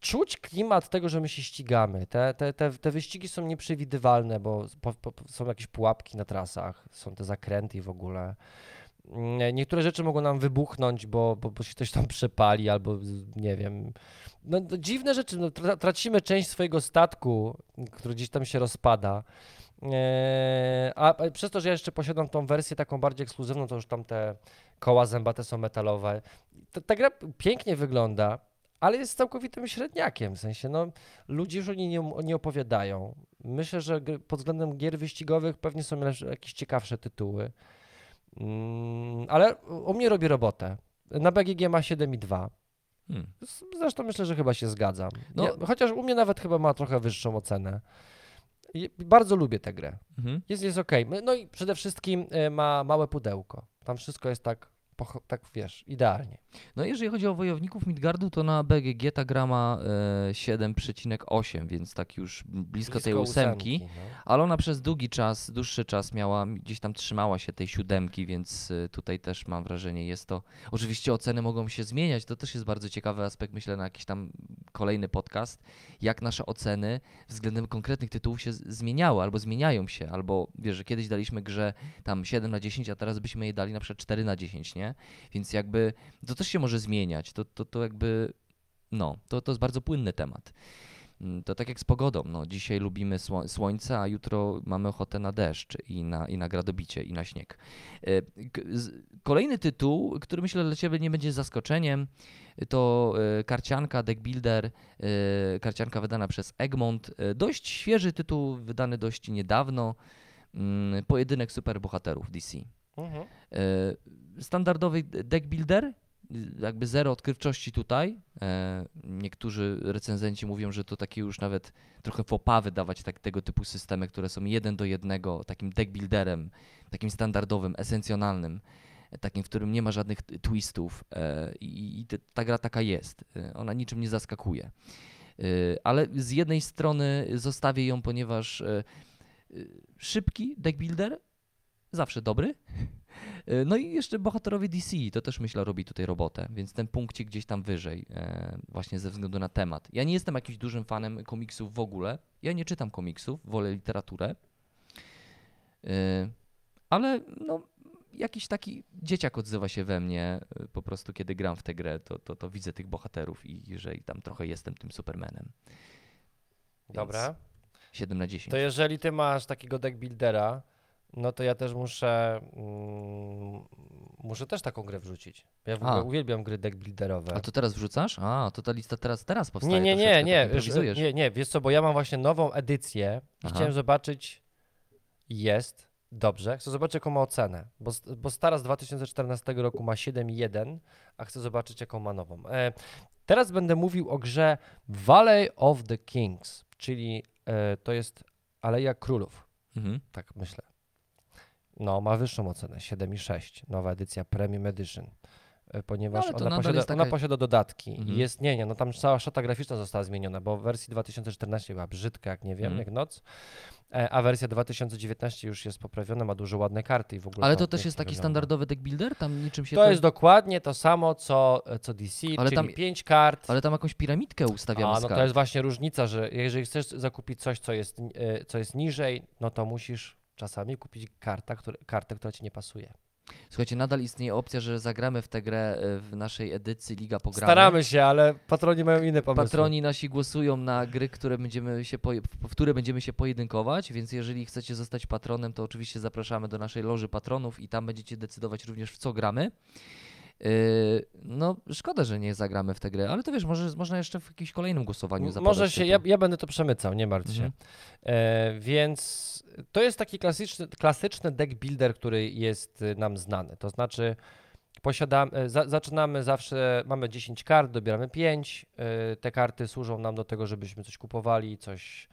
Czuć klimat tego, że my się ścigamy. Te, te, te, te wyścigi są nieprzewidywalne, bo po, po, są jakieś pułapki na trasach, są te zakręty w ogóle. Niektóre rzeczy mogą nam wybuchnąć, bo, bo, bo się coś tam przepali, albo nie wiem. No, no, dziwne rzeczy. No, tra- tracimy część swojego statku, który gdzieś tam się rozpada. Eee, a przez to, że ja jeszcze posiadam tą wersję taką bardziej ekskluzywną, to już tam te koła zębate są metalowe. Ta, ta gra pięknie wygląda, ale jest całkowitym średniakiem. W sensie, no, ludzie już o niej nie, nie opowiadają. Myślę, że pod względem gier wyścigowych pewnie są jakieś ciekawsze tytuły. Mm, ale u mnie robi robotę. Na BGG ma 7,2. Hmm. Zresztą myślę, że chyba się zgadzam. No. Ja, chociaż u mnie nawet chyba ma trochę wyższą ocenę. Bardzo lubię tę grę. Mhm. Jest, jest okej. No i przede wszystkim e, ma małe pudełko. Tam wszystko jest tak, tak wiesz, idealnie. No jeżeli chodzi o wojowników Midgardu, to na BGG ta gra ma e, 7,8, więc tak już blisko, tej ósemki. no. Ale ona przez długi czas, dłuższy czas miała, gdzieś tam trzymała się tej siódemki, więc y, tutaj też mam wrażenie, jest to. Oczywiście oceny mogą się zmieniać, to też jest bardzo ciekawy aspekt, myślę, na jakiś tam kolejny podcast, jak nasze oceny względem konkretnych tytułów się zmieniały, albo zmieniają się, albo wiesz, że kiedyś daliśmy grze tam 7 na 10, a teraz byśmy jej dali na przykład 4 na 10, nie? Więc jakby to też się może zmieniać, to, to, to jakby, no, to, to jest bardzo płynny temat. Mm, To tak jak z pogodą. No, dzisiaj lubimy sło- słońce, a jutro mamy ochotę na deszcz i na, i na gradobicie, i na śnieg. E, Kolejny tytuł, który myślę dla Ciebie nie będzie zaskoczeniem, to e, karcianka Deck Builder, e, karcianka wydana przez Egmont. Dość świeży tytuł, wydany dość niedawno. Mm, Pojedynek superbohaterów DC. Mhm. E, Standardowy deck builder, jakby zero odkrywczości tutaj. E, Niektórzy recenzenci mówią, że to takie już nawet trochę fopa wydawać tak, tego typu systemy, które są jeden do jednego, takim deck builderem, takim standardowym, esencjonalnym, takim, w którym nie ma żadnych twistów e, i, ta gra taka jest. Ona niczym nie zaskakuje. Ale z jednej strony zostawię ją, ponieważ szybki deck builder, zawsze dobry. E, No i jeszcze bohaterowie DC, to też myślę robi tutaj robotę, więc ten punkcik gdzieś tam wyżej, e, właśnie ze względu na temat. Ja nie jestem jakimś dużym fanem komiksów w ogóle, ja nie czytam komiksów, wolę literaturę, E, ale no, jakiś taki dzieciak odzywa się we mnie po prostu, kiedy gram w tę grę, to, to, to widzę tych bohaterów i że i tam trochę jestem tym Supermanem. Więc Dobra. 7 na 10. To jeżeli ty masz takiego deck buildera, no to ja też muszę mm, muszę też taką grę wrzucić. Ja w ogóle uwielbiam gry deck builderowe. A to teraz wrzucasz? A, to ta lista teraz, teraz powstaje Nie, nie, nie, troszeczkę, nie, tak nie, nie, wiesz co, bo ja mam właśnie nową edycję i Aha. chciałem zobaczyć, jest, dobrze, chcę zobaczyć jaką ma ocenę, bo, bo stara z 2014 roku ma 7,1, a chcę zobaczyć jaką ma nową. E, teraz będę mówił o grze Valley of the Kings, czyli e, to jest Aleja Królów, Mhm. tak myślę. No, ma wyższą ocenę, 7,6, nowa edycja Premium Edition. e, Ponieważ No, to ona, posiada, taka- ona posiada dodatki Mhm. jest, nie, nie, no tam cała szata graficzna została zmieniona, bo w wersji 2014 była brzydka, jak nie wiem, Mhm. jak noc, e, a wersja 2019 już jest poprawiona, ma dużo ładne karty i w ogóle Ale to też jest taki wygląda. standardowy deck builder? Tam niczym się To jest dokładnie to samo, co, co DC, Ale czyli tam- 5 kart. Ale tam jakąś piramidkę ustawiamy A, no to jest właśnie różnica, że jeżeli chcesz zakupić coś, co jest, e, co jest niżej, no to musisz czasami kupić karta, które, kartę, która ci nie pasuje. Słuchajcie, nadal istnieje opcja, że zagramy w tę grę e, w naszej edycji Liga Pogramy. Staramy się, ale patroni mają inne pomysły. Patroni nasi głosują na gry, które będziemy się w które będziemy się pojedynkować, więc jeżeli chcecie zostać patronem, to oczywiście zapraszamy do naszej loży patronów i tam będziecie decydować również w co gramy. Yy, no, szkoda, że nie zagramy w tę grę, ale to wiesz, może, można jeszcze w jakimś kolejnym głosowaniu zapadać Może się, ja, ja będę to przemycał, nie martw się. Mhm. E, więc to jest taki klasyczny, klasyczny deck builder, który jest y, nam znany. To znaczy posiadamy, e, za, zaczynamy zawsze, mamy 10 kart, dobieramy 5. E, te karty służą nam do tego, żebyśmy coś kupowali, coś,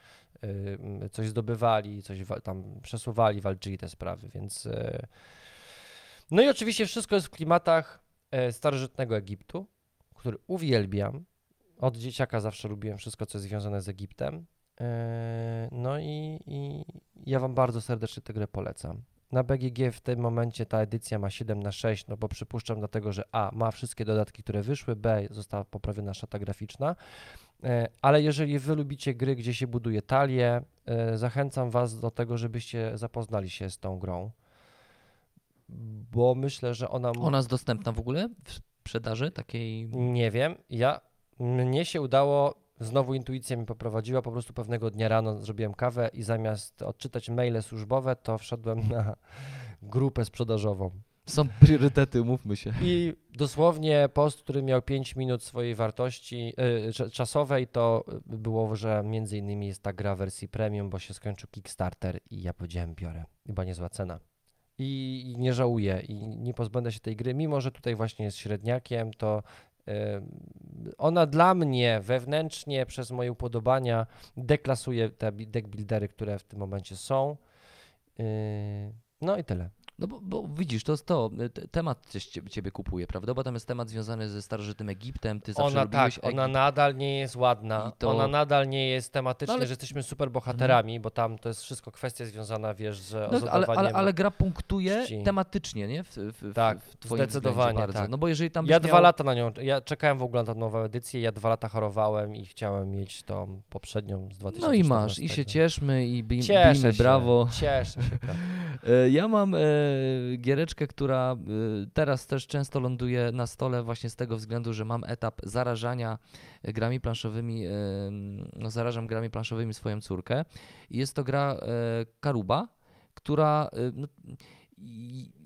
e, coś zdobywali, coś wa- tam przesuwali, walczyli te sprawy, więc... E, no i oczywiście wszystko jest w klimatach starożytnego Egiptu, który uwielbiam. Od dzieciaka zawsze lubiłem wszystko, co jest związane z Egiptem. E, No i, i ja Wam bardzo serdecznie tę grę polecam. Na BGG w tym momencie ta edycja ma 7 na 6, no bo przypuszczam dlatego, że A ma wszystkie dodatki, które wyszły, B została poprawiona szata graficzna. E, Ale jeżeli Wy lubicie gry, gdzie się buduje talię, e, zachęcam Was do tego, żebyście zapoznali się z tą grą. Bo myślę, że ona. Ona jest dostępna w ogóle w sprzedaży takiej... Nie wiem. Ja mnie się udało, znowu intuicja mi poprowadziła, po prostu pewnego dnia rano zrobiłem kawę i zamiast odczytać maile służbowe, to wszedłem na grupę sprzedażową. Są priorytety, umówmy się. I dosłownie post, który miał 5 minut swojej wartości y, cza- czasowej, to było, że między innymi jest ta gra wersji premium, bo się skończył Kickstarter i ja powiedziałem biorę. Chyba niezła cena. I, nie żałuję i nie pozbędę się tej gry, mimo że tutaj właśnie jest średniakiem, to ona dla mnie wewnętrznie przez moje upodobania deklasuje te deck buildery, które w tym momencie są. Y, no i tyle. No bo, bo widzisz, to jest to, te- temat ciebie kupuje, prawda? Bo tam jest temat związany ze starożytnym Egiptem, ty zawsze Ona tak, lubiłeś ona Egipt. nadal nie jest ładna, to- ona nadal nie jest tematycznie, No ale- że jesteśmy super bohaterami, bo tam to jest wszystko kwestia związana, wiesz, że No, z ale, ale, ale gra punktuje czci. tematycznie, nie? W, w, Tak, w, zdecydowanie bardzo. tak. No bo jeżeli tam Ja dwa miał... lata na nią, ja czekałem w ogóle na tę nową edycję, ja dwa lata chorowałem i chciałem mieć tą poprzednią z 2014. No i masz, i się cieszmy, i bij, bijmy brawo. Cieszę się, tak. E, Ja mam e, giereczkę, która y, teraz też często ląduje na stole właśnie z tego względu, że mam etap zarażania grami planszowymi, y, no zarażam grami planszowymi swoją córkę. Jest to gra y, Karuba, która no,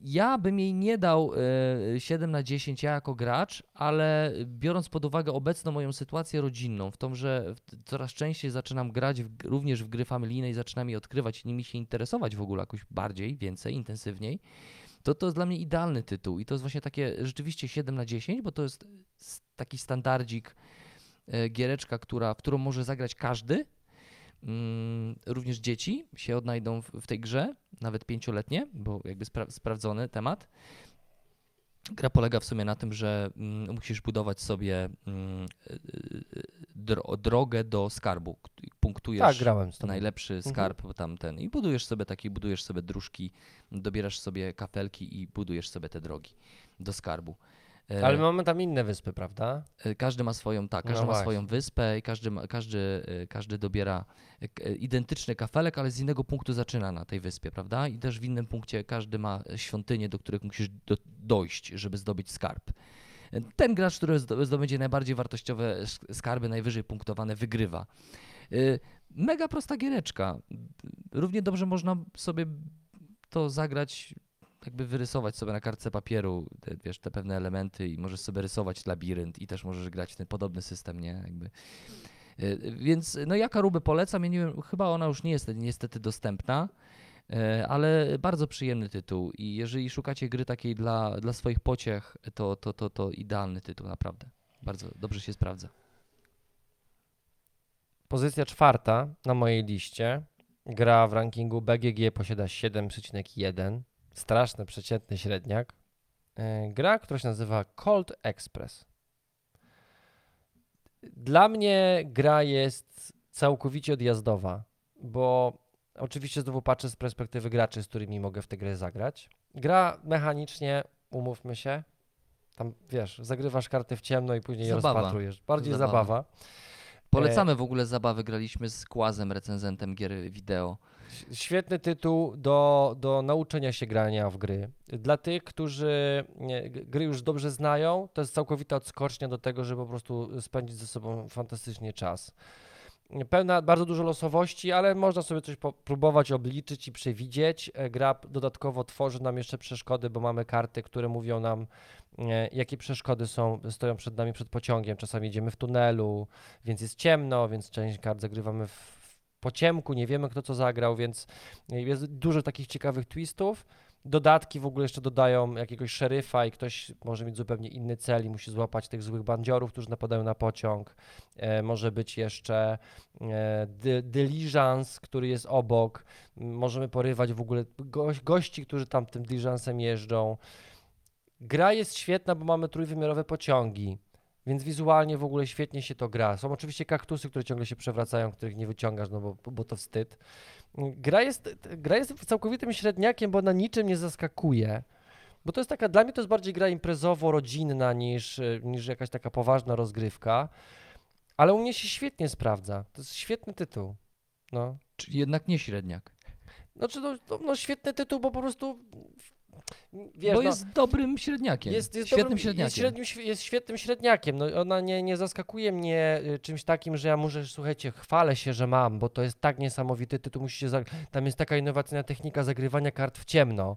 ja bym jej nie dał e, 7 na 10 ja jako gracz, ale biorąc pod uwagę obecną moją sytuację rodzinną, w tom, że coraz częściej zaczynam grać w, również w gry familijne i zaczynam je odkrywać i nimi się interesować w ogóle jakoś bardziej, więcej, intensywniej, to to jest dla mnie idealny tytuł. I to jest właśnie takie rzeczywiście 7 na 10, bo to jest taki standardzik, e, giereczka, która, w którą może zagrać każdy. Mm, również dzieci się odnajdą w, tej grze, nawet pięcioletnie, bo jakby spra- sprawdzony temat. Gra polega w sumie na tym, że mm, musisz budować sobie mm, y, y, dro- drogę do skarbu. Punktujesz Tak, grałem z tobą. najlepszy skarb bo tam ten i budujesz sobie taki, budujesz sobie dróżki, dobierasz sobie kafelki i budujesz sobie te drogi do skarbu. E, Ale my mamy tam inne wyspy, prawda? E, Każdy ma swoją, tak, No każdy ma właśnie. swoją wyspę i każdy, ma, każdy, e, każdy dobiera identyczny kafelek, ale z innego punktu zaczyna na tej wyspie, prawda? I też w innym punkcie każdy ma świątynie, do których musisz do, dojść, żeby zdobyć skarb. Ten gracz, który zdo- zdobędzie najbardziej wartościowe sk- skarby, najwyżej punktowane, wygrywa. Mega prosta giereczka. Równie dobrze można sobie to zagrać jakby wyrysować sobie na kartce papieru te, wiesz, te pewne elementy i możesz sobie rysować labirynt i też możesz grać w ten podobny system, nie? Jakby. Y, Więc no ja Karubę polecam, ja nie wiem, chyba ona już nie jest niestety dostępna, y, ale bardzo przyjemny tytuł i jeżeli szukacie gry takiej dla, dla swoich pociech, to, to, to, to idealny tytuł, naprawdę. Bardzo dobrze się sprawdza. Pozycja czwarta na mojej liście. Gra w rankingu BGG posiada 7,1. Straszny, przeciętny średniak. E, Gra, która się nazywa Cold Express. Dla mnie gra jest całkowicie odjazdowa, bo oczywiście znowu patrzę z perspektywy graczy, z którymi mogę w tę grę zagrać. Gra mechanicznie, umówmy się, tam wiesz, zagrywasz karty w ciemno i później je Zabawa. rozpatrujesz. Bardziej Zabawa. zabawa. Polecamy w ogóle zabawy, graliśmy z Kłazem, recenzentem gier wideo. Świetny tytuł do, do nauczenia się grania w gry. Dla tych, którzy gry już dobrze znają, to jest całkowita odskocznia do tego, żeby po prostu spędzić ze sobą fantastycznie czas. Pełna bardzo dużo losowości, ale można sobie coś próbować obliczyć i przewidzieć. E, Gra dodatkowo tworzy nam jeszcze przeszkody, bo mamy karty, które mówią nam, e, jakie przeszkody są, stoją przed nami przed pociągiem. Czasami idziemy w tunelu, więc jest ciemno, więc część kart zagrywamy w po ciemku, nie wiemy kto co zagrał, więc jest dużo takich ciekawych twistów. Dodatki w ogóle jeszcze dodają jakiegoś szeryfa i ktoś może mieć zupełnie inny cel i musi złapać tych złych bandziorów, którzy napadają na pociąg. E, może być jeszcze e, dy, dyliżans, który jest obok. Możemy porywać w ogóle goś, gości, którzy tam tym dyliżansem jeżdżą. Gra jest świetna, bo mamy trójwymiarowe pociągi. Więc wizualnie w ogóle świetnie się to gra. Są oczywiście kaktusy, które ciągle się przewracają, których nie wyciągasz, no bo, bo to wstyd. Gra jest, gra jest całkowitym średniakiem, bo na niczym nie zaskakuje. Bo to jest taka, dla mnie to jest bardziej gra imprezowo-rodzinna niż, niż jakaś taka poważna rozgrywka. Ale u mnie się świetnie sprawdza. To jest świetny tytuł. No. Czyli jednak nie średniak. Znaczy, no, no, no świetny tytuł, bo po prostu wiesz, bo no, jest dobrym średniakiem. jest, jest świetnym dobrym, średniakiem. Jest, średnim, jest świetnym średniakiem. No, ona nie, nie zaskakuje mnie y, czymś takim, że ja muszę, słuchajcie, chwalę się, że mam, bo to jest tak niesamowity tytuł. Musicie tam jest taka innowacyjna technika zagrywania kart w ciemno.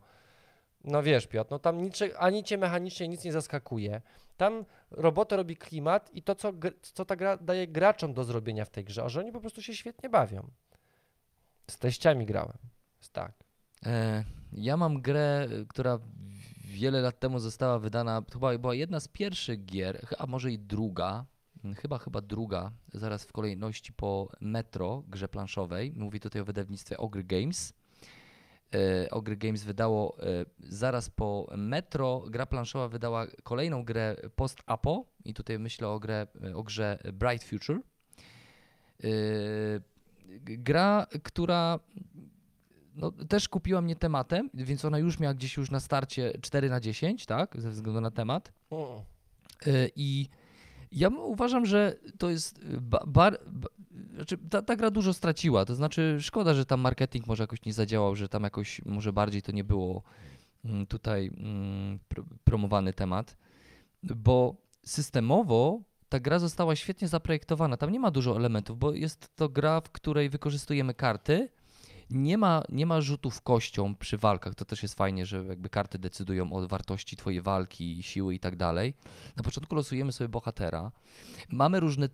No wiesz, Piotr, no tam nicze, ani cię mechanicznie nic nie zaskakuje. Tam robotę robi klimat i to, co, co ta gra daje graczom do zrobienia w tej grze, a że oni po prostu się świetnie bawią. Z teściami grałem. Jest tak. E, ja mam grę, która wiele lat temu została wydana, chyba była jedna z pierwszych gier, a może i druga, mm, chyba chyba druga, zaraz w kolejności po Metro, grze planszowej. Mówię tutaj o wydawnictwie Ogry Games. E, Ogry Games wydało e, zaraz po Metro, gra planszowa wydała kolejną grę post-apo i tutaj myślę o, grę, o grze Bright Future. Gra, która no, też kupiła mnie tematem, więc ona już miała gdzieś już na starcie 4 na 10, tak, ze względu na temat. Mm. Y, I ja uważam, że to jest ba, bar, ba, znaczy ta, ta gra dużo straciła. To znaczy, szkoda, że tam marketing może jakoś nie zadziałał, że tam jakoś może bardziej to nie było mm, tutaj mm, pr- promowany temat, bo systemowo ta gra została świetnie zaprojektowana. Tam nie ma dużo elementów, bo jest to gra, w której wykorzystujemy karty. Nie ma, nie ma rzutów kością przy walkach. To też jest fajnie, że jakby karty decydują o wartości twojej walki, siły i tak dalej. Na początku losujemy sobie bohatera. Mamy różne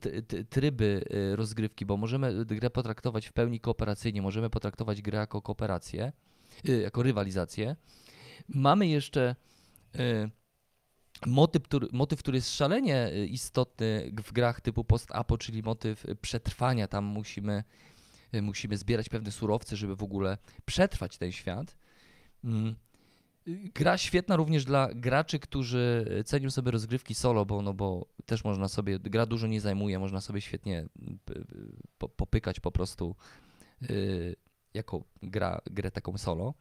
tryby y, rozgrywki, bo możemy grę potraktować w pełni kooperacyjnie, możemy potraktować grę jako kooperację, y, jako rywalizację. Mamy jeszcze y, motyw, który, motyw, który jest szalenie istotny w grach typu post-apo, czyli motyw przetrwania. Tam musimy, musimy zbierać pewne surowce, żeby w ogóle przetrwać ten świat. Mm. Y, Gra świetna również dla graczy, którzy y, cenią sobie rozgrywki solo, bo, no bo też można sobie, gra dużo nie zajmuje, można sobie świetnie y, y, po, popykać po prostu y, jako gra, grę taką solo.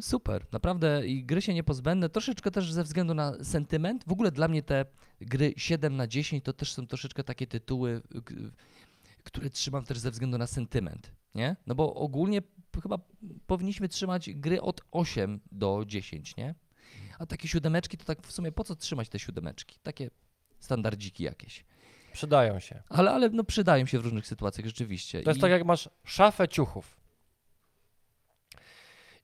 Super, naprawdę i gry się niepozbędne, troszeczkę też ze względu na sentyment. W ogóle dla mnie te gry 7 na 10 to też są troszeczkę takie tytuły, które trzymam też ze względu na sentyment, nie? No bo ogólnie chyba powinniśmy trzymać gry od 8 do 10, nie? A takie siódemeczki to tak w sumie po co trzymać te siódemeczki? Takie standardziki jakieś. Przydają się. Ale, ale no przydają się w różnych sytuacjach rzeczywiście. To jest I- tak, jak masz szafę ciuchów.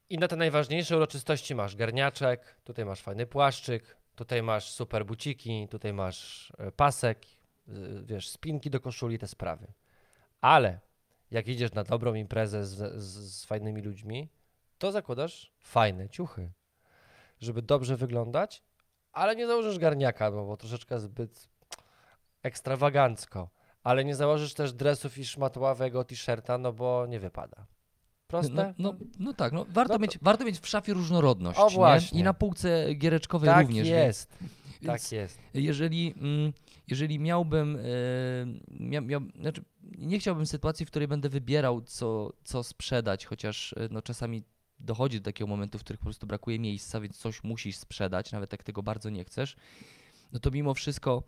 I na te najważniejsze uroczystości masz garniaczek, tutaj masz fajny płaszczyk, tutaj masz super buciki, tutaj masz e, pasek, y, wiesz, spinki do koszuli, te sprawy. Ale jak idziesz na dobrą imprezę z, z, z fajnymi ludźmi, to zakładasz fajne ciuchy, żeby dobrze wyglądać, ale nie założysz garniaka, no bo troszeczkę zbyt ekstrawagancko. Ale nie założysz też dresów i szmatławego t-shirta, no bo nie wypada. Proste? No, no, no tak, no, warto, No to- mieć, warto mieć w szafie różnorodność. O. I na półce giereczkowej tak również. jest. Więc Tak jest. jeżeli, mm, jeżeli miałbym, e, mia, miał, znaczy nie chciałbym sytuacji, w której będę wybierał, co, co sprzedać, chociaż e, no, czasami dochodzi do takiego momentu, w których po prostu brakuje miejsca, więc coś musisz sprzedać, nawet jak tego bardzo nie chcesz, no to mimo wszystko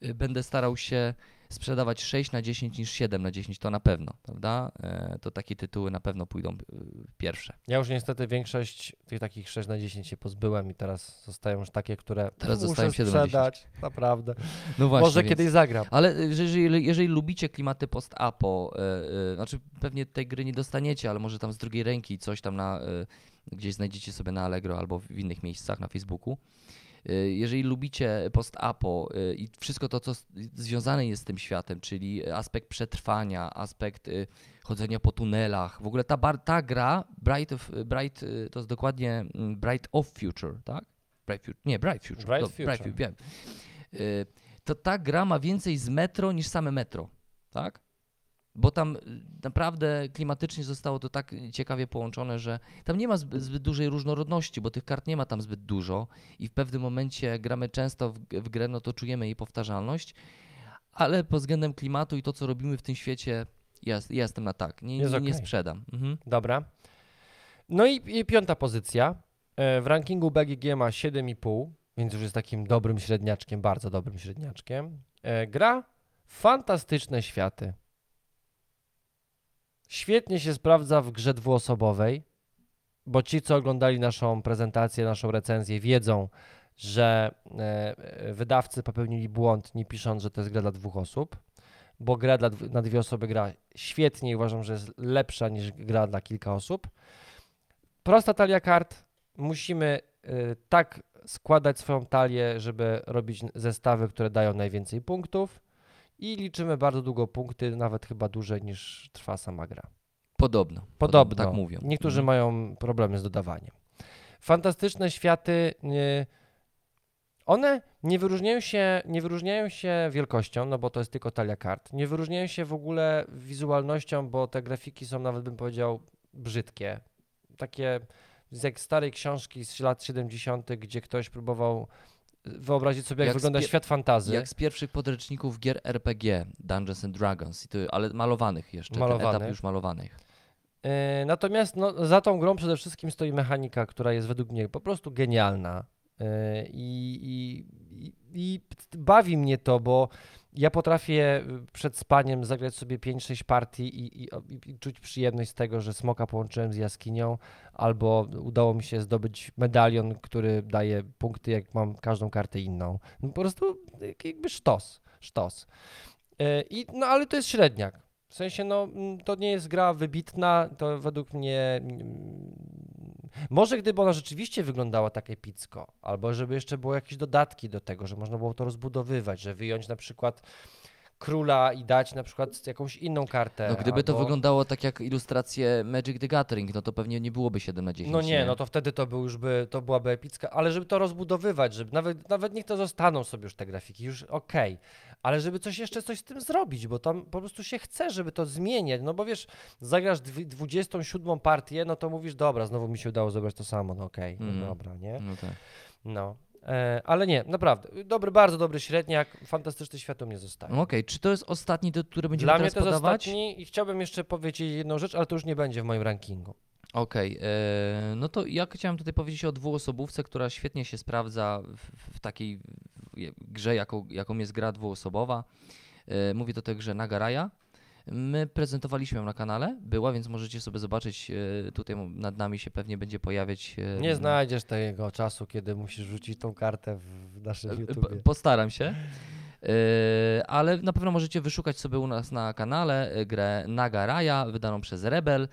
e, będę starał się sprzedawać 6 na 10 niż 7 na 10, to na pewno, prawda? E, To takie tytuły na pewno pójdą e, pierwsze. Ja już niestety większość tych takich 6 na 10 się pozbyłem i teraz zostają już takie, które Teraz muszę zostają 7 na 10. sprzedać. Naprawdę. No właśnie, Może więc- kiedyś zagram. Ale że jeżeli, jeżeli lubicie klimaty post-apo, y, y, znaczy pewnie tej gry nie dostaniecie, ale może tam z drugiej ręki coś tam na, y, gdzieś znajdziecie sobie na Allegro albo w innych miejscach na Facebooku. Y, Jeżeli lubicie post-apo y, i wszystko to, co związane jest z tym światem, czyli aspekt przetrwania, aspekt y, chodzenia po tunelach, w ogóle ta, bar, ta gra, Bright, of, Bright y, to jest dokładnie mm, Bright of Future, tak? Bright Future, nie, Bright Future. Bright Future. Fu- wiem. Y, to ta gra ma więcej z metro niż same metro, tak? Bo tam y, naprawdę klimatycznie zostało to tak ciekawie połączone, że tam nie ma zbyt, zbyt dużej różnorodności, bo tych kart nie ma tam zbyt dużo i w pewnym momencie gramy często w, w grę, no to czujemy jej powtarzalność, ale pod względem klimatu i to, co robimy w tym świecie, ja, ja jestem na tak, nie, nie, nie okej. sprzedam. Mhm. Dobra. No i, i piąta pozycja. E, W rankingu BGG ma 7,5, więc już jest takim dobrym średniaczkiem, bardzo dobrym średniaczkiem. E, Gra Fantastyczne Światy. Świetnie się sprawdza w grze dwuosobowej, bo ci, co oglądali naszą prezentację, naszą recenzję, wiedzą, że e, e, wydawcy popełnili błąd, nie pisząc, że to jest gra dla dwóch osób, bo gra dla, na dwie osoby gra świetnie i uważam, że jest lepsza niż gra dla kilka osób. Prosta talia kart. Musimy y, tak składać swoją talię, żeby robić zestawy, które dają najwięcej punktów i liczymy bardzo długo punkty, nawet chyba dłużej niż trwa sama gra. Podobno, Podobno. Tak mówią. Niektórzy Mhm. mają problemy z dodawaniem. Fantastyczne światy. y, One nie wyróżniają, się, nie wyróżniają się wielkością, no bo to jest tylko talia kart. Nie wyróżniają się w ogóle wizualnością, bo te grafiki są nawet bym powiedział brzydkie. Takie z jak starej książki z lat 70., gdzie ktoś próbował wyobrazić sobie, jak, Jak wygląda świat fantazy. Jak z pierwszych podręczników gier RPG, Dungeons and Dragons, ale malowanych jeszcze, ten etap Malowanych. już malowanych. E, Natomiast no, za tą grą przede wszystkim stoi mechanika, która jest według mnie po prostu genialna. E, i, i, i bawi mnie to, bo Ja potrafię y, przed spaniem zagrać sobie 5-6 partii i, i, i, czuć przyjemność z tego, że smoka połączyłem z jaskinią, albo udało mi się zdobyć medalion, który daje punkty, jak mam każdą kartę inną. No, po prostu jak- jakby sztos, sztos. Y, I, no ale to jest średniak. W sensie, no, mm, to nie jest gra wybitna, to według mnie. mm, Może gdyby ona rzeczywiście wyglądała tak epicko, albo żeby jeszcze było jakieś dodatki do tego, że można było to rozbudowywać, że wyjąć na przykład króla i dać na przykład jakąś inną kartę. No gdyby to albo- wyglądało tak jak ilustracje Magic the Gathering, no to pewnie nie byłoby 7 na 10. No nie, no to wtedy to był już by, to byłaby epicka, ale żeby to rozbudowywać, żeby nawet, nawet niech to zostaną sobie już te grafiki, już okej, ale żeby coś jeszcze coś z tym zrobić, bo tam po prostu się chce, żeby to zmieniać, no bo wiesz, zagrasz dwi- 27 partię, no to mówisz, dobra, znowu mi się udało zebrać to samo, no okej, Mhm. no dobra, nie? No tak. No, ale nie, naprawdę, dobry, bardzo dobry średniak, fantastyczny świat u mnie zostaje. Okej, czy to jest ostatni, do- który będziemy Dla mnie teraz to jest podawać? ostatni i chciałbym jeszcze powiedzieć jedną rzecz, ale to już nie będzie w moim rankingu. Okej, e, no to ja chciałem tutaj powiedzieć o dwuosobówce, która świetnie się sprawdza w, w takiej grze, jaką, jaką jest gra dwuosobowa. E, mówię to o tej grze Nagaraya. My prezentowaliśmy ją na kanale, była, więc możecie sobie zobaczyć, e, tutaj nad nami się pewnie będzie pojawiać. e, Nie znajdziesz tego czasu, kiedy musisz rzucić tą kartę w naszym E, YouTubie. po- Postaram się. Ale na pewno możecie wyszukać sobie u nas na kanale grę Nagaraya, wydaną przez Rebel.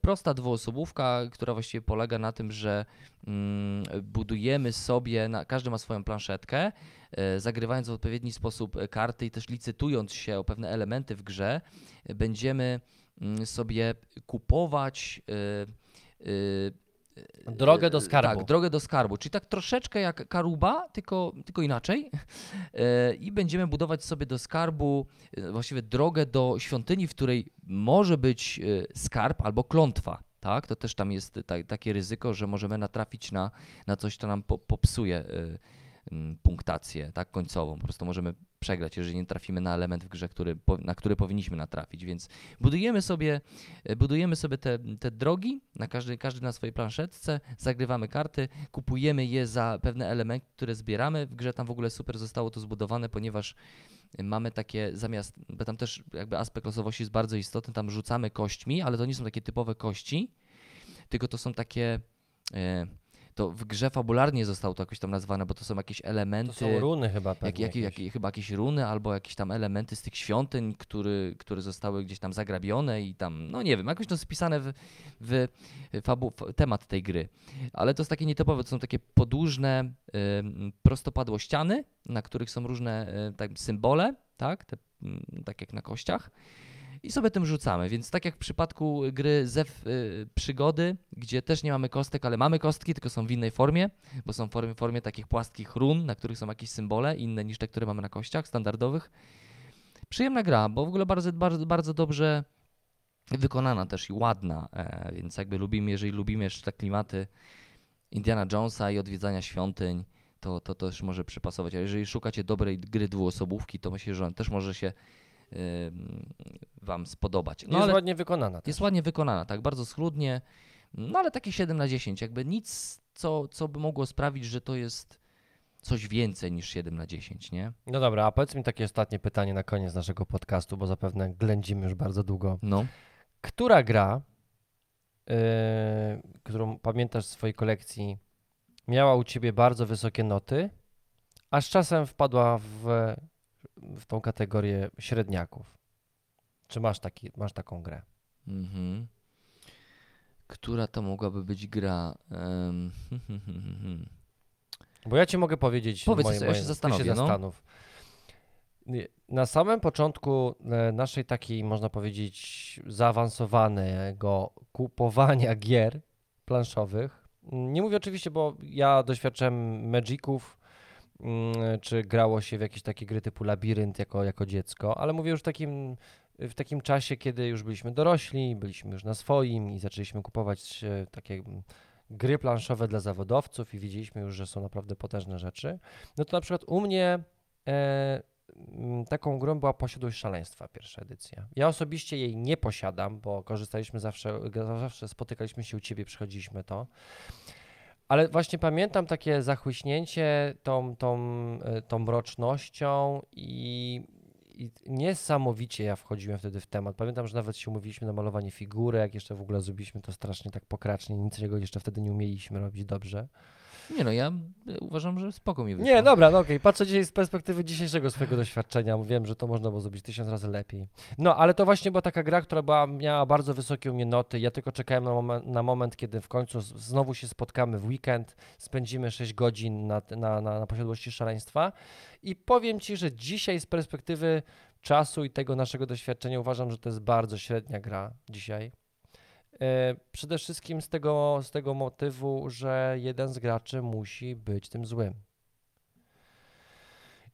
Prosta dwuosobówka, która właściwie polega na tym, że mm, budujemy sobie, każdy ma swoją planszetkę, zagrywając w odpowiedni sposób e, karty i też licytując się o pewne elementy w grze, e, będziemy mm, sobie kupować. e, e, Drogę do e, skarbu. Tak, drogę do skarbu. Czyli tak troszeczkę jak Karuba, tylko, tylko inaczej. E, I będziemy budować sobie do skarbu e, właściwie drogę do świątyni, w której może być e, skarb albo klątwa. Tak? To też tam jest ta, takie ryzyko, że możemy natrafić na, na coś, co nam po, popsuje e, punktację tak, końcową. Po prostu możemy przegrać, jeżeli nie trafimy na element w grze, który, na który powinniśmy natrafić. Więc budujemy sobie, e, budujemy sobie te, te drogi, na każdy, każdy na swojej planszetce, zagrywamy karty, kupujemy je za pewne elementy, które zbieramy. W grze tam w ogóle super zostało to zbudowane, ponieważ mamy takie zamiast, bo tam też jakby aspekt losowości jest bardzo istotny, tam rzucamy kośćmi, ale to nie są takie typowe kości, tylko to są takie, e, to w grze fabularnie zostało to jakoś tam nazwane, bo to są jakieś To elementy, są runy chyba jak, pewnie jak, jakieś. jak, chyba jakieś runy albo jakieś tam elementy z tych świątyń, który, które zostały gdzieś tam zagrabione i tam, no nie wiem, jakoś to spisane w, w fabu, temat tej gry. Ale to jest takie nietypowe, to są takie podłużne, prostopadło ściany, na których są różne y, tak, symbole, tak, Te, mm, tak jak na kościach. I sobie tym rzucamy, więc tak jak w przypadku gry Zew y, Przygody, gdzie też nie mamy kostek, ale mamy kostki, tylko są w innej formie, bo są w formie, formie takich płaskich run, na których są jakieś symbole, inne niż te, które mamy na kościach standardowych. Przyjemna gra, bo w ogóle bardzo, bardzo, bardzo dobrze wykonana też i ładna, e, więc jakby lubimy, jeżeli lubimy jeszcze te klimaty Indiana Jonesa i odwiedzania świątyń, to, to też może przypasować. A jeżeli szukacie dobrej gry dwuosobówki, to myślę, że on też może się Wam spodobać. jest No ale ładnie wykonana. Też. jest ładnie wykonana, tak, bardzo schludnie, no ale takie 7 na 10, jakby nic, co, co by mogło sprawić, że to jest coś więcej niż 7 na 10, nie? No dobra, a powiedz mi takie ostatnie pytanie na koniec naszego podcastu, bo zapewne ględzimy już bardzo długo. No. Która gra, yy, którą pamiętasz z swojej kolekcji, miała u ciebie bardzo wysokie noty, a z czasem wpadła w, w tą kategorię średniaków? Czy masz, taki, masz taką grę? Mhm. Która to mogłaby być gra? Em, Bo ja ci mogę powiedzieć. Powiedz, moje, ja moje, się zastanowię, no. zastanów. Nie, Na samym początku e, naszej takiej, można powiedzieć, zaawansowanego kupowania gier planszowych, nie mówię oczywiście, bo ja doświadczyłem Magiców, czy grało się w jakieś takie gry typu Labirynt jako, jako dziecko, ale mówię już w takim, w takim czasie, kiedy już byliśmy dorośli, byliśmy już na swoim i zaczęliśmy kupować e, takie mm, gry planszowe dla zawodowców i widzieliśmy już, że są naprawdę potężne rzeczy. No to na przykład u mnie e, mm, taką grą była Posiadłość Szaleństwa, pierwsza edycja. Ja osobiście jej nie posiadam, bo korzystaliśmy zawsze, zawsze spotykaliśmy się u ciebie, przychodziliśmy to. Ale właśnie pamiętam takie zachłyśnięcie tą, tą, e, tą mrocznością i i niesamowicie ja wchodziłem wtedy w temat. Pamiętam, że nawet się umówiliśmy na malowanie figurek, jeszcze w ogóle zrobiliśmy to strasznie tak pokracznie, niczego jeszcze wtedy nie umieliśmy robić dobrze. Nie no, ja y, uważam, że spoko mi wyszło. Nie, dobra, no okej, patrzę dzisiaj z perspektywy dzisiejszego swojego doświadczenia, wiem, że to można było zrobić tysiąc razy lepiej. No, ale to właśnie była taka gra, która była, miała bardzo wysokie u mnie noty, ja tylko czekałem na moment, na moment kiedy w końcu znowu się spotkamy w weekend, spędzimy 6 godzin na, na, na, na posiadłości szaleństwa i powiem Ci, że dzisiaj z perspektywy czasu i tego naszego doświadczenia uważam, że to jest bardzo średnia gra dzisiaj. E, Przede wszystkim z tego, z tego motywu, że jeden z graczy musi być tym złym.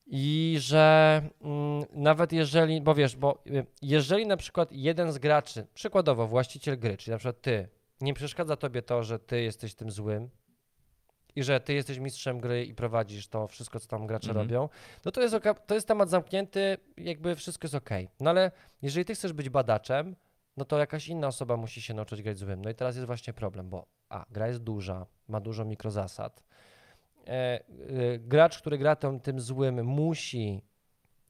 I że mm, nawet jeżeli, bo wiesz, bo y, jeżeli na przykład jeden z graczy, przykładowo właściciel gry, czyli na przykład ty, nie przeszkadza tobie to, że ty jesteś tym złym i że ty jesteś mistrzem gry i prowadzisz to wszystko, co tam gracze Mhm. robią, no to jest, to jest temat zamknięty, jakby wszystko jest okej. No ale jeżeli ty chcesz być badaczem, no to jakaś inna osoba musi się nauczyć grać złym. No i teraz jest właśnie problem, bo a, gra jest duża, ma dużo mikrozasad. E, e, gracz, który gra tym, tym złym, musi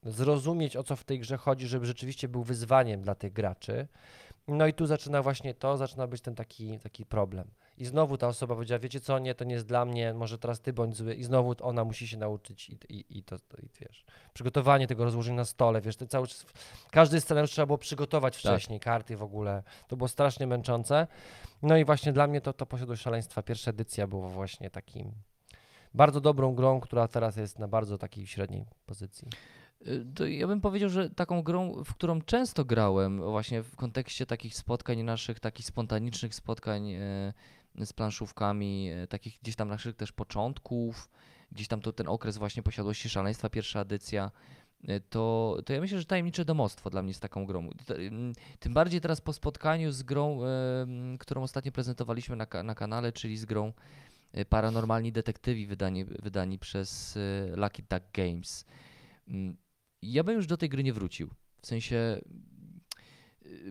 zrozumieć, o co w tej grze chodzi, żeby rzeczywiście był wyzwaniem dla tych graczy. No i tu zaczyna właśnie to, zaczyna być ten taki, taki problem. I znowu ta osoba powiedziała, wiecie co, nie, to nie jest dla mnie, może teraz ty bądź zły. I znowu ona musi się nauczyć i, i, i to, to i wiesz, przygotowanie tego rozłożenia na stole, wiesz, to cały czas, każdy scenariusz trzeba było przygotować wcześniej, karty w ogóle. To było strasznie męczące. No i właśnie dla mnie to, to Posiadłość Szaleństwa, pierwsza edycja była właśnie takim bardzo dobrą grą, która teraz jest na bardzo takiej średniej pozycji. Y, To ja bym powiedział, że taką grą, w którą często grałem, właśnie w kontekście takich spotkań naszych, takich spontanicznych spotkań e, z planszówkami, e, takich gdzieś tam naszych też początków, gdzieś tam to ten okres właśnie posiadłości szaleństwa, pierwsza edycja, e, to, to ja myślę, że tajemnicze domostwo dla mnie jest taką grą. Tym bardziej teraz po spotkaniu z grą, e, którą ostatnio prezentowaliśmy na, na kanale, czyli z grą Paranormalni Detektywi wydani, wydani przez Lucky Duck Games. Ja bym już do tej gry nie wrócił. W sensie,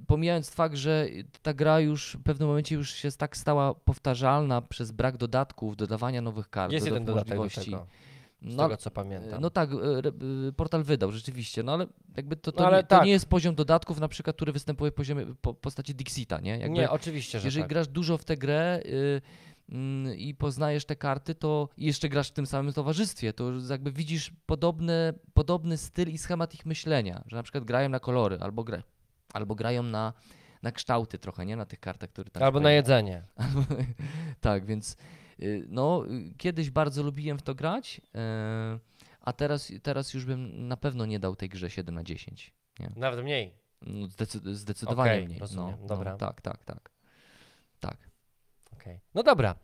pomijając fakt, że ta gra już w pewnym momencie już się tak stała powtarzalna przez brak dodatków, dodawania nowych kart, Jest jeden dodatek do możliwości. tego, z No, tego co pamiętam. no tak, re- y, portal wydał rzeczywiście, no ale jakby to, to, No ale nie, to tak. nie jest poziom dodatków, na przykład, który występuje w poziomie, po, postaci Dixita, nie? Jakby, nie, oczywiście, że jeżeli tak. grasz dużo w tę grę y, mm, i poznajesz te karty, to jeszcze grasz w tym samym towarzystwie, to jakby widzisz podobne, podobny styl i schemat ich myślenia, że na przykład grają na kolory albo, gra, albo grają na, na kształty trochę, nie? Na tych kartach, które tam Albo na jedzenie. Tak, więc y, no, kiedyś bardzo lubiłem w to grać, y, a teraz, teraz już bym na pewno nie dał tej grze 7 na 10. Nawet mniej. No, zdecy- zdecydowanie Okej, mniej. rozumiem, no, dobra. No, tak, tak, tak. Tak. Okej. No dobra.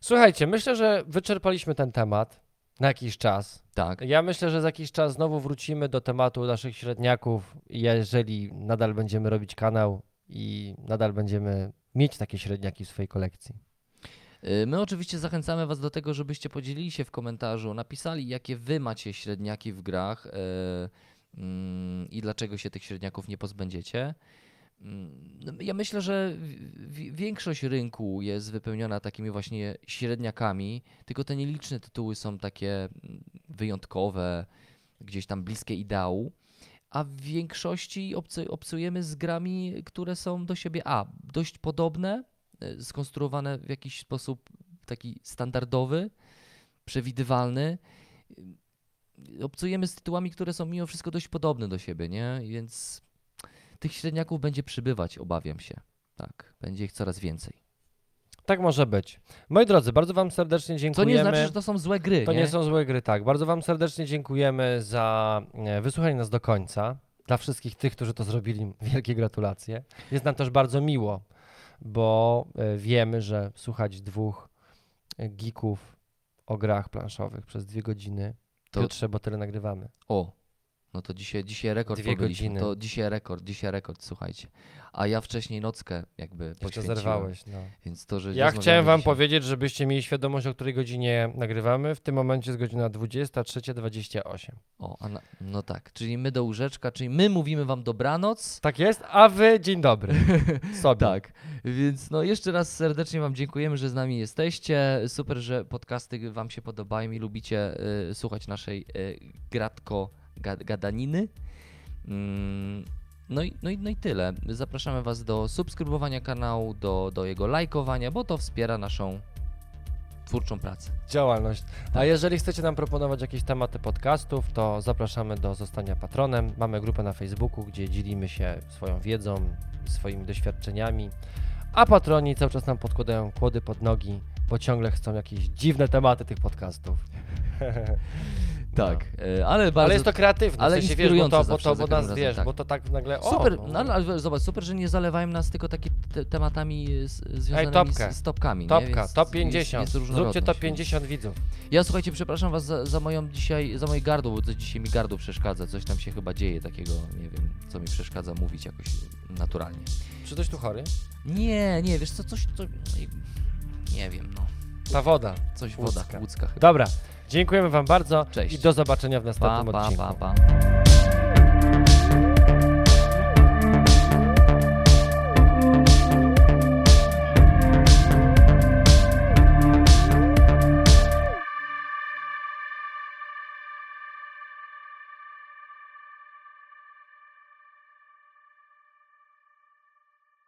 Słuchajcie, myślę, że wyczerpaliśmy ten temat na jakiś czas. Tak. Ja myślę, że za jakiś czas znowu wrócimy do tematu naszych średniaków, jeżeli nadal będziemy robić kanał i nadal będziemy mieć takie średniaki w swojej kolekcji. Y, My oczywiście zachęcamy Was do tego, żebyście podzielili się w komentarzu, napisali, jakie Wy macie średniaki w grach e, mm, i dlaczego się tych średniaków nie pozbędziecie. Mm, no, Ja myślę, że większość rynku jest wypełniona takimi właśnie średniakami, tylko te nieliczne tytuły są takie mm, wyjątkowe, gdzieś tam bliskie ideału. A w większości obcu- obcujemy z grami, które są do siebie A, dość podobne, e, skonstruowane w jakiś sposób taki standardowy, przewidywalny. Y, Obcujemy z tytułami, które są mimo wszystko dość podobne do siebie, nie? Więc tych średniaków będzie przybywać, obawiam się. Tak, będzie ich coraz więcej. Tak może być. Moi drodzy, bardzo Wam serdecznie dziękujemy. nie znaczy, że to są złe gry, To nie? nie są złe gry, tak. Bardzo Wam serdecznie dziękujemy za e, wysłuchanie nas do końca. Dla wszystkich tych, którzy to zrobili, wielkie gratulacje. Jest nam też bardzo miło, bo e, wiemy, że słuchać dwóch e, geeków o grach planszowych przez dwie godziny, To- to Piotrze, bo tyle nagrywamy. O, no to dzisiaj, dzisiaj rekord Dwie godziny. To dzisiaj rekord, dzisiaj rekord, słuchajcie. A ja wcześniej nockę jakby Jeszcze poświęciłem. zerwałeś. No. Więc to, że Ja rozmawiamy chciałem Wam dzisiaj- powiedzieć, żebyście mieli świadomość, o której godzinie nagrywamy. W tym momencie jest godzina 23.28. O, a na, no tak, czyli my do łóżeczka, czyli my mówimy wam dobranoc. Tak jest, a Wy dzień dobry. Sobie. Tak, więc no jeszcze raz serdecznie wam dziękujemy, że z nami jesteście. Super, że podcasty wam się podobają i lubicie y, słuchać naszej y, gratko gadaniny. Mm, No i, no, i, no i tyle. Zapraszamy Was do subskrybowania kanału, do, do jego lajkowania, bo to wspiera naszą twórczą pracę. Działalność. A Tak. jeżeli chcecie nam proponować jakieś tematy podcastów, to zapraszamy do zostania patronem. Mamy grupę na Facebooku, gdzie dzielimy się swoją wiedzą, swoimi doświadczeniami, a patroni cały czas nam podkładają kłody pod nogi, bo ciągle chcą jakieś dziwne tematy tych podcastów. Tak, e, ale bardzo... Ale jest to kreatywne, ale w sensie, wiesz, bo inspirujące to, bo zawsze to za bo każdym nas, razem, wiesz, tak. bo to tak nagle, o, Super, no, no, ale zobacz, super, że nie zalewają nas tylko takimi te, tematami z, związanymi topkę. z, z topkami. nie? Topka, Więc top jest- 50, Jest, zróbcie różnorodność, top więc- 50 widzów. Ja słuchajcie, przepraszam was za, za moją dzisiaj, za moje gardło, bo to dzisiaj mi gardło przeszkadza, coś tam się chyba dzieje takiego, nie wiem, co mi przeszkadza mówić jakoś naturalnie. Czy ktoś tu chory? Nie, nie, wiesz co, coś, co, nie wiem, no, Ta woda. coś Łódzka. woda, łódzka chyba. Dobra, Dziękujemy Wam bardzo Cześć. i do zobaczenia w następnym pa, pa, odcinku. Pa, pa.